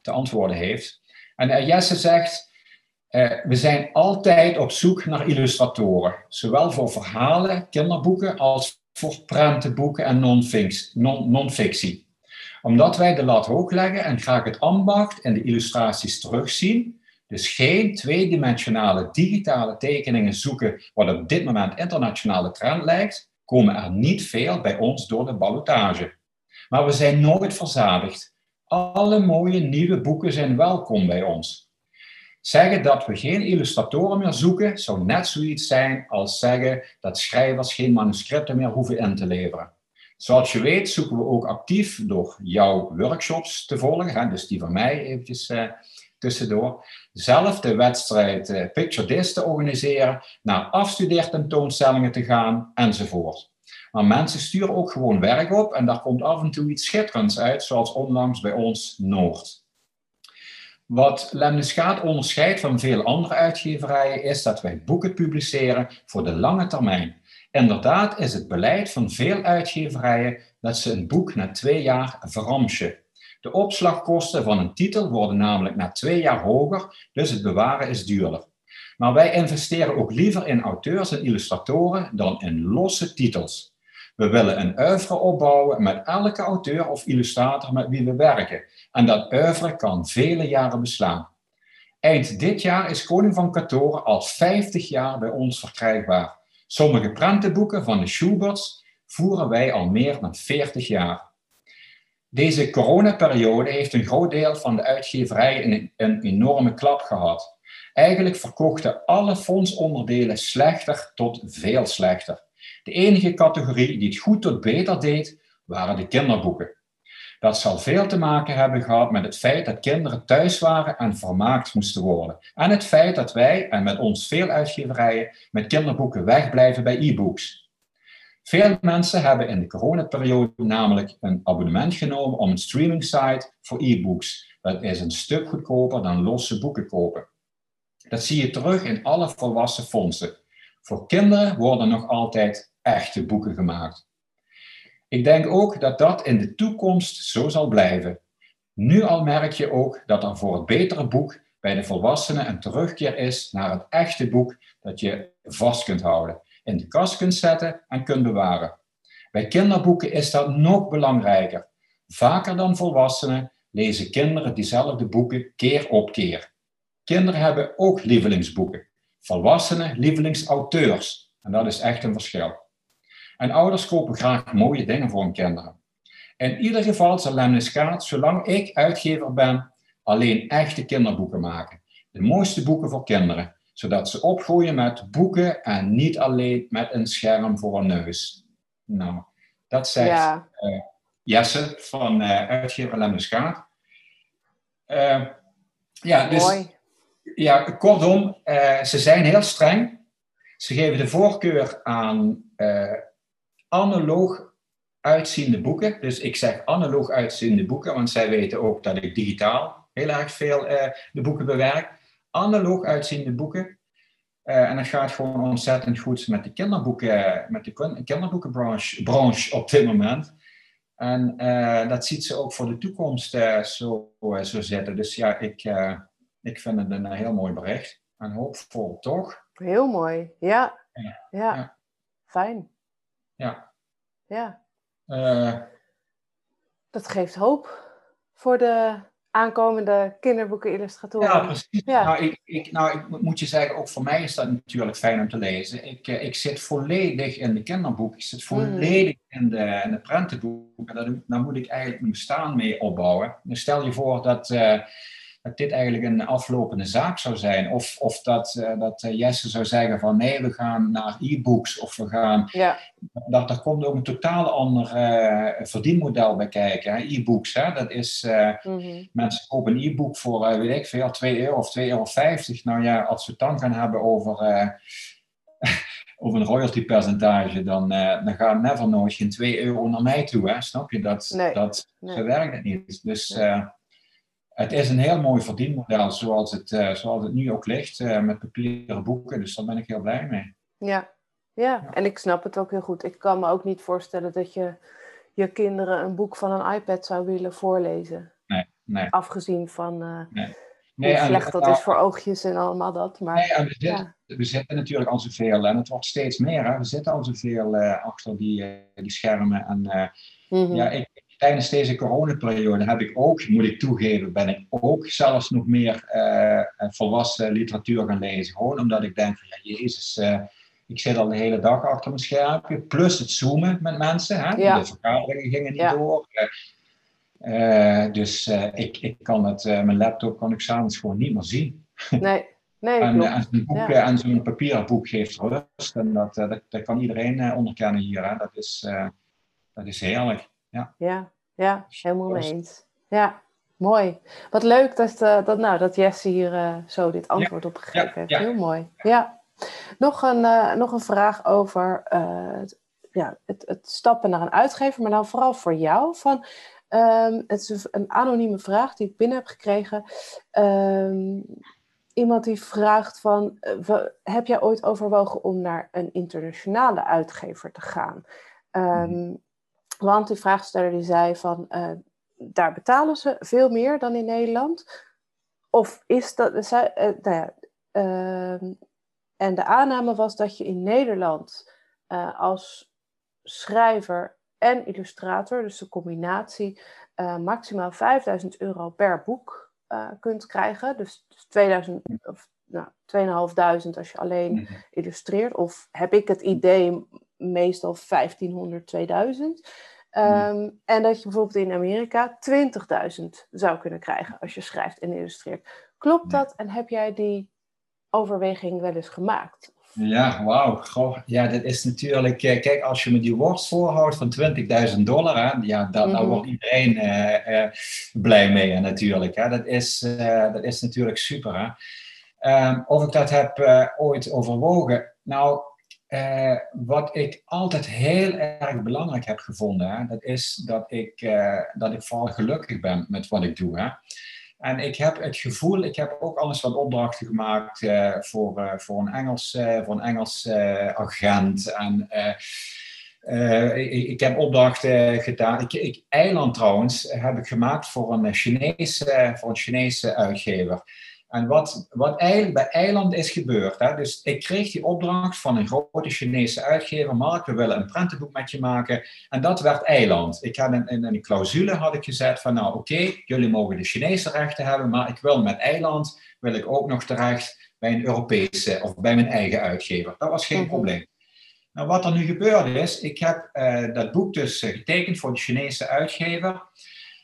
te antwoorden heeft. En Jesse zegt, we zijn altijd op zoek naar illustratoren. Zowel voor verhalen, kinderboeken, als voor prentenboeken en non-fictie. Omdat wij de lat hoog leggen en graag het ambacht en de illustraties terugzien, dus geen tweedimensionale digitale tekeningen zoeken, wat op dit moment internationale trend lijkt, komen er niet veel bij ons door de ballotage. Maar we zijn nooit verzadigd. Alle mooie nieuwe boeken zijn welkom bij ons. Zeggen dat we geen illustratoren meer zoeken, zou net zoiets zijn als zeggen dat schrijvers geen manuscripten meer hoeven in te leveren. Zoals je weet zoeken we ook actief door jouw workshops te volgen, dus die van mij eventjes uh, tussendoor, zelf de wedstrijd uh, Picture This te organiseren, naar afstudeertentoonstellingen te gaan enzovoort. Maar mensen sturen ook gewoon werk op en daar komt af en toe iets schitterends uit, zoals onlangs bij ons Noord. Wat Lemniscaat onderscheidt van veel andere uitgeverijen is dat wij boeken publiceren voor de lange termijn. Inderdaad is het beleid van veel uitgeverijen dat ze een boek na twee jaar verramschen. De opslagkosten van een titel worden namelijk na twee jaar hoger, dus het bewaren is duurder. Maar wij investeren ook liever in auteurs en illustratoren dan in losse titels. We willen een oeuvre opbouwen met elke auteur of illustrator met wie we werken. En dat oeuvre kan vele jaren beslaan. Eind dit jaar is Koning van Katoren al 50 jaar bij ons verkrijgbaar. Sommige prentenboeken van de Schuberts voeren wij al meer dan 40 jaar. Deze coronaperiode heeft een groot deel van de uitgeverijen een, een enorme klap gehad. Eigenlijk verkochten alle fondsonderdelen slechter tot veel slechter. De enige categorie die het goed tot beter deed, waren de kinderboeken. Dat zal veel te maken hebben gehad met het feit dat kinderen thuis waren en vermaakt moesten worden. En het feit dat wij, en met ons veel uitgeverijen, met kinderboeken wegblijven bij e-books. Veel mensen hebben in de coronaperiode namelijk een abonnement genomen om een streaming site voor e-books. Dat is een stuk goedkoper dan losse boeken kopen. Dat zie je terug in alle volwassen fondsen. Voor kinderen worden nog altijd echte boeken gemaakt. Ik denk ook dat dat in de toekomst zo zal blijven. Nu al merk je ook dat er voor het betere boek bij de volwassenen een terugkeer is naar het echte boek dat je vast kunt houden, in de kast kunt zetten en kunt bewaren. Bij kinderboeken is dat nog belangrijker. Vaker dan volwassenen lezen kinderen diezelfde boeken keer op keer. Kinderen hebben ook lievelingsboeken. Volwassenen lievelingsauteurs. En dat is echt een verschil. En ouders kopen graag mooie dingen voor hun kinderen. In ieder geval zal Lemniskaat, zolang ik uitgever ben, alleen echte kinderboeken maken. De mooiste boeken voor kinderen, zodat ze opgroeien met boeken en niet alleen met een scherm voor een neus. Nou, dat zegt ja. uh, Jesse van uh, uitgever. Uh, eh, ja, dus, Mooi. Ja, kortom, ze zijn heel streng. Ze geven de voorkeur aan analoog uitziende boeken. Dus ik zeg analoog uitziende boeken, want zij weten ook dat ik digitaal heel erg veel de boeken bewerk. Analoog uitziende boeken. Uh, en dat gaat gewoon ontzettend goed met de kinderboeken, met de kinderboekenbranche branche op dit moment. En uh, dat ziet ze ook voor de toekomst zo, zo zitten. Dus ja, ik, ik vind het een heel mooi bericht. En hoopvol, toch? Heel mooi, ja. ja. ja. Fijn. Ja. Ja. Dat geeft hoop voor de aankomende kinderboeken-illustratoren. Ja, precies. Ja. Nou, ik, ik, nou, ik moet je zeggen, ook voor mij is dat natuurlijk fijn om te lezen. Ik, eh, ik zit volledig in de kinderboeken, ik zit mm. volledig in, de, in de prentenboeken. Daar, daar moet ik eigenlijk mijn bestaan mee opbouwen. Dus stel je voor dat... Uh, dat dit eigenlijk een aflopende zaak zou zijn. Of, of dat, uh, dat uh, Jesse zou zeggen van nee, we gaan naar e-books of we gaan... Ja. Dat, daar komt ook een totaal ander uh, verdienmodel bij kijken. E-books, hè? dat is... Mm-hmm. Mensen kopen een e-book voor, weet ik veel, 2 euro of 2,50 euro. Nou ja, als we het dan gaan hebben over... over een royaltypercentage, dan, dan gaat never nooit geen 2 euro naar mij toe. Hè? Snap je? Dat, nee. dat, nee. Zo werkt het niet. Dus nee het is een heel mooi verdienmodel zoals het, uh, zoals het nu ook ligt, uh, met papieren boeken. Dus daar ben ik heel blij mee. Ja. ja. en ik snap het ook heel goed. Ik kan me ook niet voorstellen dat je je kinderen een boek van een iPad zou willen voorlezen. Nee, nee. Afgezien van uh, nee. Nee, hoe slecht dat is voor oogjes en allemaal dat. Maar, nee, we, zitten, we, zitten, natuurlijk al zoveel en het wordt steeds meer. Hè? We zitten al zoveel achter die, die schermen. En mm -hmm. ja, ik, tijdens deze coronaperiode heb ik ook, moet ik toegeven, ben ik ook zelfs nog meer uh, volwassen literatuur gaan lezen. Gewoon omdat ik denk van, ja, jezus, uh, ik zit al de hele dag achter mijn schermpje. Plus het zoomen met mensen. Hè? Ja. De vergaderingen gingen niet ja. door. Uh, dus ik, ik kan het, mijn laptop kan ik s'avonds gewoon niet meer zien. Nee, nee, en, klopt. en zo'n boek, Ja. eh, en zo'n papieren boek geeft rust. En dat, eh, dat, dat kan iedereen eh, onderkennen hier. Hè. Dat, is, eh, dat is heerlijk. Ja, ja, helemaal mee eens. Ja, mooi. Wat leuk dat, eh, dat, nou, dat Jesse hier eh, zo dit antwoord op gegeven ja, heeft. ja. Heel mooi. Ja. Nog, een, eh, nog een vraag over het, ja, het, het stappen naar een uitgever, maar dan vooral voor jou. Van, ehm, het is een- anonieme vraag die ik binnen heb gekregen. Ehm, iemand die vraagt van, heb jij ooit overwogen om naar een internationale uitgever te gaan? Ehm, Want die vraagsteller die zei van, eh, daar betalen ze veel meer dan in Nederland. Of is dat, zij, eh, nou ja, ehm, en de aanname was dat je in Nederland eh, als schrijver en illustrator, dus de combinatie, maximaal 5000 euro per boek kunt krijgen. Dus, dus 2000 of nou, 2500 als je alleen Mhm. illustreert. Of heb ik het idee meestal 1500, 2000. Ehm, En dat je bijvoorbeeld in Amerika 20.000 zou kunnen krijgen als je schrijft en illustreert. Klopt Ja. dat en heb jij die overweging wel eens gemaakt? Ja, wauw. Goh, Ja, dat is natuurlijk... eh, Kijk, als je me die worst voorhoudt van 20.000 dollar, hè, ja, daar Mhm. wordt iedereen eh, eh, blij mee natuurlijk. Hè. Dat, is, dat is natuurlijk super. Hè. Ehm, of ik dat heb ooit overwogen? Nou, eh, wat ik altijd heel erg belangrijk heb gevonden, hè, dat is dat ik, eh, dat ik vooral gelukkig ben met wat ik doe. Hè. En ik heb het gevoel, ik heb ook al eens wat opdrachten gemaakt eh, voor, voor een Engels, voor een Engels agent. En ik, ik heb opdrachten gedaan. Ik, ik, Eiland trouwens heb ik gemaakt voor een Chinese, voor een Chinese uitgever. En wat, wat eigenlijk bij Eiland is gebeurd. Hè, dus ik kreeg die opdracht van een grote Chinese uitgever. Mark, we willen een prentenboek met je maken. En dat werd Eiland. Ik had in, een clausule had ik gezet van nou oké, jullie mogen de Chinese rechten hebben. Maar ik wil met Eiland, wil ik ook nog terecht bij een Europese of bij mijn eigen uitgever. Dat was geen Mhm. probleem. Nou, wat er nu gebeurd is, ik heb eh, dat boek dus eh, getekend voor de Chinese uitgever.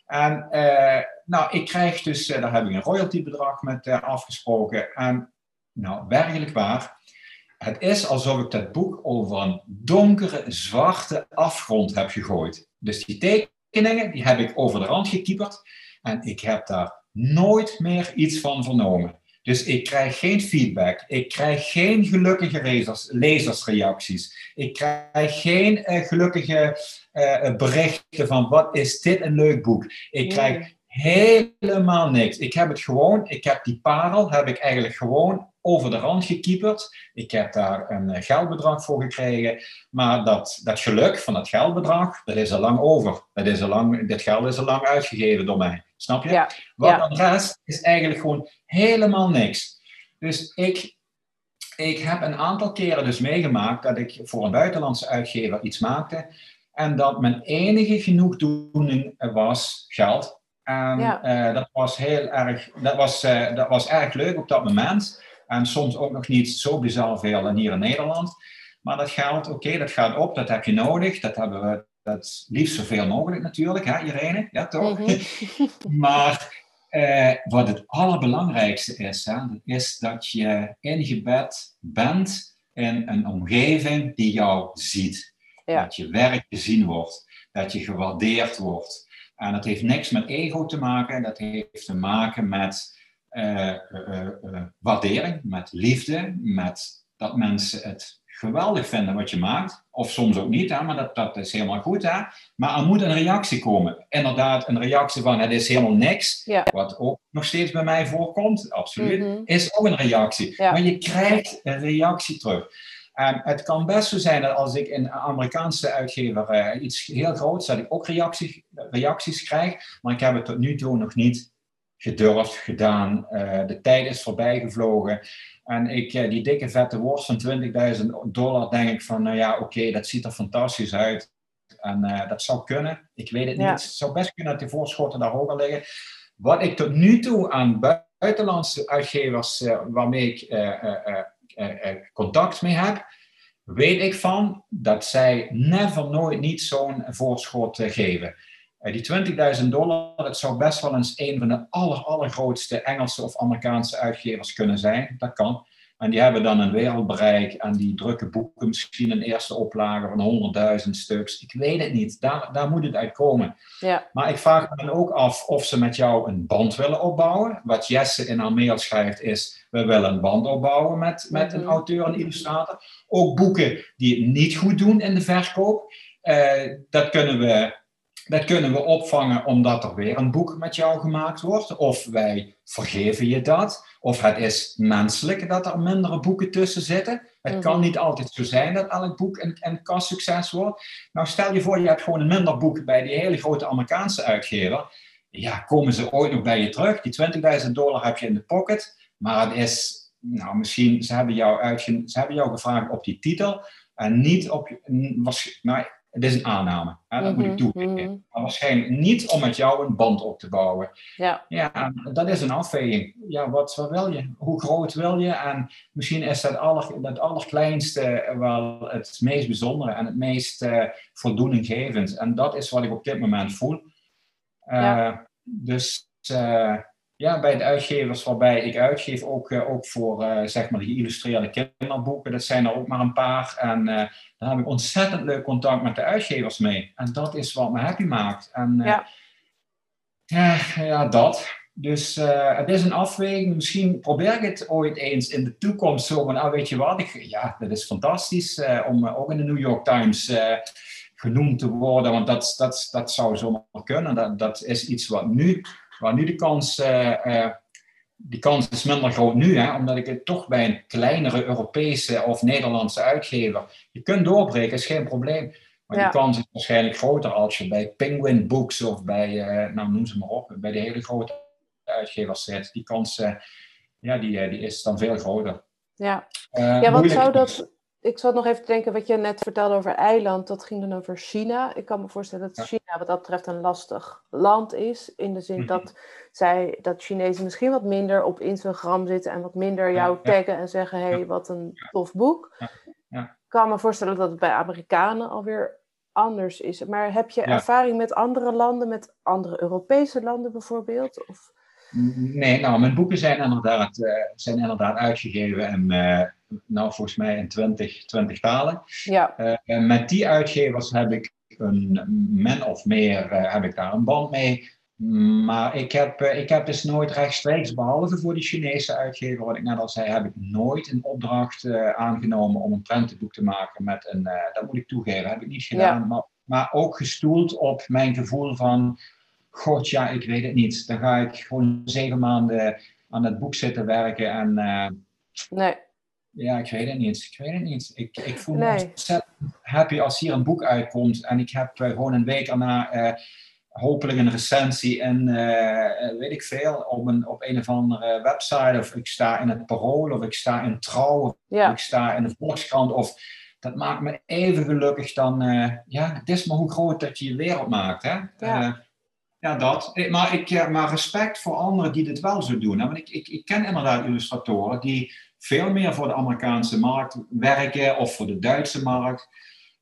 En eh, nou, ik krijg dus, eh, daar heb ik een royaltybedrag met eh, afgesproken. En nou, werkelijk waar, het is alsof ik dat boek over een donkere, zwarte afgrond heb gegooid. Dus die tekeningen, die heb ik over de rand gekieperd. En ik heb daar nooit meer iets van vernomen. Dus ik krijg geen feedback. Ik krijg geen gelukkige lezers, lezersreacties. Ik krijg geen gelukkige eh, berichten van wat is dit een leuk boek. Ik krijg helemaal niks. Ik heb het gewoon, ik heb die parel, heb ik eigenlijk gewoon over de rand gekieperd. Ik heb daar een eh, geldbedrag voor gekregen. Maar dat, dat geluk van dat geldbedrag, dat is al lang over. Dat is al lang, dit geld is al lang uitgegeven door mij. Snap je? Ja, Wat ja. dan rest is eigenlijk gewoon helemaal niks. Dus ik, ik heb een aantal keren dus meegemaakt dat ik voor een buitenlandse uitgever iets maakte. En dat mijn enige genoegdoening was geld. En Ja. eh, dat was heel erg, dat was, eh, dat was erg leuk op dat moment. En soms ook nog niet zo bizar veel en hier in Nederland. Maar dat geld, oké, dat gaat op, dat heb je nodig. Dat hebben we dat liefst zoveel mogelijk natuurlijk, hè Irene? Ja, toch? Mhm. Maar eh, wat het allerbelangrijkste is, hè, dat is dat je ingebed bent in een omgeving die jou ziet. Ja. Dat je werk gezien wordt, dat je gewaardeerd wordt. En dat heeft niks met ego te maken, dat heeft te maken met eh, eh, eh, waardering, met liefde, met dat mensen het geweldig vinden wat je maakt. Of soms ook niet, hè, maar dat, dat is helemaal goed. Hè? Maar er moet een reactie komen. Inderdaad, een reactie van het is helemaal niks. Ja. Wat ook nog steeds bij mij voorkomt, absoluut. Mhm. Is ook een reactie. Ja. Maar je krijgt een reactie terug. En het kan best zo zijn dat als ik een Amerikaanse uitgever eh, iets heel groots, dat ik ook reactie, reacties krijg. Maar ik heb het tot nu toe nog niet gedurfd, gedaan. Eh, de tijd is voorbij gevlogen. En ik, eh, die dikke vette worst van 20.000 dollar, denk ik van, nou ja, oké, dat ziet er fantastisch uit. En dat zou kunnen. Ik weet het niet. Het zou best kunnen dat de voorschotten daar hoger liggen. Wat ik tot nu toe aan buitenlandse uitgevers waarmee ik eh, eh, contact mee heb, weet ik van dat zij never nooit niet zo'n voorschot eh, geven. die 20.000 dollar, het zou best wel eens een van de aller, allergrootste Engelse of Amerikaanse uitgevers kunnen zijn. Dat kan. En die hebben dan een wereldbereik en die drukken boeken misschien een eerste oplage van 100.000 stuks. Ik weet het niet, daar, daar moet het uit komen. Ja. Maar ik vraag me dan ook af of ze met jou een band willen opbouwen. Wat Jesse in haar mail schrijft is, we willen een band opbouwen met, met een Mhm. auteur en illustrator. Ook boeken die het niet goed doen in de verkoop, eh, dat kunnen we dat kunnen we opvangen omdat er weer een boek met jou gemaakt wordt. Of wij vergeven je dat. Of het is menselijk dat er mindere boeken tussen zitten. Het Mhm. kan niet altijd zo zijn dat elk boek een, een kassucces wordt. Nou, stel je voor, je hebt gewoon een minder boek bij die hele grote Amerikaanse uitgever. Ja, komen ze ooit nog bij je terug? Die 20.000 dollar heb je in de pocket. Maar het is, nou, misschien, ze hebben jou, uitge, ze hebben jou gevraagd op die titel. En niet op, was, nou, het is een aanname, hè, dat moet ik Mhm, toegeven. mhm. Maar waarschijnlijk niet om met jou een band op te bouwen. Ja. Ja, dat is een afweging. Ja, wat, wat wil je? Hoe groot wil je? En misschien is dat, aller, dat allerkleinste wel het meest bijzondere en het meest eh voldoeninggevend. En dat is wat ik op dit moment voel. Eh, Ja. Dus eh, ja, bij de uitgevers waarbij ik uitgeef, ook, eh, ook voor eh, zeg maar de geïllustreerde kinderboeken, dat zijn er ook maar een paar. En eh, daar heb ik ontzettend leuk contact met de uitgevers mee. En dat is wat me happy maakt. En, Ja. ja, ja, dat. Dus het is een afweging. Misschien probeer ik het ooit eens in de toekomst zo van, nou weet je wat, ik, ja, dat is fantastisch om ook in de New York Times genoemd te worden, want dat, dat, dat zou zomaar kunnen. Dat, dat is iets wat nu, waar nu de kans, eh, eh, die kans is minder groot nu, hè, omdat ik het toch bij een kleinere Europese of Nederlandse uitgever, je kunt doorbreken, is geen probleem. Maar Ja. die kans is waarschijnlijk groter als je bij Penguin Books of bij, eh, nou noem ze maar op, bij de hele grote uitgevers zit. Die kans, ja, die, die is dan veel groter. Ja. Ja, wat zou dat. Ik zat nog even te denken, wat je net vertelde over eiland, dat ging dan over China. Ik kan me voorstellen dat. China wat dat betreft een lastig land is. In de zin Mhm. dat zij, dat Chinezen misschien wat minder op Instagram zitten en wat minder jou taggen en zeggen: hé, hey, wat een tof boek. Ik kan me voorstellen dat het bij Amerikanen alweer anders is. Maar heb je ervaring met andere landen, met andere Europese landen bijvoorbeeld? Of... Nee, nou, mijn boeken zijn inderdaad, eh, zijn inderdaad uitgegeven in, eh, nou, volgens mij in 20, 20 talen. Ja, Eh, en met die uitgevers heb ik een min of meer heb ik daar een band mee. Maar ik heb, ik heb dus nooit rechtstreeks, behalve voor die Chinese uitgever, wat ik net al zei, heb ik nooit een opdracht aangenomen om een prentenboek te maken met een, dat moet ik toegeven, heb ik niet gedaan. Maar, maar ook gestoeld op mijn gevoel van, god ja, ik weet het niet. Dan ga ik gewoon zeven maanden aan het boek zitten werken en... eh, nee. ja, ik weet het niet. Ik weet het niet. Ik, ik voel me ontzettend happy als hier een boek uitkomt en ik heb eh, gewoon een week daarna eh, hopelijk een recensie en weet ik veel op een, op een of andere website of ik sta in het Parool of ik sta in Trouw of Ja, ik sta in de Volkskrant of dat maakt me even gelukkig dan, ja, het is maar hoe groot dat je je wereld maakt, hè. Ja. Ja, dat. Eh, Maar, ik, eh, maar respect voor anderen die dit wel zo doen. Hè? Want ik, ik, ik ken inderdaad illustratoren die veel meer voor de Amerikaanse markt werken of voor de Duitse markt.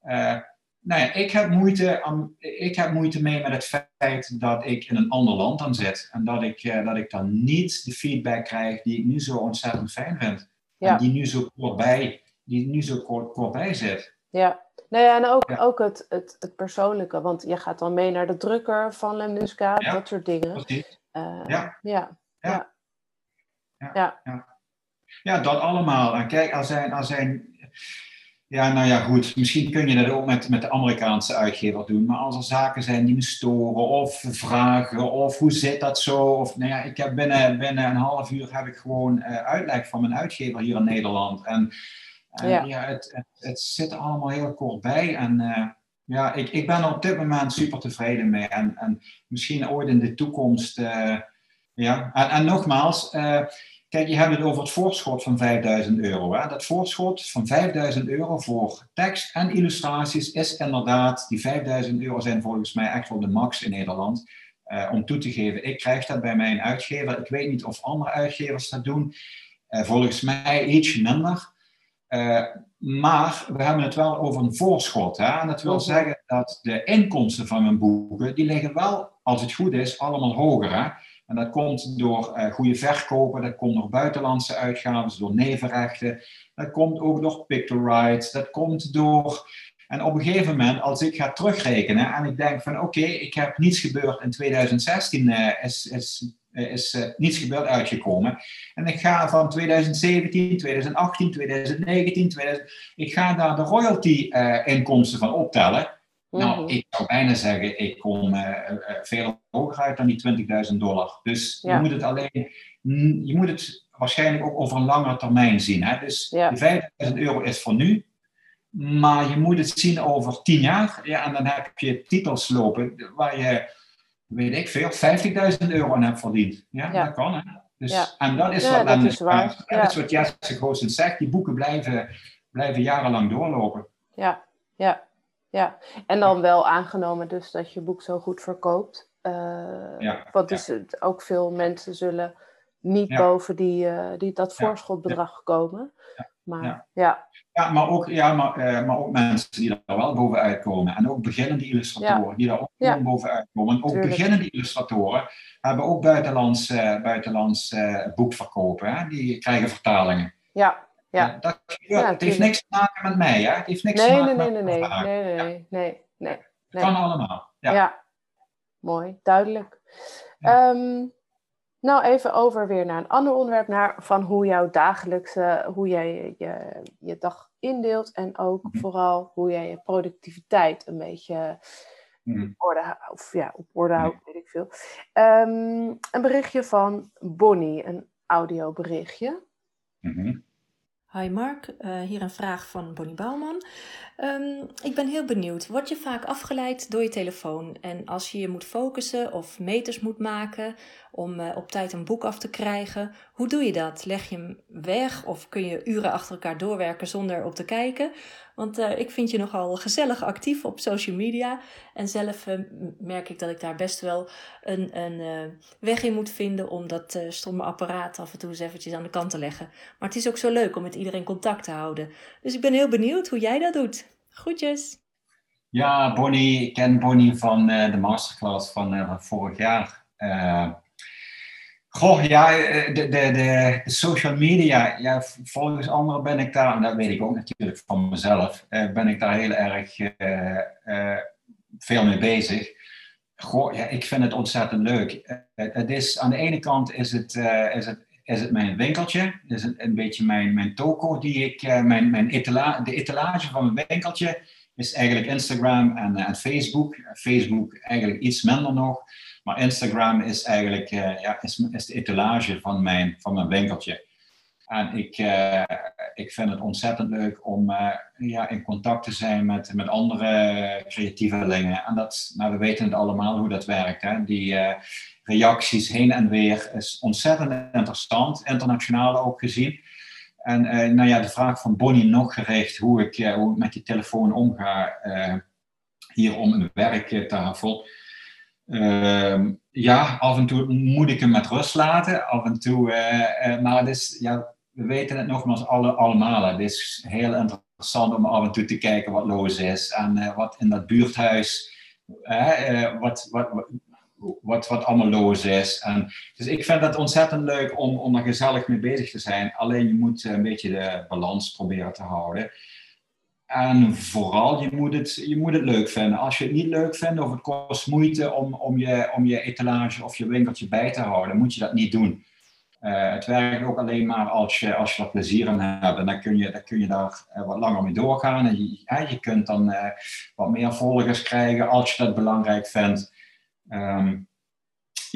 Eh, nou ja, ik heb, moeite, aan- ik heb moeite mee met het feit dat ik in een ander land dan zit. En dat ik, dat ik dan niet de feedback krijg die ik nu zo ontzettend fijn vind. Ja. En die nu zo kort bij, die nu zo kort, kort bij zit. ja. Nou ja, en ook, Ja. ook het, het, het persoonlijke, want je gaat dan mee naar de drukker van Lemnuska, Ja. dat soort dingen. Precies. Eh, Ja. ja. Ja, dat allemaal. En kijk, er zijn, er zijn. Ja, nou ja, goed. Misschien kun je dat ook met, met de Amerikaanse uitgever doen. Maar als er zaken zijn die me storen, of vragen, of hoe zit dat zo? Of nou ja, ik heb binnen, binnen een half uur heb ik gewoon eh, uitleg van mijn uitgever hier in Nederland. En, en Ja. ja, het, het, het zit er allemaal heel kort bij. En eh, ja, ik, ik ben er op dit moment super tevreden mee. En, en misschien ooit in de toekomst. eh, ja, en, en nogmaals. eh, Kijk, je hebt het over het voorschot van 5000 euro. Hè? Dat voorschot van 5000 euro voor tekst en illustraties is inderdaad, die 5000 euro zijn volgens mij echt wel de max in Nederland. om toe te geven, ik krijg dat bij mijn uitgever. Ik weet niet of andere uitgevers dat doen. Volgens mij iets minder. Maar we hebben het wel over een voorschot. Hè? En dat wil Mhm. zeggen dat de inkomsten van mijn boeken, die liggen wel, als het goed is, allemaal hoger. Hè? En dat komt door eh, goede verkopen, dat komt door buitenlandse uitgaven, door nevenrechten. Dat komt ook door picture rights, dat komt door... En op een gegeven moment, als ik ga terugrekenen en ik denk van oké, ik heb niets gebeurd in 2016, eh, is, is, is eh, niets gebeurd uitgekomen. En ik ga van 2017, 2018, 2019, 2000, ik ga daar de royalty-inkomsten van optellen. Nou, Mhm. ik zou bijna zeggen, ik kom eh, eh, veel hoger uit dan die 20.000 dollar. Dus Ja. je moet het alleen, je moet het waarschijnlijk ook over een langere termijn zien. Hè? Dus Ja. die 5.000 euro is voor nu, maar je moet het zien over 10 jaar. Ja, en dan heb je titels lopen waar je, weet ik veel, 50.000 euro aan hebt verdiend. Ja, Ja. dat kan hè. Dus, Ja. En dat is Ja, wat dat is waar. Ja. Dat is wat Jesse Goossens zegt. Die boeken blijven, blijven jarenlang doorlopen. Ja, ja, ja. En dan wel aangenomen dus dat je boek zo goed verkoopt. Eh, Ja, want dus ook veel mensen zullen niet boven die, eh, die, dat voorschotbedrag komen. Maar Ja. Ja, maar ook, ja, maar, eh, maar ook mensen die er wel bovenuit komen. En ook beginnende illustratoren die daar ook Ja. bovenuit komen. En ook Tuurlijk. beginnende illustratoren hebben ook buitenlands, eh, buitenlands boekverkopen. Hè? Die krijgen vertalingen. ja, ja. Eh, dat gebeurt. Ja, het heeft niks te maken met mij. Hè? Het heeft niks te Nee, maken nee, nee, met nee, nee, nee, nee, nee, nee, nee. Het kan allemaal. Ja. Ja. mooi, duidelijk. Ja. Nou, even over weer naar een ander onderwerp, naar van hoe jouw dagelijkse, hoe jij je, je dag indeelt en ook Mhm. vooral hoe jij je productiviteit een beetje Mhm. op orde, of ja, op orde houdt, weet ik veel. Ehm, een berichtje van Bonnie, een audioberichtje. Mhm. Hi Mark, Eh, hier een vraag van Bonnie Bouwman. Ehm, ik ben heel benieuwd, word je vaak afgeleid door je telefoon? En als je je moet focussen of meters moet maken om eh, op tijd een boek af te krijgen, hoe doe je dat? Leg je hem weg of kun je uren achter elkaar doorwerken zonder op te kijken? Want eh, ik vind je nogal gezellig actief op social media. En zelf eh, merk ik dat ik daar best wel een, een eh, weg in moet vinden om dat stomme apparaat af en toe eens eventjes aan de kant te leggen. Maar het is ook zo leuk om met iedereen contact te houden. Dus ik ben heel benieuwd hoe jij dat doet. Groetjes! Ja, Bonnie, ik ken Bonnie van de masterclass van, van vorig jaar. Goh, ja, eh, de, de, de, social media, ja, volgens anderen ben ik daar, en dat weet ik ook natuurlijk van mezelf, eh, ben ik daar heel erg eh, veel mee bezig. Goh, ja, ik vind het ontzettend leuk. Het is, aan de ene kant is het, is het, is het mijn winkeltje, is het een beetje mijn, mijn toko die ik, mijn, mijn etala, de etalage van mijn winkeltje is eigenlijk Instagram en, en Facebook. Facebook eigenlijk iets minder nog. Maar Instagram is eigenlijk eh, ja, is, is de etalage van mijn, van mijn winkeltje. En ik, eh, ik vind het ontzettend leuk om eh, ja, in contact te zijn met, met andere creatievelingen. En dat, nou, we weten het allemaal hoe dat werkt. Hè? Die reacties heen en weer is ontzettend interessant, internationaal ook gezien. En nou ja, de vraag van Bonnie nog gericht, hoe ik, hoe met die telefoon omga hier om een werktafel. Ehm, ja, af en toe moet ik hem met rust laten. Af en toe, eh, eh, maar het is, ja, we weten het nogmaals alle, allemaal. Het is heel interessant om af en toe te kijken wat los is. En eh, wat in dat buurthuis, wat, wat, wat, wat, wat allemaal los is. En, dus ik vind het ontzettend leuk om, om er gezellig mee bezig te zijn. Alleen je moet een beetje de balans proberen te houden. En vooral, je moet, het, je moet het leuk vinden. Als je het niet leuk vindt of het kost moeite om, om, je, om je etalage of je winkeltje bij te houden, moet je dat niet doen. Uh, het werkt ook alleen maar als je, als je er plezier in hebt. En dan kun je, dan kun je daar uh, wat langer mee doorgaan. En je, je kunt dan wat meer volgers krijgen als je dat belangrijk vindt. Um,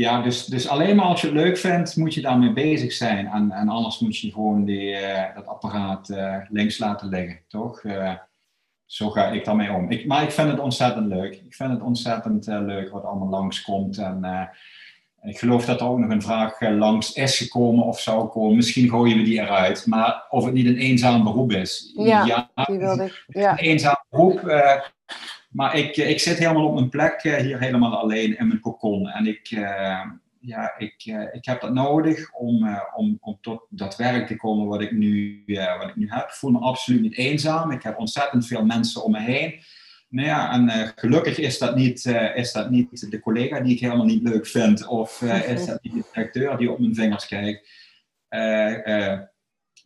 ja, dus, dus alleen maar als je het leuk vindt, moet je daarmee bezig zijn. En, en anders moet je gewoon die, uh, dat apparaat uh, links laten liggen, toch? Uh, zo ga ik daarmee om. Ik, maar ik vind het ontzettend leuk. Ik vind het ontzettend leuk wat allemaal langskomt. En ik geloof dat er ook nog een vraag langs is gekomen of zou komen. Misschien gooien we die eruit. Maar of het niet een eenzaam beroep is. Ja, ja die wilde ik. Ja. Een eenzaam beroep. Maar ik, ik zit helemaal op mijn plek hier helemaal alleen in mijn kokon. En ik, uh, ja, ik, ik heb dat nodig om, om, om tot dat werk te komen wat ik, nu, wat ik nu heb. Ik voel me absoluut niet eenzaam. Ik heb ontzettend veel mensen om me heen. Nou ja, en gelukkig is dat, niet, is dat niet de collega die ik helemaal niet leuk vind, of is dat niet de directeur die op mijn vingers kijkt.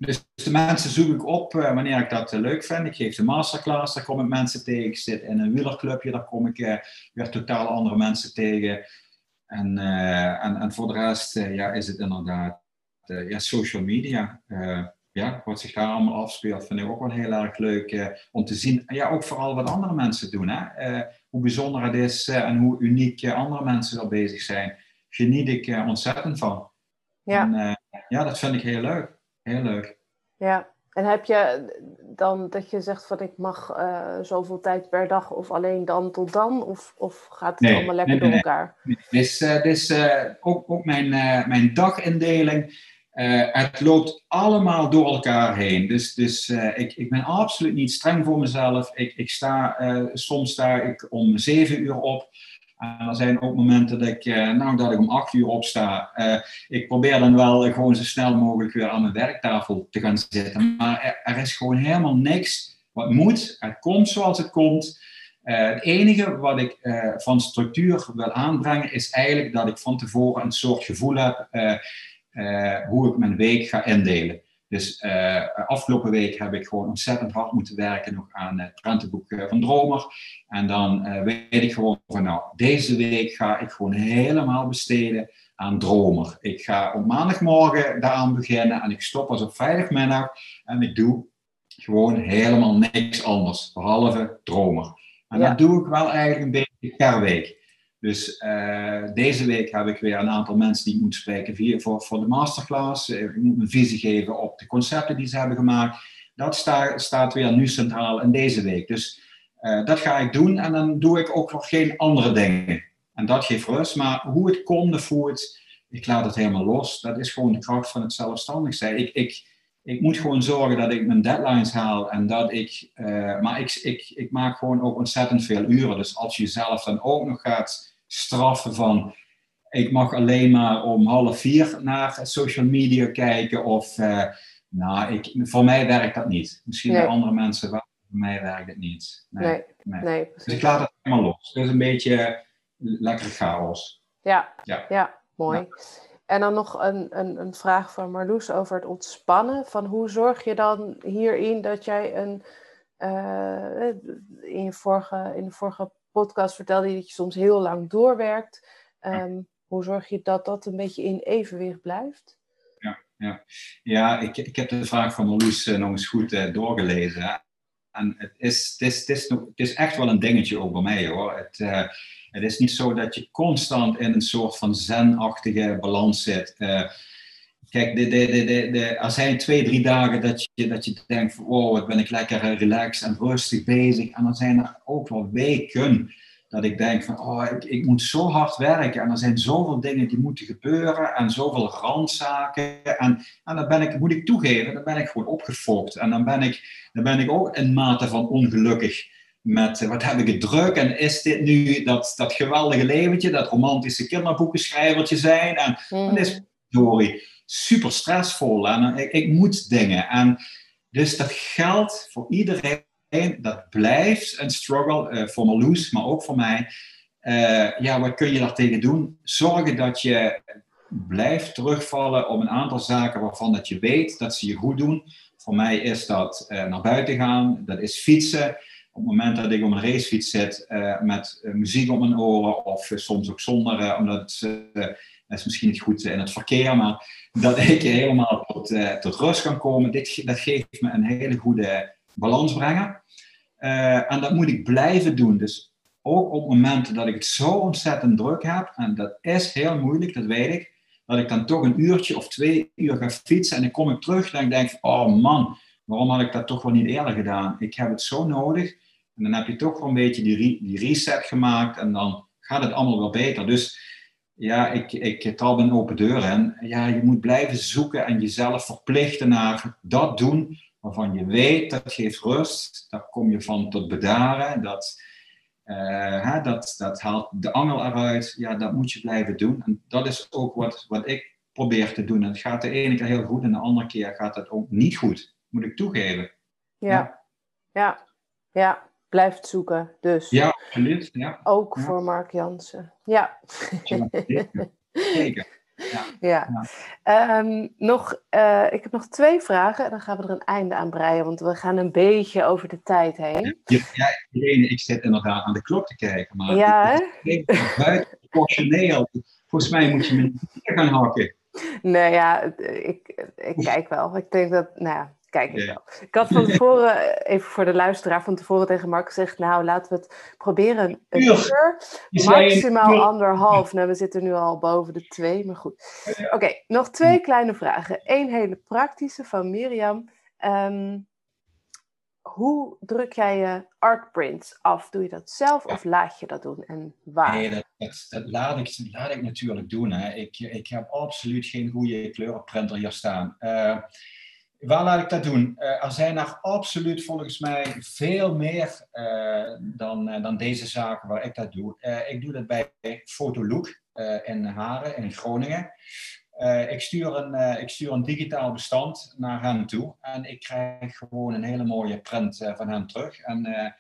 Dus de mensen zoek ik op uh, wanneer ik dat uh, leuk vind. Ik geef de masterclass, daar kom ik mensen tegen. Ik zit in een wielerclubje, daar kom ik uh, weer totaal andere mensen tegen. En, en, en voor de rest ja, is het inderdaad ja, social media. ja, wat zich daar allemaal afspeelt, vind ik ook wel heel erg leuk om te zien. En ja, ook vooral wat andere mensen doen. Hè? hoe bijzonder het is en hoe uniek andere mensen er bezig zijn. Geniet ik ontzettend van. Ja. En, ja, dat vind ik heel leuk. Heel leuk. Ja, en heb je dan dat je zegt van ik mag uh, zoveel tijd per dag of alleen dan tot dan? Of, of gaat het allemaal lekker door elkaar? Nee, uh, is uh, ook, ook mijn, mijn dagindeling. het loopt allemaal door elkaar heen. Dus, dus ik, ik ben absoluut niet streng voor mezelf. Ik, ik sta, soms sta ik om zeven uur op. En er zijn ook momenten dat ik, eh, nou, dat ik om acht uur opsta. Uh, ik probeer dan wel gewoon zo snel mogelijk weer aan mijn werktafel te gaan zitten. Maar er, is gewoon helemaal niks wat moet. Het komt zoals het komt. Het enige wat ik van structuur wil aanbrengen is eigenlijk dat ik van tevoren een soort gevoel heb hoe ik mijn week ga indelen. Dus uh, afgelopen week heb ik gewoon ontzettend hard moeten werken nog aan het prentenboek uh, van Dromer. En dan uh, weet ik gewoon van nou, deze week ga ik gewoon helemaal besteden aan Dromer. Ik ga op maandagmorgen daaraan beginnen en ik stop als op vrijdagmiddag en ik doe gewoon helemaal niks anders, behalve Dromer. En ja. dat doe ik wel eigenlijk een beetje per week. Dus uh, deze week heb ik weer een aantal mensen die ik moet spreken via, voor, voor de masterclass. Eh, ik moet een visie geven op de concepten die ze hebben gemaakt. Dat sta, staat weer nu centraal in deze week. Dus uh, dat ga ik doen en dan doe ik ook nog geen andere dingen. En dat geeft rust. Maar hoe het komt het, ik laat het helemaal los. Dat is gewoon de kracht van het zelfstandig zijn. Ik, ik, ik moet gewoon zorgen dat ik mijn deadlines haal en dat ik, maar ik, ik, maak gewoon ook ontzettend veel uren. Dus als je jezelf dan ook nog gaat straffen van ik mag alleen maar om half vier naar social media kijken of uh, nou, ik, voor mij werkt dat niet. Misschien nee. bij andere mensen wel, voor mij werkt het niet. Nee, nee. nee. dus ik laat het helemaal los. Is een beetje lekker chaos. Ja, ja. ja mooi. Ja. En dan nog een, een, een vraag van Marloes over het ontspannen. Van hoe zorg je dan hierin dat jij een... Uh, in, je vorige, in de vorige podcast vertelde je dat je soms heel lang doorwerkt. Um, hoe zorg je dat dat een beetje in evenwicht blijft? Ja, ja. ja ik, ik heb de vraag van Marloes uh, nog eens goed uh, doorgelezen. En het is, het, is, het, is nog, het is echt wel een dingetje ook bij mij hoor. Het, uh, het is niet zo dat je constant in een soort van zenachtige balans zit. Kijk, de, de, de, de, er zijn twee, drie dagen dat je, dat je denkt van, wow, wat ben ik lekker relaxed en rustig bezig. En dan zijn er ook wel weken dat ik denk van, oh, ik, ik moet zo hard werken. En er zijn zoveel dingen die moeten gebeuren en zoveel randzaken. En, en dan ben ik, moet ik toegeven, dan ben ik gewoon opgefokt. En dan ben ik, dan ben ik ook in mate van ongelukkig met wat heb ik het druk en is dit nu dat, dat geweldige leventje, dat romantische kinderboekenschrijvertje zijn. En mm. dan is, sorry, super stressvol en ik, moet dingen. En dus dat geldt voor iedereen. Dat blijft een struggle uh, voor Marloes, maar ook voor mij. Uh, ja, wat kun je daartegen doen? Zorgen dat je blijft terugvallen op een aantal zaken waarvan dat je weet dat ze je goed doen. Voor mij is dat uh, naar buiten gaan, dat is fietsen. Op het moment dat ik op een racefiets zit met muziek op mijn oren, of soms ook zonder, omdat dat is misschien niet goed in het verkeer, maar dat ik helemaal tot, uh, tot rust kan komen, dit, dat geeft me een hele goede balans brengen. Uh, en dat moet ik blijven doen. Dus ook op momenten dat ik het zo ontzettend druk heb, en dat is heel moeilijk, dat weet ik, dat ik dan toch een uurtje of twee uur ga fietsen en dan kom ik terug en ik denk, oh man, waarom had ik dat toch wel niet eerder gedaan? Ik heb het zo nodig. En dan heb je toch wel een beetje die, die reset gemaakt en dan gaat het allemaal wel beter. Dus ja, ik, ik trap een open deur en ja, je moet blijven zoeken en jezelf verplichten naar dat doen waarvan je weet dat geeft rust. Daar kom je van tot bedaren. Dat, hè, dat, dat haalt de angel eruit. Ja, dat moet je blijven doen. En dat is ook wat, wat ik probeer te doen. Het gaat de ene keer heel goed en de andere keer gaat het ook niet goed. Moet ik toegeven. Ja, ja, ja. Blijft zoeken. Dus. Ja, absoluut. Ja. Ook Ja. voor Mark Jansen. Ja. Zeker. Zeker. Ja. Ja. Ehm, nog, eh, ik heb nog twee vragen en dan gaan we er een einde aan breien, want we gaan een beetje over de tijd heen. Ja, Irene, ik zit inderdaad aan de klok te kijken, maar Ja, ik buitenproportioneel. Volgens mij moet je me niet gaan hakken. Nee, ja, ik, ik kijk wel. Ik denk dat, nou ja, kijk ik wel. Ik had van tevoren, even voor de luisteraar, van tevoren tegen Mark gezegd, nou, laten we het proberen een Uur. maximaal anderhalf. Nou, we zitten nu al boven de twee, maar goed. Oké, nog twee kleine vragen. Eén hele praktische van Mirjam. Ehm, hoe druk jij je artprints af? Doe je dat zelf of laat je dat doen en waar? Nee, dat, dat, dat laat, ik, dat laat ik natuurlijk doen. Hè. Ik, ik heb absoluut geen goede kleurenprinter hier staan. Eh, waar laat ik dat doen? Eh, er zijn er absoluut volgens mij veel meer eh, dan, eh, dan deze zaken waar ik dat doe. Ik doe dat bij Fotolook in Haren in Groningen. Ik, stuur een, ik stuur een digitaal bestand naar hen toe en ik krijg gewoon een hele mooie print van hen terug. En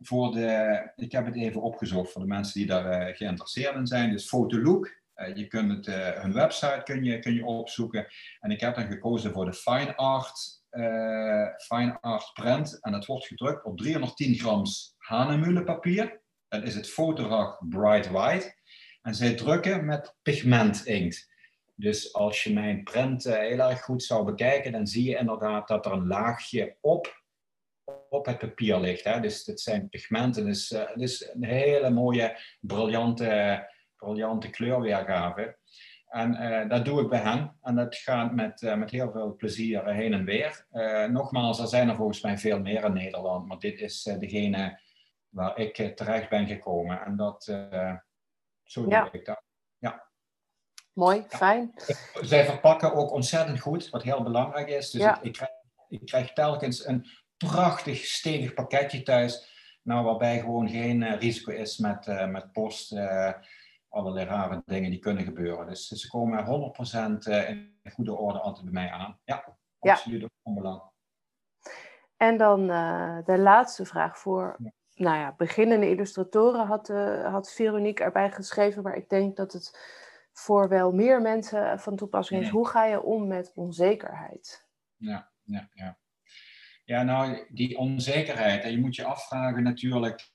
voor de, ik heb het even opgezocht voor de mensen die daar geïnteresseerd in zijn. Dus Fotolook. Eh, je kunt eh, hun website kun je, je opzoeken. En ik heb dan gekozen voor de Fine Art, eh, Fine Art print. En dat wordt gedrukt op 310 grams Hanemühle papier. Dat is het Fotorag Bright White. En zij drukken met pigment inkt. Dus als je mijn print heel erg goed zou bekijken, dan zie je inderdaad dat er een laagje op op het papier ligt. Hè? Dus het zijn pigmenten. Dus het is een hele mooie, briljante, briljante kleurweergave. En eh, dat doe ik bij hen. En dat gaat met, eh, met heel veel plezier heen en weer. Eh, nogmaals, er zijn er volgens mij veel meer in Nederland. Maar dit is degene waar ik terecht ben gekomen. En dat, zo doe Ja. ik dat. Mooi, fijn. Zij verpakken ook ontzettend goed, wat heel belangrijk is. Dus Ja. ik, ik, krijg, ik krijg telkens een prachtig stevig pakketje thuis. Nou, waarbij gewoon geen risico is met, met post. Allerlei rare dingen die kunnen gebeuren. Dus ze komen 100% eh, in goede orde altijd bij mij aan. Ja, Ja. absoluut ook van belang. En dan eh, de laatste vraag voor Ja. nou ja, beginnende illustratoren had, eh, had Veronique erbij geschreven, maar ik denk dat het voor wel meer mensen van toepassing is. Ja. Hoe ga je om met onzekerheid? Ja, ja, ja. Ja, nou, die onzekerheid. En je moet je afvragen natuurlijk.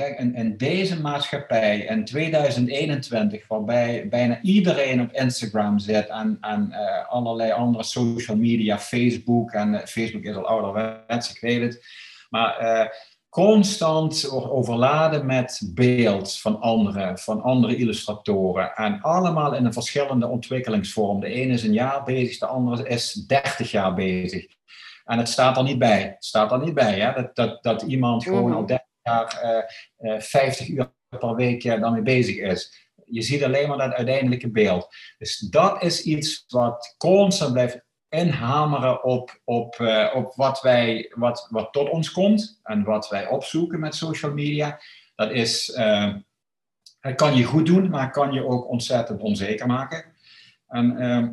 Kijk, in, in deze maatschappij in 2021, waarbij bijna iedereen op Instagram zit en, en eh, allerlei andere social media, Facebook, en eh, Facebook is al ouderwets, ik weet het. Maar eh, constant wordt overladen met beeld van anderen, van andere illustratoren. En allemaal in een verschillende ontwikkelingsvorm. De ene is een jaar bezig, de andere is 30 jaar bezig. En het staat er niet bij. Het staat er niet bij, hè? Dat, dat, dat iemand gewoon al 30 jaar eh, eh, 50 uur per week daarmee bezig is. Je ziet alleen maar dat uiteindelijke beeld. Dus dat is iets wat constant blijft inhameren op, op, eh, op wat, wij, wat, wat tot ons komt en wat wij opzoeken met social media. Dat is, het kan je goed doen, maar kan je ook ontzettend onzeker maken. En ehm,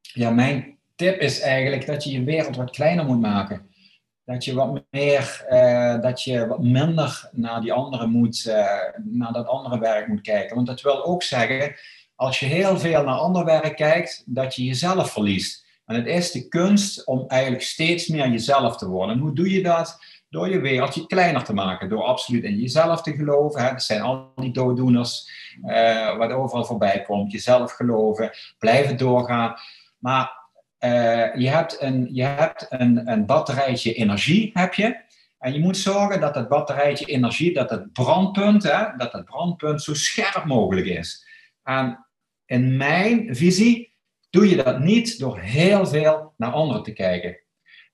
ja, mijn tip is eigenlijk dat je je wereld wat kleiner moet maken. Dat je wat meer, eh, dat je wat minder naar die andere moet, eh, naar dat andere werk moet kijken. Want dat wil ook zeggen, als je heel veel naar ander werk kijkt, dat je jezelf verliest. En het is de kunst om eigenlijk steeds meer jezelf te worden. En hoe doe je dat? Door je wereldje kleiner te maken. Door absoluut in jezelf te geloven. Hè? Dat zijn al die dooddoeners eh, wat overal voorbij komt. Jezelf geloven, blijven doorgaan. Maar eh, je hebt, een, je hebt een, een batterijtje energie, heb je. En je moet zorgen dat dat batterijtje energie, dat het brandpunt, hè, dat het brandpunt zo scherp mogelijk is. En in mijn visie doe je dat niet door heel veel naar anderen te kijken.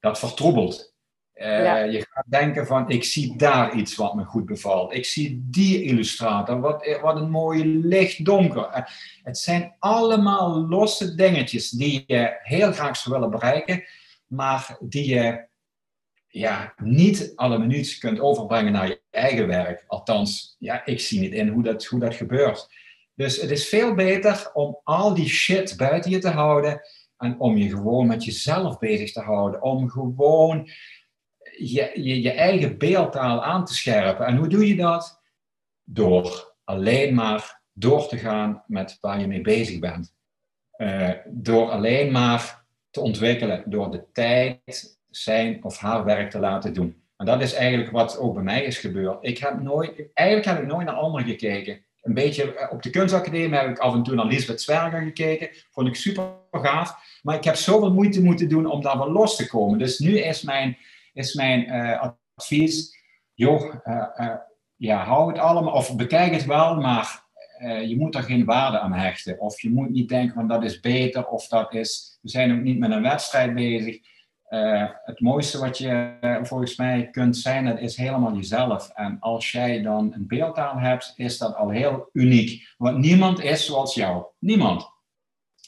Dat vertroebelt. Eh, Ja. Je gaat denken van, ik zie daar iets wat me goed bevalt. Ik zie die illustrator, wat, wat een mooie licht donker. Eh, Het zijn allemaal losse dingetjes die je heel graag zou willen bereiken, maar die je ja, niet alle minuut kunt overbrengen naar je eigen werk. Althans, ja, ik zie niet in hoe dat, hoe dat gebeurt. Dus het is veel beter om al die shit buiten je te houden en om je gewoon met jezelf bezig te houden. Om gewoon je, je, eigen beeldtaal aan te scherpen. En hoe doe je dat? Door alleen maar door te gaan met waar je mee bezig bent. Uh, door alleen maar te ontwikkelen, door de tijd zijn of haar werk te laten doen. En dat is eigenlijk wat ook bij mij is gebeurd. Ik heb nooit, eigenlijk heb ik nooit naar anderen gekeken. Een beetje eh, op de kunstacademie heb ik af en toe naar Lisbeth Zwerger gekeken. Vond ik super gaaf. Maar ik heb zoveel moeite moeten doen om daar wel los te komen. Dus nu is mijn, is mijn uh, advies, joh, uh, ja, hou het allemaal, of bekijk het wel, maar je moet er geen waarde aan hechten. Of je moet niet denken van dat is beter, of dat is, we zijn ook niet met een wedstrijd bezig. Het mooiste wat je volgens mij kunt zijn, dat is helemaal jezelf. En als jij dan een beeldtaal hebt, is dat al heel uniek. Want niemand is zoals jou. Niemand.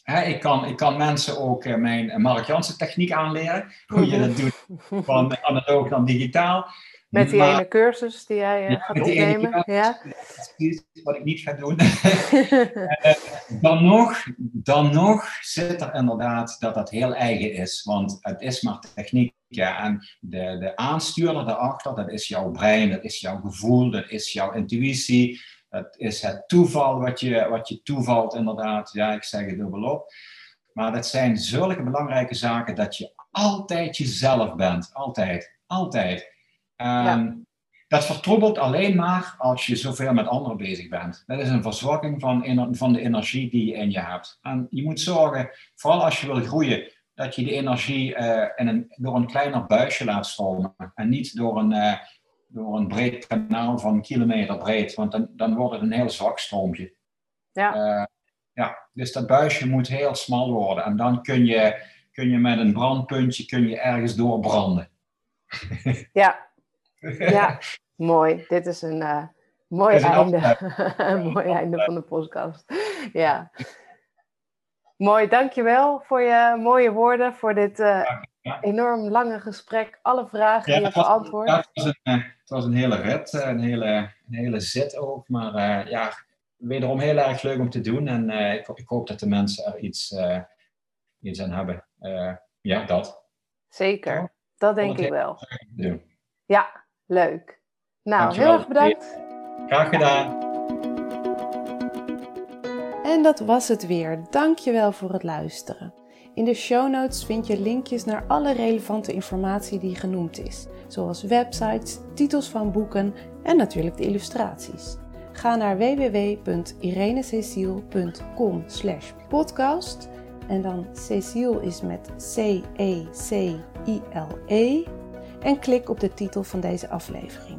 Ik, kan, ik kan mensen ook uh, mijn Mark Jansen techniek aanleren. Hoe je dat doet van analoog dan digitaal. Met die ene cursus die jij uh, gaat opnemen. ja. wat ik niet ga doen. dan, nog, dan nog zit er inderdaad dat dat heel eigen is. Want het is maar techniek. Ja, en de, de aanstuurder daarachter, dat is jouw brein, dat is jouw gevoel, dat is jouw intuïtie. Dat is het toeval wat je, wat je toevalt, inderdaad. Ja, ik zeg het dubbelop. Maar dat zijn zulke belangrijke zaken dat je altijd jezelf bent. Altijd. Altijd. Um, Dat vertroebelt alleen maar als je zoveel met anderen bezig bent. Dat is een verzwakking van, van de energie die je in je hebt. En je moet zorgen, vooral als je wil groeien, dat je die energie uh, in een, door een kleiner buisje laat stromen. En niet door een, uh, door een breed kanaal van een kilometer breed, want dan, dan wordt het een heel zwak stroompje. Ja. Uh, ja, dus dat buisje moet heel smal worden. En dan kun je, kun je met een brandpuntje kun je ergens doorbranden. ja, ja, mooi. Dit is een uh, mooi einde. een mooi einde van de podcast. Ja. Mooi, dankjewel voor je mooie woorden, voor dit uh, enorm lange gesprek. Alle vragen die je beantwoord. Was een, hele rit, een hele, een hele zit ook. Maar ja, wederom heel erg leuk om te doen. En ik, ik, hoop dat de mensen er iets, iets aan hebben. ja, dat. Zeker, dat denk ik wel. Ja, Leuk. Nou, Dankjewel. heel erg bedankt. Graag gedaan. En dat was het weer. Dankjewel voor het luisteren. In de show notes vind je linkjes naar alle relevante informatie die genoemd is, zoals websites, titels van boeken en natuurlijk de illustraties. Ga naar www.irenececiel.com podcast en dan Cecile is met C-E-C-I-L-E en klik op de titel van deze aflevering.